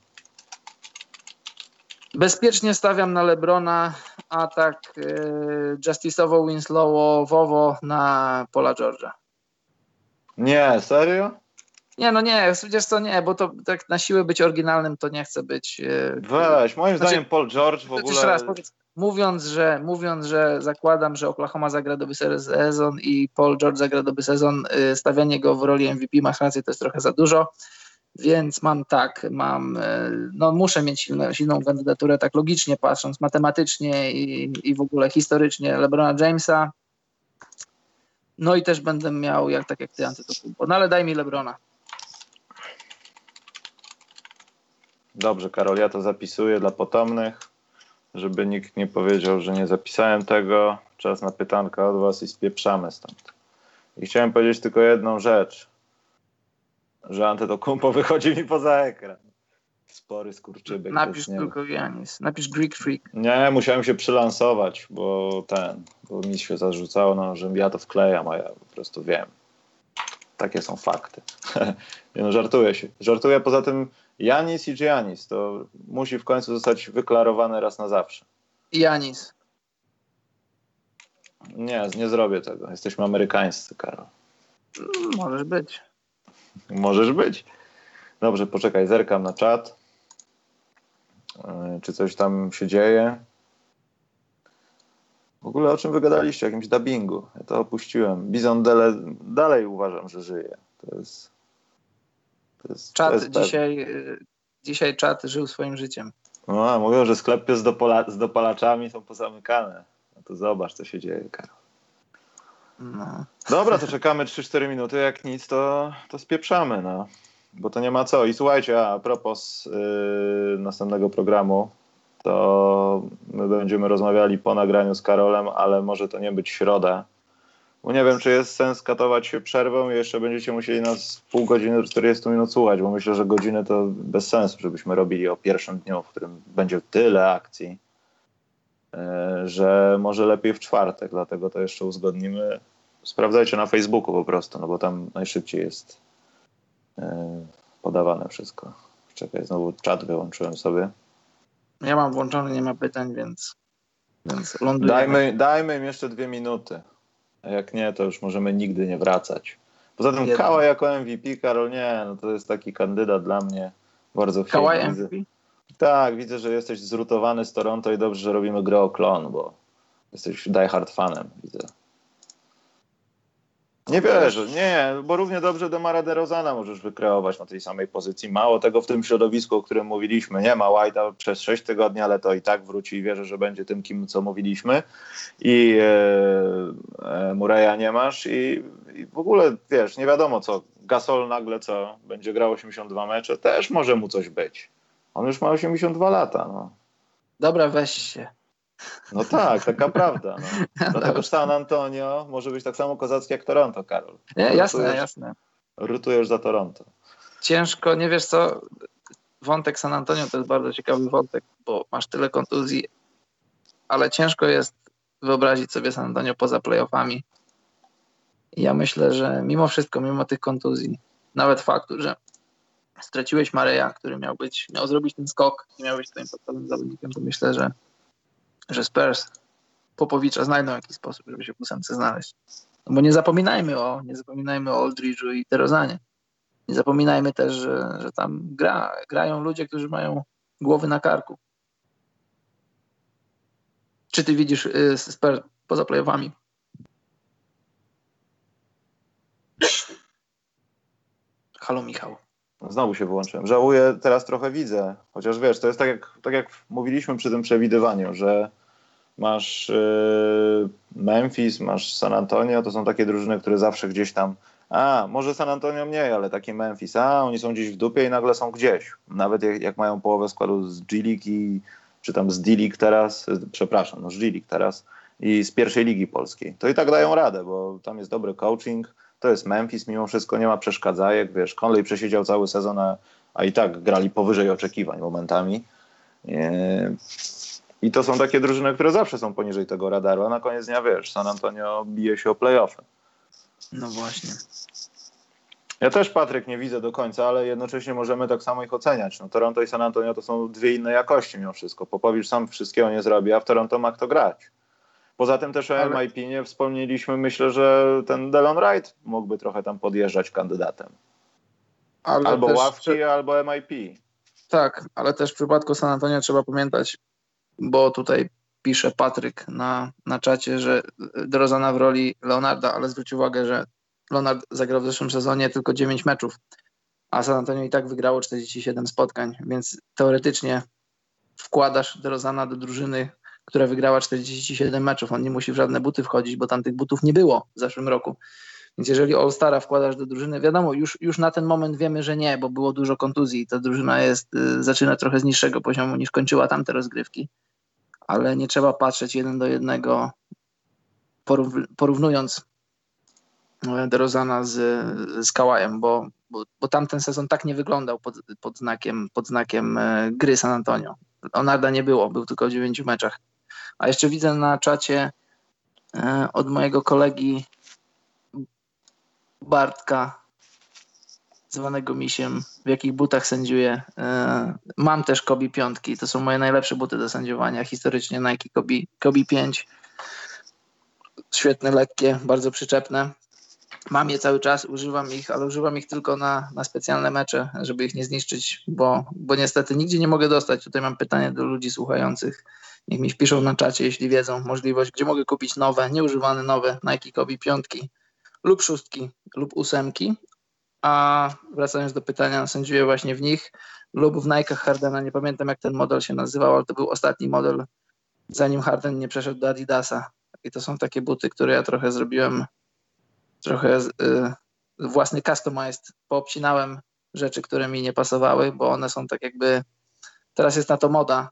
Bezpiecznie stawiam na Lebrona, a tak yy, Justice'owo, Winslowo, na Pola George'a. Nie, serio? Nie, no nie, wiesz co, nie, bo to tak na siłę być oryginalnym to nie chce być. E, Weź, moim znaczy, zdaniem Paul George w ogóle... Jeszcze raz powiedz, mówiąc, że, mówiąc, że zakładam, że Oklahoma zagra doby sezon i Paul George zagra doby sezon, e, stawianie go w roli MVP, masz rację, to jest trochę za dużo, więc mam tak, mam, e, no muszę mieć silną, silną kandydaturę, tak logicznie patrząc, matematycznie i, i w ogóle historycznie LeBrona Jamesa, no i też będę miał, jak tak jak ty, Antetokounmpo. No ale daj mi Lebrona. Dobrze, Karol, ja to zapisuję dla potomnych, żeby nikt nie powiedział, że nie zapisałem tego. Czas na pytanka od was i spieprzamy stąd. I chciałem powiedzieć tylko jedną rzecz, że Antetokounmpo wychodzi mi poza ekran. Spory skurczybyk. Napisz tylko Janis, napisz Greek Freak. Nie, musiałem się przylansować, bo ten, bo mi się zarzucało, no, że ja to wklejam, a ja po prostu wiem. Takie są fakty. nie no, żartuję się. Żartuję, poza tym Janis i Giannis, to musi w końcu zostać wyklarowane raz na zawsze. Janis. Nie, nie zrobię tego. Jesteśmy amerykańscy, Karol. Mm, możesz być. Możesz być. Dobrze, poczekaj, zerkam na czat. E, czy coś tam się dzieje? W ogóle o czym wygadaliście? O jakimś dubbingu. Ja to opuściłem. Bizon Dele dalej uważam, że żyje. To jest. To jest czat to jest dzisiaj, y, dzisiaj czat żył swoim życiem. No, mówią, że sklepy z, dopola z dopalaczami są pozamykane. No to zobacz, co się dzieje, Karol. No. Dobra, to czekamy 3-4 minuty. Jak nic, to, to spieprzamy. No bo to nie ma co. I słuchajcie, a propos yy, następnego programu, to my będziemy rozmawiali po nagraniu z Karolem, ale może to nie być środa. Bo nie wiem, czy jest sens katować się przerwą i jeszcze będziecie musieli nas pół godziny, 40 minut słuchać, bo myślę, że godzinę to bez sensu, żebyśmy robili o pierwszym dniu, w którym będzie tyle akcji, yy, że może lepiej w czwartek, dlatego to jeszcze uzgodnimy. Sprawdzajcie na Facebooku po prostu, no bo tam najszybciej jest podawane wszystko. Czekaj, znowu czat wyłączyłem sobie. Ja mam włączony, nie ma pytań, więc, więc Dajmy, dajmy im jeszcze dwie minuty. A jak nie, to już możemy nigdy nie wracać. Poza tym Jeden. Kała jako MVP, Karol, nie, no to jest taki kandydat dla mnie bardzo Kała MVP? Tak, widzę, że jesteś zrutowany z Toronto i dobrze, że robimy grę o klon, bo jesteś diehard fanem, widzę. Nie wierzę, nie, bo równie dobrze Demara DeRozana możesz wykreować na tej samej pozycji. Mało tego w tym środowisku, o którym mówiliśmy. Nie ma White'a przez 6 tygodni, ale to i tak wróci i wierzę, że będzie tym, kim co mówiliśmy. I e, e, nie masz i, i, w ogóle, wiesz, nie wiadomo co. Gasol nagle co, będzie grał 82 mecze, też może mu coś być. On już ma 82 lata, no. Dobra, weź się. No tak, taka prawda. No. Dlatego San Antonio może być tak samo kozacki jak Toronto, Karol. Nie, jasne, rutujesz, jasne. Rutujesz za Toronto. Ciężko, nie wiesz co, wątek San Antonio to jest bardzo ciekawy wątek, bo masz tyle kontuzji, ale ciężko jest wyobrazić sobie San Antonio poza playoffami. I ja myślę, że mimo wszystko, mimo tych kontuzji, nawet faktu, że straciłeś Mareja, który miał być, miał zrobić ten skok i miał być twoim podstawowym zawodnikiem, to myślę, że że Spurs Popowicza znajdą jakiś sposób, żeby się w ósemce znaleźć. No bo nie zapominajmy o, nie zapominajmy o Aldridge'u i Terozanie. Nie zapominajmy też, że, że tam gra, grają ludzie, którzy mają głowy na karku. Czy ty widzisz y, Spurs poza playoffami? Halo Michał. Znowu się wyłączyłem. Żałuję, teraz trochę widzę. Chociaż wiesz, to jest tak jak, tak jak mówiliśmy przy tym przewidywaniu, że masz yy, Memphis, masz San Antonio, to są takie drużyny, które zawsze gdzieś tam a, może San Antonio mniej, ale taki Memphis, a, oni są gdzieś w dupie i nagle są gdzieś. Nawet jak, jak mają połowę składu z G-League i, czy tam z D-League teraz, przepraszam, no z G-League teraz i z pierwszej ligi polskiej, to i tak dają radę, bo tam jest dobry coaching, to jest Memphis, mimo wszystko nie ma przeszkadzajek, wiesz, Conley przesiedział cały sezon, a, i tak grali powyżej oczekiwań momentami. I to są takie drużyny, które zawsze są poniżej tego radaru, a na koniec dnia, wiesz, San Antonio bije się o playoffy. No właśnie. Ja też, Patryk, nie widzę do końca, ale jednocześnie możemy tak samo ich oceniać. No, Toronto i San Antonio to są dwie inne jakości mimo wszystko. Popowicz sam wszystkiego nie zrobi, a w Toronto ma kto grać. Poza tym też o. MIP nie wspomnieliśmy. Myślę, że ten Delon Wright mógłby trochę tam podjeżdżać kandydatem. Ale albo też... ławki, albo MIP. Tak, ale też w przypadku San Antonio trzeba pamiętać, bo tutaj pisze Patryk na, na czacie, że Drozana w roli Leonarda, ale zwróć uwagę, że Leonard zagrał w zeszłym sezonie tylko 9 meczów, a San Antonio i tak wygrało 47 spotkań, więc teoretycznie wkładasz Drozana do drużyny, która wygrała 47 meczów. On nie musi w żadne buty wchodzić, bo tam tych butów nie było w zeszłym roku. Więc jeżeli All-Stara wkładasz do drużyny, wiadomo, już, już na ten moment wiemy, że nie, bo było dużo kontuzji i ta drużyna jest, y, zaczyna trochę z niższego poziomu niż kończyła tamte rozgrywki. Ale nie trzeba patrzeć jeden do jednego, porównując e, DeRozana z, z Kałajem, bo bo, bo tamten sezon tak nie wyglądał pod, pod znakiem, pod znakiem e, gry San Antonio. Onarda nie było, był tylko w dziewięciu meczach. A jeszcze widzę na czacie e, od mojego kolegi Bartka, zwanego misiem, w jakich butach sędziuję. E, mam też Kobi piątki, to są moje najlepsze buty do sędziowania. Historycznie Nike Kobi, Kobi 5. Świetne, lekkie, bardzo przyczepne. Mam je cały czas, używam ich, ale używam ich tylko na, na specjalne mecze, żeby ich nie zniszczyć, bo, bo niestety nigdzie nie mogę dostać. Tutaj mam pytanie do ludzi słuchających. Niech mi wpiszą na czacie, jeśli wiedzą możliwość, gdzie mogę kupić nowe, nieużywane nowe Nike Kobi piątki lub szóstki lub ósemki. A wracając do pytania, sędziuję właśnie w nich lub w Nike Hardena. Nie pamiętam jak ten model się nazywał, ale to był ostatni model, zanim Harden nie przeszedł do Adidasa. I to są takie buty, które ja trochę zrobiłem trochę y, własny customized, poobcinałem rzeczy, które mi nie pasowały, bo one są tak jakby, teraz jest na to moda.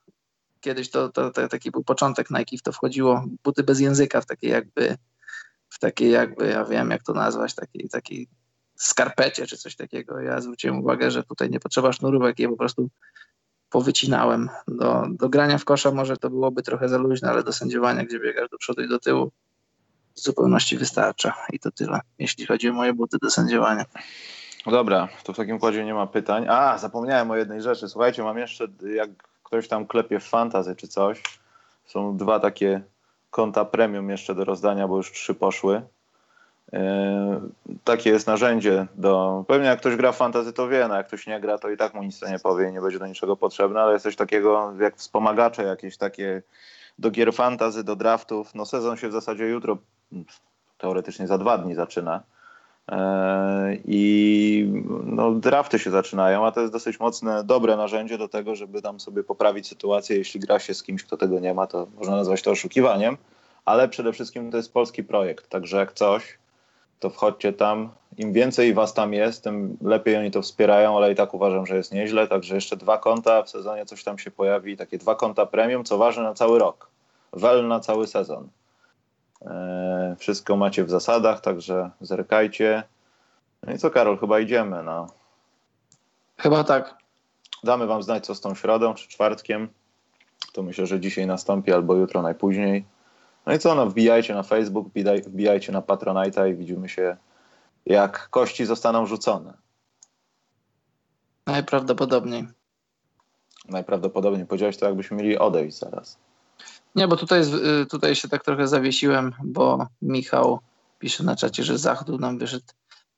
Kiedyś to, to, to taki był początek Nike, w to wchodziło buty bez języka, w takie jakby, w takiej jakby, ja wiem jak to nazwać, takiej, takiej skarpecie czy coś takiego. Ja zwróciłem uwagę, że tutaj nie potrzeba sznurówek, je po prostu powycinałem. Do, do grania w kosza może to byłoby trochę za luźne, ale do sędziowania, gdzie biegasz do przodu i do tyłu, w zupełności wystarcza. I to tyle, jeśli chodzi o moje buty do sędziowania. Dobra, to w takim układzie nie ma pytań. A, zapomniałem o jednej rzeczy. Słuchajcie, mam jeszcze, jak ktoś tam klepie w fantazy czy coś, są dwa takie konta premium jeszcze do rozdania, bo już trzy poszły. Yy, takie jest narzędzie do. Pewnie jak ktoś gra w fantazy, to wie, no jak ktoś nie gra, to i tak mu nic nie powie i nie będzie do niczego potrzebne, ale jest coś takiego jak wspomagacze jakieś takie do gier fantazy, do draftów. No sezon się w zasadzie jutro teoretycznie za dwa dni zaczyna. E, I no, drafty się zaczynają, a to jest dosyć mocne, dobre narzędzie do tego, żeby tam sobie poprawić sytuację. Jeśli gra się z kimś, kto tego nie ma, to można nazwać to oszukiwaniem, ale przede wszystkim to jest polski projekt, także jak coś, to wchodźcie tam. Im więcej was tam jest, tym lepiej oni to wspierają, ale i tak uważam, że jest nieźle. Także jeszcze dwa konta, w sezonie coś tam się pojawi, takie dwa konta premium, co ważne na cały rok. Wel na cały sezon. E, wszystko macie w zasadach, także zerkajcie. No i co, Karol, chyba idziemy. No. Chyba tak. Damy Wam znać, co z tą środą czy czwartkiem. To myślę, że dzisiaj nastąpi albo jutro najpóźniej. No i co, no wbijajcie na Facebook, wbijajcie na Patronite'a i widzimy się, jak kości zostaną rzucone. Najprawdopodobniej. Najprawdopodobniej. Powiedziałeś to, jakbyśmy mieli odejść zaraz. Nie, bo tutaj, y, tutaj się tak trochę zawiesiłem, bo Michał pisze na czacie, że Zachód nam wyszedł.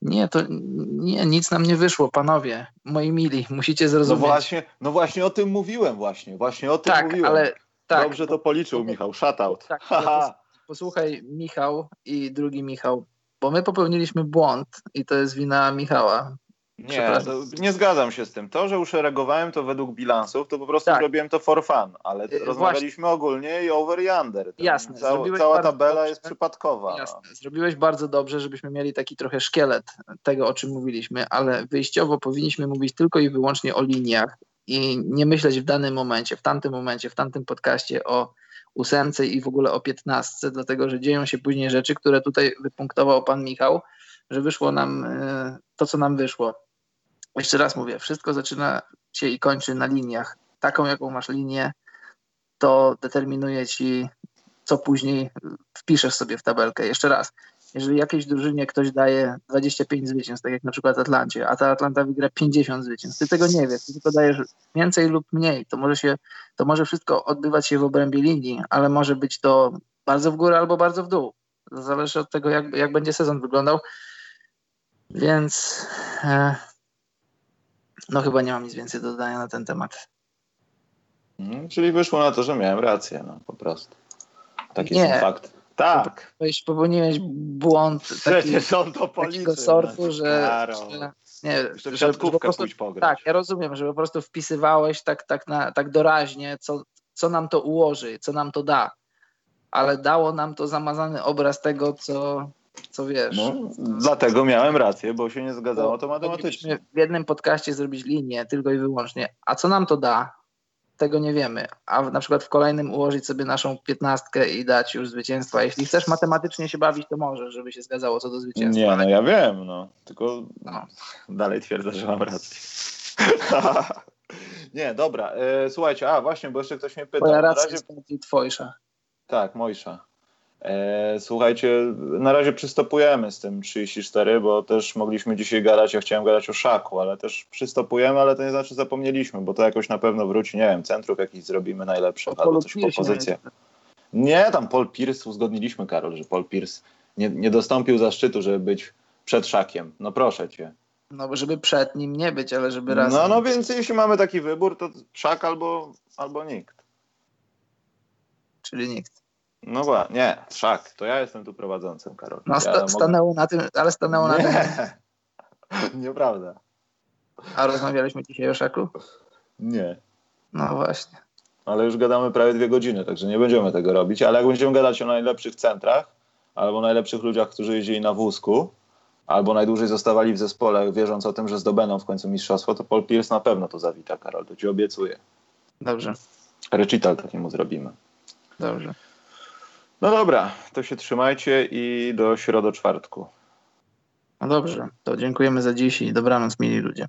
Nie, to nie, nic nam nie wyszło, panowie, moi mili, musicie zrozumieć. No właśnie, no właśnie o tym mówiłem właśnie, właśnie o tym tak, mówiłem. Ale, tak, Dobrze to policzył Michał, shoutout. Tak, posłuchaj Michał i drugi Michał, bo my popełniliśmy błąd i to jest wina Michała. Nie, nie zgadzam się z tym. To, że uszeregowałem to według bilansów, to po prostu tak. zrobiłem to for fun, ale y, rozmawialiśmy Właśnie. ogólnie i over i under. Jasne. Cała, cała tabela dobrze. jest przypadkowa. Jasne. Zrobiłeś bardzo dobrze, żebyśmy mieli taki trochę szkielet tego, o czym mówiliśmy, ale wyjściowo powinniśmy mówić tylko i wyłącznie o liniach i nie myśleć w danym momencie, w tamtym momencie, w tamtym podcaście o ósemce i w ogóle o piętnastce, dlatego że dzieją się później rzeczy, które tutaj wypunktował pan Michał, że wyszło nam y, to, co nam wyszło jeszcze raz mówię, wszystko zaczyna się i kończy na liniach. Taką, jaką masz linię, to determinuje ci, co później wpiszesz sobie w tabelkę. Jeszcze raz, jeżeli jakiejś drużynie ktoś daje 25 zwycięstw, tak jak na przykład Atlancie, a ta Atlanta wygra 50 zwycięstw, ty tego nie wiesz, ty tylko dajesz więcej lub mniej. To może, się, to może wszystko odbywać się w obrębie linii, ale może być to bardzo w górę albo bardzo w dół. Zależy od tego, jak, jak będzie sezon wyglądał. Więc e, no chyba nie mam nic więcej do dodania na ten temat. Hmm, czyli wyszło na to, że miałem rację, no po prostu. Taki nie. fakt. Tak. Popełniłeś błąd Przecież on to policzy. sortu, że, że nie, że, że po prostu, Tak, ja rozumiem, że po prostu wpisywałeś tak, tak, na, tak doraźnie, co, co nam to ułoży, co nam to da. Ale dało nam to zamazany obraz tego, co, co wiesz. No, dlatego miałem rację, bo się nie zgadzało to matematycznie. W jednym podcaście zrobić linię tylko i wyłącznie. A co nam to da? Tego nie wiemy. A na przykład w kolejnym ułożyć sobie naszą piętnastkę i dać już zwycięstwa. Jeśli chcesz matematycznie się bawić, to może, żeby się zgadzało co do zwycięstwa. Nie, no ja wiem. No. Tylko No. dalej twierdzę, że mam rację. nie, dobra. E, słuchajcie, a właśnie, bo jeszcze ktoś mnie pytał. Twoja racja razie, jest bardziej twojsza. tak, Mojsza. E, słuchajcie, na razie przystopujemy z tym 34, bo też mogliśmy dzisiaj gadać, ja chciałem gadać o szaku, ale też przystopujemy, ale to nie znaczy zapomnieliśmy, bo to jakoś na pewno wróci, nie wiem, centrów jakiś zrobimy najlepszych, O albo coś po Pierce pozycję. nie tam Paul Pierce, uzgodniliśmy Karol, że Paul Pierce nie, nie dostąpił zaszczytu, żeby być przed szakiem. No proszę cię. No żeby przed nim nie być, ale żeby razem. No, no więc jeśli mamy taki wybór, to szak albo, albo nikt. Czyli nikt. No ba, nie, szak, to ja jestem tu prowadzącym, Karol. No ja sta- mogę- stanęło na tym, ale stanęło na tym. Nie, nieprawda. A rozmawialiśmy dzisiaj o szaku? Nie. No właśnie. Ale już gadamy prawie dwie godziny, także nie będziemy tego robić. Ale jak będziemy gadać o najlepszych centrach, albo najlepszych ludziach, którzy jeździli na wózku, albo najdłużej zostawali w zespole, wierząc o tym, że zdobędą w końcu mistrzostwo, to Paul Pierce na pewno to zawita, Karol, to ci obiecuję. Dobrze, Recital takiemu zrobimy. dobrze. No dobra, to się trzymajcie i do środo czwartku. No dobrze, to dziękujemy za dziś i dobranoc, mili ludzie.